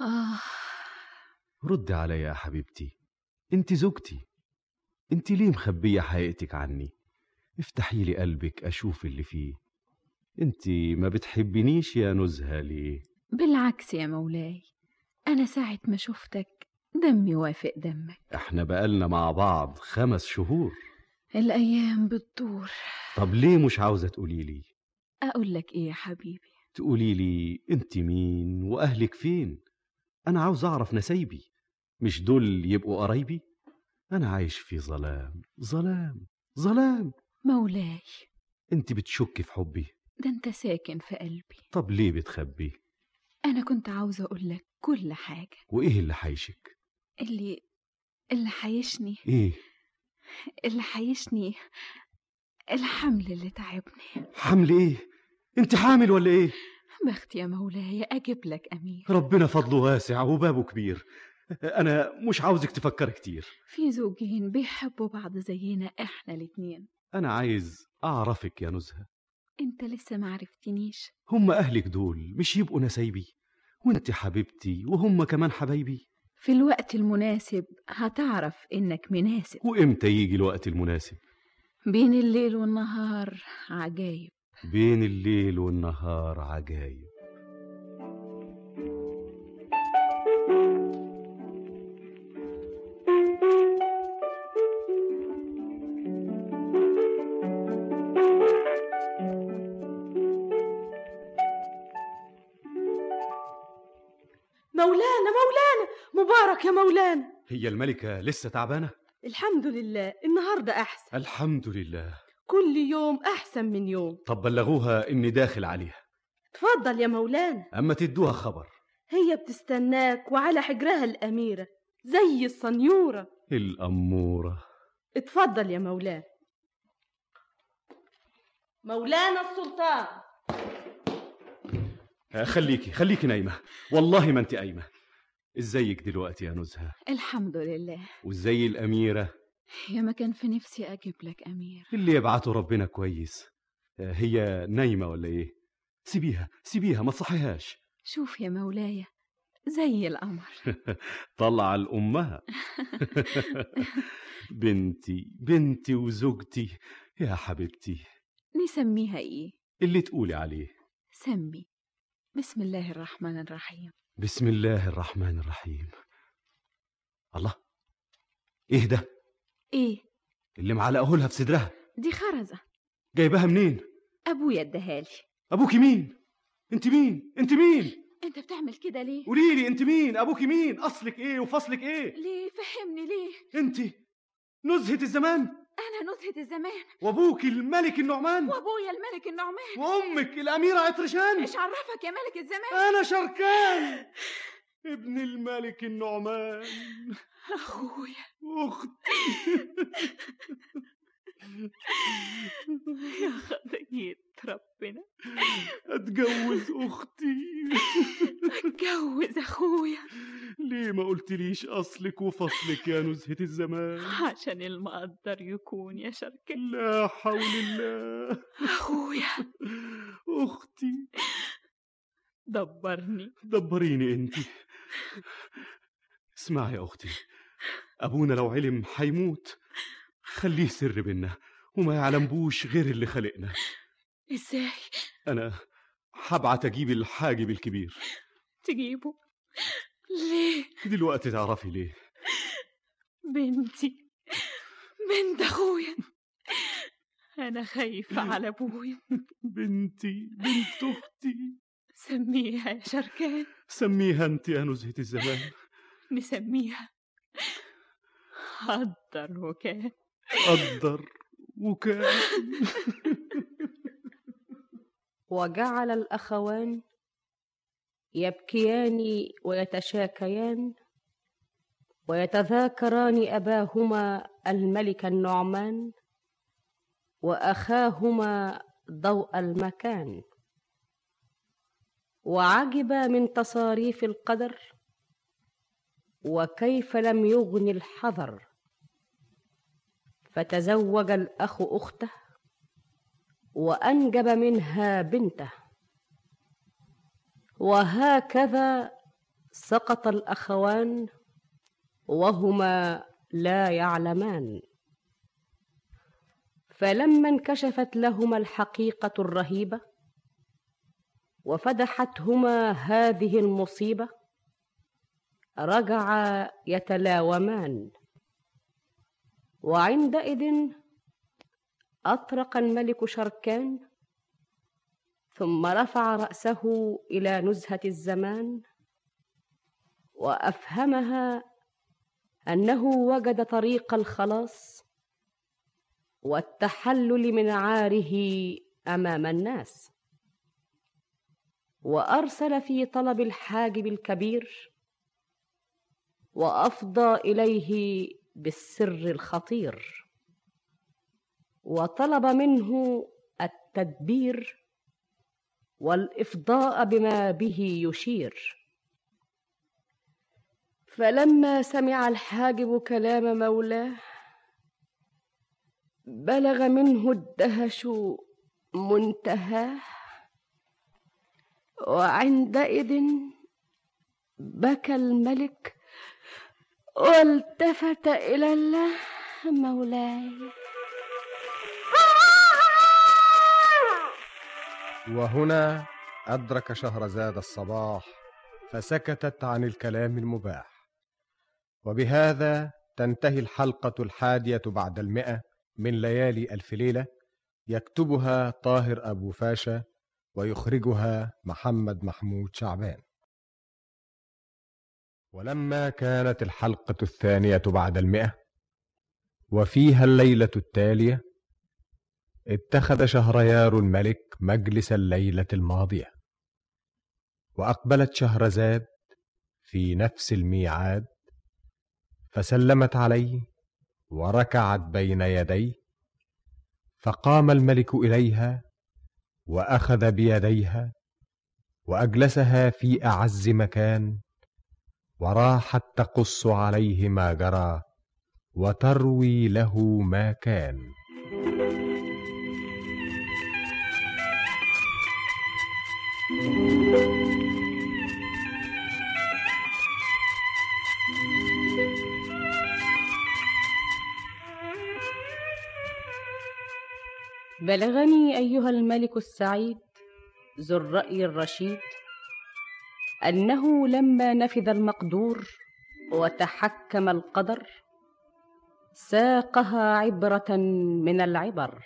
آه. رد عليا يا حبيبتي. انت زوجتي. انت ليه مخبية حقيقتك عني؟ افتحي لي قلبك أشوف اللي فيه. انت ما بتحبنيش يا نزهة ليه؟ بالعكس يا مولاي أنا ساعة ما شفتك دمي وافق دمك. إحنا بقالنا مع بعض خمس شهور. الأيام بتدور. طب ليه مش عاوزة تقولي لي؟ أقول لك إيه يا حبيبي؟ تقولي لي أنت مين وأهلك فين؟ أنا عاوز أعرف نسايبي مش دول يبقوا قرايبي؟ أنا عايش في ظلام ظلام ظلام. مولاي. أنت بتشكي في حبي. ده أنت ساكن في قلبي. طب ليه بتخبي؟ أنا كنت عاوزة أقول لك كل حاجة. وإيه اللي حيشك اللي اللي حيشني إيه؟ اللي حيشني الحمل اللي تعبني. حمل إيه؟ انت حامل ولا إيه؟ بخت يا مولاي أجيب لك أمير. ربنا فضله واسع وبابه كبير. أنا مش عاوزك تفكر كتير. في زوجين بيحبوا بعض زينا إحنا الاتنين. أنا عايز أعرفك يا نزهة. أنت لسه معرفتنيش هم أهلك دول مش يبقوا نسايبي. وأنت حبيبتي وهم كمان حبايبي. في الوقت المناسب هتعرف إنك مناسب. وإمتى يجي الوقت المناسب؟ بين الليل والنهار عجايب. بين الليل والنهار عجايب. مولانا مولانا! مبارك يا مولانا! هي الملكة لسه تعبانة؟ الحمد لله النهارده أحسن. الحمد لله. كل يوم أحسن من يوم. طب بلغوها إني داخل عليها. اتفضل يا مولانا. أما تدوها خبر. هي بتستناك وعلى حجرها الأميرة زي الصنيورة. الأمورة. اتفضل يا مولانا. مولانا السلطان. آه، خليكي خليكي نايمة. والله ما أنت قايمة. إزيك دلوقتي يا نزهة؟ الحمد لله. وإزاي الأميرة؟ يا ما كان في نفسي أجيب لك أمير. اللي يبعته ربنا كويس. آه، هي نايمة ولا إيه؟ سيبيها سيبيها ما تصحيهاش. شوف يا مولاي زي القمر. طلع الأمها بنتي بنتي وزوجتي يا حبيبتي. نسميها إيه؟ اللي تقولي عليه. سمي. بسم الله الرحمن الرحيم. بسم الله الرحمن الرحيم. الله إيه ده؟ إيه؟ اللي معلقه لها في صدرها. دي خرزة. جايبها منين؟ أبويا اداهالي ابوكي مين؟ أنت مين؟ أنت مين؟ أنت بتعمل كده ليه؟ قولي لي أنت مين؟ ابوكي مين؟ أصلك إيه وفصلك إيه؟ ليه؟ فهمني ليه؟ أنت نزهة الزمان. أنا نزهة الزمان. وابوكي الملك النعمان. وأبويا الملك النعمان. وأمك الأميرة عطرشان. إيش عرفك يا ملك الزمان؟ أنا شركان. ابن الملك النعمان. أخويا أختي يا خطية ربنا اتجوز أختي اتجوز أخويا ليه ما قلتليش اصلك وفصلك يا نزهة الزمان عشان المقدر يكون يا شركة لا حول الله أخويا أختي دبرني دبريني انت اسمعي يا أختي أبونا لو علم حيموت. خليه سر بينا وما يعلمبوش غير اللي خلقنا. إزاي؟ أنا هبعت أجيب الحاجب الكبير. تجيبه؟ ليه؟ دلوقتي تعرفي ليه. بنتي بنت أخويا. أنا خايفة على أبويا. بنتي بنت أختي. سميها يا شركان. سميها أنت يا نزهة الزمان. نسميها قدر وكان. قدر وكان. وجعل الأخوان يبكيان ويتشاكيان ويتذاكران أباهما الملك النعمان وأخاهما ضوء المكان. وعجب من تصاريف القدر وكيف لم يغن الحذر. فتزوج الأخ أخته وأنجب منها بنته. وهكذا سقط الأخوان وهما لا يعلمان. فلما انكشفت لهما الحقيقة الرهيبة وفدحتهما هذه المصيبة رجعا يتلاومان. وعندئذ أطرق الملك شركان ثم رفع رأسه إلى نزهة الزمان وأفهمها أنه وجد طريق الخلاص والتحلل من عاره أمام الناس. وأرسل في طلب الحاجب الكبير وأفضى إليه بالسر الخطير وطلب منه التدبير والإفضاء بما به يشير. فلما سمع الحاجب كلام مولاه بلغ منه الدهش منتهاه وعندئذ بكى الملك والتفت إلى الله مولاي. وهنا أدرك شهرزاد الصباح فسكتت عن الكلام المباح. وبهذا تنتهي الحلقة الحادية بعد المئة من ليالي ألف ليلة يكتبها طاهر أبو فاشا ويخرجها محمد محمود شعبان. ولما كانت الحلقة الثانية بعد المئة وفيها الليلة التالية اتخذ شهريار الملك مجلس الليلة الماضية وأقبلت شهرزاد في نفس الميعاد فسلمت عليه وركعت بين يديه فقام الملك إليها وأخذ بيديها وأجلسها في أعز مكان وراحت تقص عليه ما جرى وتروي له ما كان. بلغني أيها الملك السعيد ذو الرأي الرشيد أنه لما نفذ المقدور وتحكم القدر ساقها عبرة من العبر.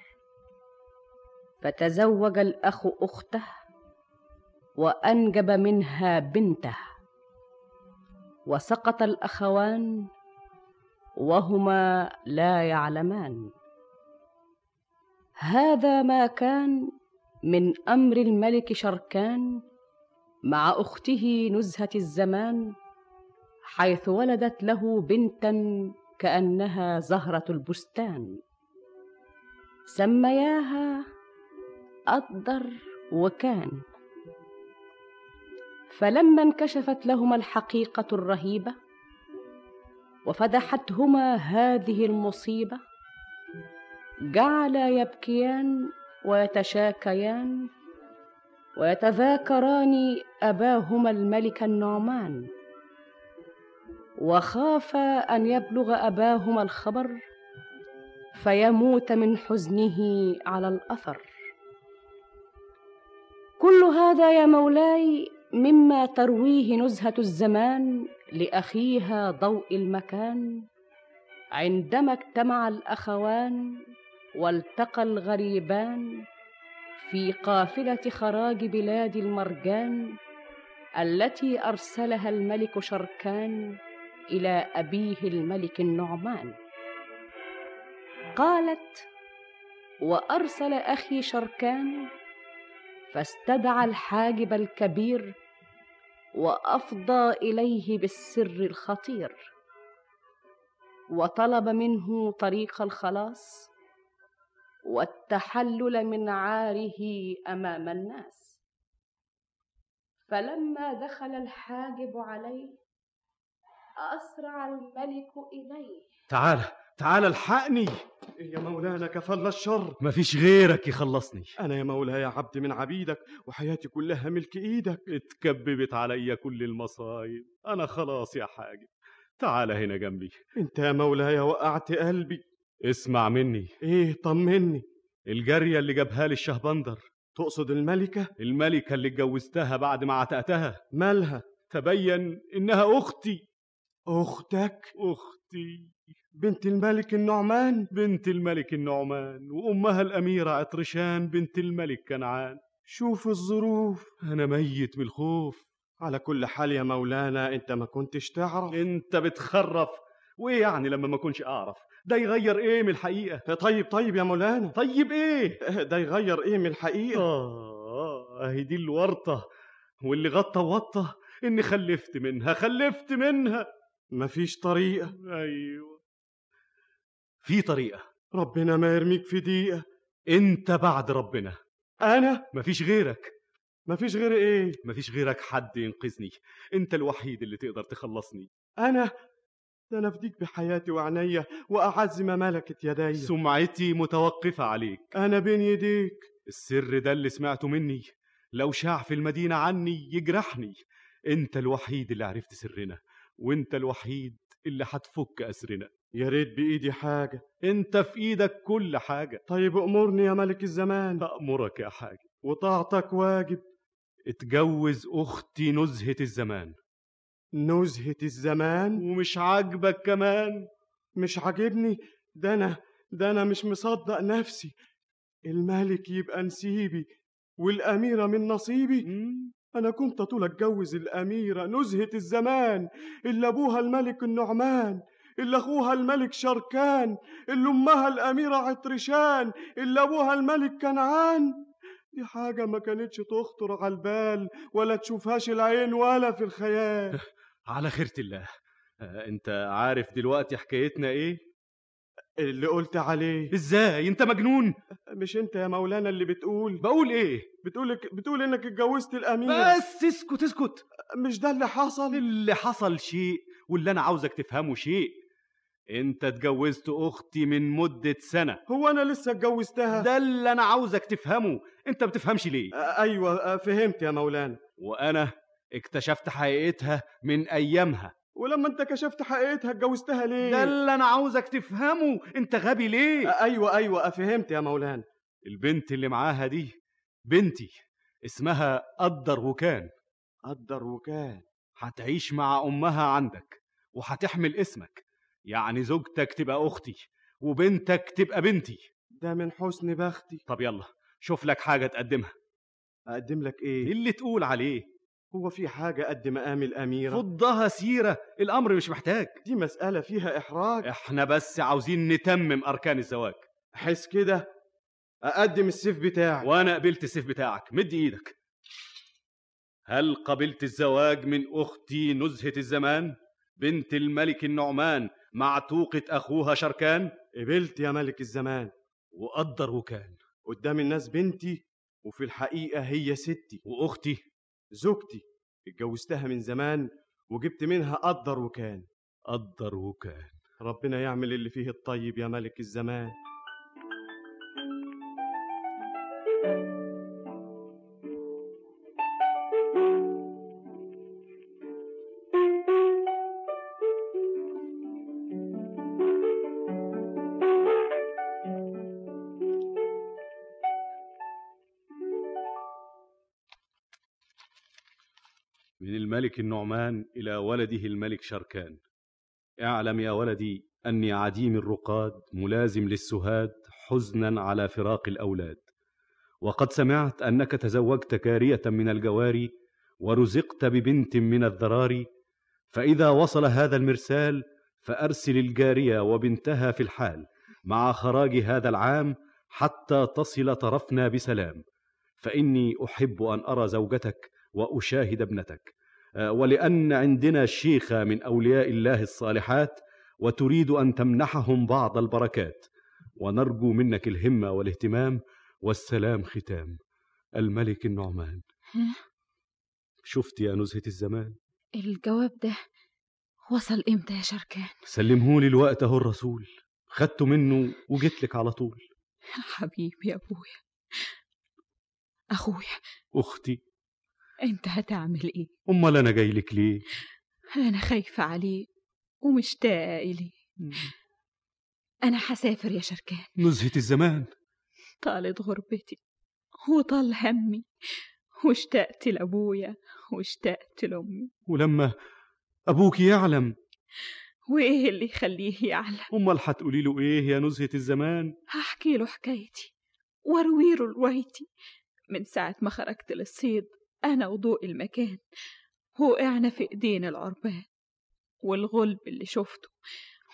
فتزوج الأخ أخته وأنجب منها بنته. وسقط الأخوان وهما لا يعلمان. هذا ما كان من أمر الملك شركان مع أخته نزهة الزمان حيث ولدت له بنتا كأنها زهرة البستان. سمياها أقدر وكان. فلما انكشفت لهما الحقيقة الرهيبة وفدحتهما هذه المصيبة جعلا يبكيان ويتشاكيان ويتذاكران أباهما الملك النعمان. وخافا أن يبلغ أباهما الخبر فيموت من حزنه على الأثر. كل هذا يا مولاي مما ترويه نزهة الزمان لأخيها ضوء المكان. عندما اجتمع الأخوان والتقى الغريبان في قافلة خراج بلاد المرجان التي أرسلها الملك شركان إلى أبيه الملك النعمان. قالت وأرسل أخي شركان فاستدعى الحاجب الكبير وأفضى إليه بالسر الخطير وطلب منه طريق الخلاص والتحلل من عاره أمام الناس. فلما دخل الحاجب عليه أسرع الملك إليه. تعال تعال الحقني. يا مولانا كفل الشر. مفيش غيرك يخلصني. أنا يا مولاي عبد من عبيدك وحياتي كلها ملك إيدك. اتكببت عليا كل المصايب. أنا خلاص يا حاجب. تعال هنا جنبي. أنت يا مولاي وقعت قلبي. اسمع مني. إيه طمني. الجارية اللي جابها لي الشهبندر. تقصد الملكة؟ الملكة اللي اتجوزتها بعد ما عتقتها. مالها؟ تبين إنها أختي. أختك؟ أختي. بنت الملك النعمان؟ بنت الملك النعمان وأمها الأميرة عطرشان بنت الملك كنعان. شوف الظروف. أنا ميت من الخوف. على كل حال يا مولانا أنت ما كنتش تعرف. أنت بتخرف. وإيه يعني لما ما كنش أعرف؟ ده يغير إيه من الحقيقة؟ طيب طيب يا مولانا. طيب إيه؟ ده يغير إيه من الحقيقة؟ آه أهي دي الورطة واللي غطى وطة إني خلفت منها خلفت منها. مفيش طريقة. أيوه. في طريقة. ربنا ما يرميك في دقيقة أنت بعد ربنا. أنا؟ مفيش غيرك. مفيش غير إيه؟ مفيش غيرك حد ينقذني. أنت الوحيد اللي تقدر تخلصني. أنا؟ افديك بحياتي وعينيا وأعز ما ملكت يدي. سمعتي متوقفة عليك. أنا بين يديك. السر ده اللي سمعته مني. لو شاع في المدينة عني يجرحني. أنت الوحيد اللي عرفت سرنا وأنت الوحيد اللي هتفك أسرنا. يا ريت بإيدي حاجة. أنت في إيدك كل حاجة. طيب أمرني يا ملك الزمان. امرك يا حاج. وطاعتك واجب. اتجوز أختي نزهة الزمان. نزهة الزمان. ومش عاجبك كمان. مش عاجبني؟ ده أنا ده أنا مش مصدق نفسي. الملك يبقى نسيبي والأميرة من نصيبي. أنا كنت طول أتجوز الأميرة. نزهة الزمان. اللي أبوها الملك النعمان. اللي أخوها الملك شركان. اللي أمها الأميرة عطرشان. اللي أبوها الملك كنعان. دي حاجة ما كانتش تخطر على البال ولا تشوفهاش العين ولا في الخيال. على خيرة الله. آه، أنت عارف دلوقتي حكايتنا إيه؟ اللي قلت عليه. إزاي؟ أنت مجنون؟ مش أنت يا مولانا اللي بتقول. بقول إيه؟ بتقول بتقول إنك اتجوزت الاميره بس اسكت اسكت. مش ده اللي حصل؟ اللي حصل شيء واللي أنا عاوزك تفهمه شيء. أنت اتجوزت أختي من مدة سنة. هو أنا لسه اتجوزتها؟ ده اللي أنا عاوزك تفهمه. أنت بتفهمش ليه؟ أيوه فهمت يا مولانا. وأنا اكتشفت حقيقتها من أيامها. ولما انت كشفت حقيقتها اتجوزتها ليه؟ ده اللي أنا عاوزك تفهمه. انت غبي ليه؟ آه أيوه أيوه فهمت يا مولانا. البنت اللي معاها دي بنتي اسمها قدر وكان. قدر وكان. هتعيش مع أمها عندك وهتحمل اسمك. يعني زوجتك تبقى أختي وبنتك تبقى بنتي. ده من حسن بختي. طب يلا شوف لك حاجة تقدمها. أقدم لك إيه؟ اللي تقول عليه. هو في حاجة قد مقام الأميرة؟ فضها سيرة الأمر مش محتاج. دي مسألة فيها إحراج. إحنا بس عاوزين نتمم أركان الزواج. حس كده. أقدم السيف بتاعك. وأنا قبلت السيف بتاعك. مد إيدك. هل قبلت الزواج من أختي نزهة الزمان؟ بنت الملك النعمان معتوقة أخوها شركان؟ قبلت يا ملك الزمان. وقدر وكان. قدام الناس بنتي وفي الحقيقة هي ستي. وأختي. زوجتي اتجوزتها من زمان وجبت منها قدر وكان. قدر وكان. ربنا يعمل اللي فيه الطيب يا ملك الزمان. الملك النعمان إلى ولده الملك شركان. اعلم يا ولدي أني عديم الرقاد ملازم للسهاد حزنا على فراق الأولاد. وقد سمعت أنك تزوجت كارية من الجواري ورزقت ببنت من الذراري فإذا وصل هذا المرسال فأرسل الجارية وبنتها في الحال مع خراج هذا العام حتى تصل طرفنا بسلام. فإني أحب أن أرى زوجتك وأشاهد ابنتك. آه، ولأن عندنا شيخه من أولياء الله الصالحات وتريد أن تمنحهم بعض البركات. ونرجو منك الهمة والاهتمام والسلام ختام. الملك النعمان. شفت يا نزهة الزمان؟ الجواب ده وصل إمتى يا شركان؟ سلمهولي الوقت أهو الرسول. خدته منه وجيت لك على طول. حبيبي يا أبويا. أخويا. أختي. أنت هتعمل إيه؟ أمال أنا جاي لك ليه؟ أنا خايفة عليه ومشتاقه اليه أنا هسافر يا شركان. نزهة الزمان. طالت غربتي وطال همي واشتقت لأبويا واشتقت لأمي. ولما أبوك يعلم. وإيه اللي يخليه يعلم؟ أمال هتقولي له إيه يا نزهة الزمان؟ هحكي له حكايتي وأروي له روايتي من ساعة ما خرجت للصيد أنا وضوء المكان. وقعنا في إيدين العربان. والغلب اللي شفته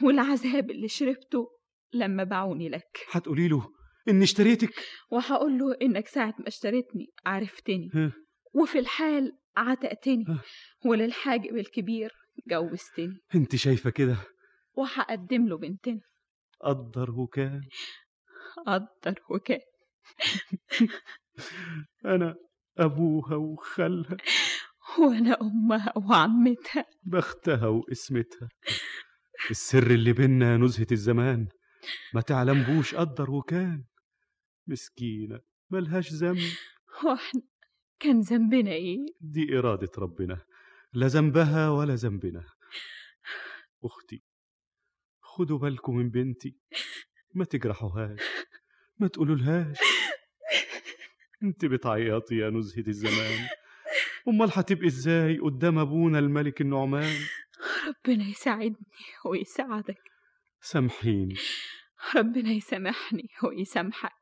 والعذاب اللي شربته لما باعوني لك. هتقولي له إني اشتريتك؟ وهقول له إنك ساعة ما اشتريتني عرفتني. ها. وفي الحال عتقتني. وللحاجب الكبير جوزتني. أنت شايفة كده؟ وهقدم له بنتنا. قدر وكان. قدر وكان. أنا أبوها وخالها. وأنا أمها وعمتها. بختها واسمتها. السر اللي بينا نزهة الزمان. ما تعلمبوش قدر وكان. مسكينة ملهاش ذنب. وإحنا كان ذنبنا إيه؟ دي إرادة ربنا. لا ذنبها ولا ذنبنا. أختي خدوا بالكم من بنتي. ما تجرحوهاش. ما تقولولهاش. انت بتعيطي يا نزهة الزمان. امال هتبقي إزاي قدام أبونا الملك النعمان؟ ربنا يساعدني ويساعدك. سامحيني. ربنا يسامحني ويسامحك.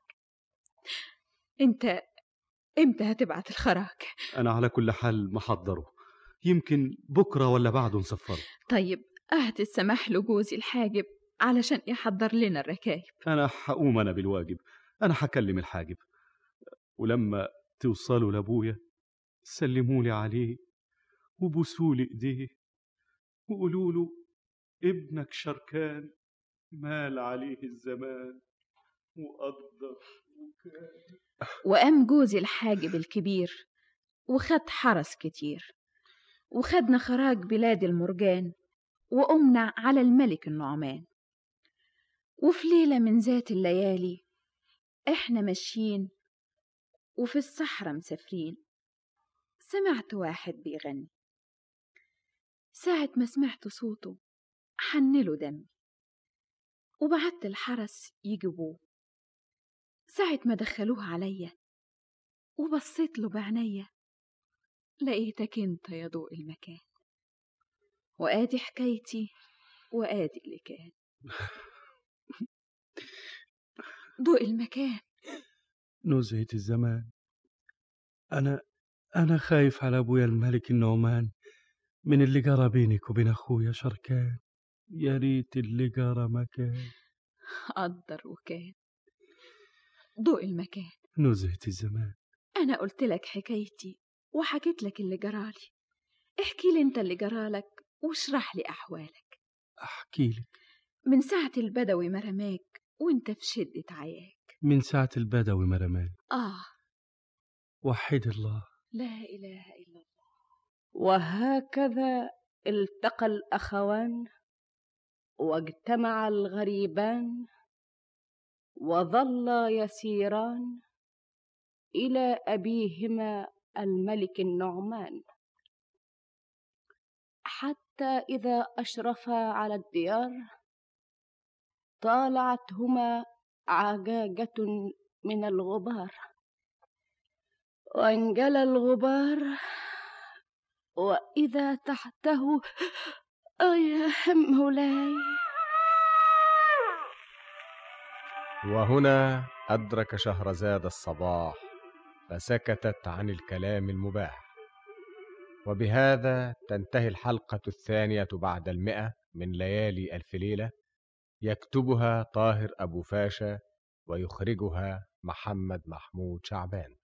انت إمتى هتبعت الخراج؟ أنا على كل حال محضره. يمكن بكرة ولا بعده نسفره. طيب اهت السماح لجوزي الحاجب علشان يحضر لنا الركايب. أنا هقوم أنا بالواجب. أنا هكلم الحاجب. ولما توصلوا لأبويا سلمولي عليه وبوسولي إيديه وقولوا له ابنك شركان مال عليه الزمان وقدر وكان. وقام جوزي الحاجب الكبير وخد حرس كتير وخدنا خراج بلاد المرجان وقمنا على الملك النعمان. وفي ليلة من ذات الليالي إحنا ماشيين وفي الصحراء مسافرين. سمعت واحد بيغني. ساعة ما سمعت صوته حنله دمي وبعت الحرس يجيبوه. ساعة ما دخلوه عليا وبصيت له بعينيا. لقيتك انت يا ضوء المكان. وآدي حكايتي وآدي اللي كان. ضوء المكان. نزهة الزمان. أنا أنا خايف على أبويا الملك النعمان. من اللي جرى بينك وبين أخويا شركان. يا ريت اللي جرى مكان. قدر وكان. ضوء المكان. نزهة الزمان. أنا قلت لك حكايتي وحكيت لك اللي جرالي احكي لي أنت اللي جرالك واشرح لي أحوالك. أحكي لك. من ساعة البدوي ما رماك وأنت في شدة عياك. من ساعة البدوي ما رمان آه. وحد الله. لا إله إلا الله. وهكذا التقى الأخوان واجتمع الغريبان وظلا يسيران إلى أبيهما الملك النعمان. حتى إذا أشرفا على الديار طالعتهما عجاجة من الغبار. وانجلى الغبار وإذا تحته يا مولاي وهنا أدرك شهرزاد الصباح فسكتت عن الكلام المباح. وبهذا تنتهي الحلقة الثانية بعد المئة من ليالي ألف ليلة. يكتبها طاهر أبو فاشا ويخرجها محمد محمود شعبان.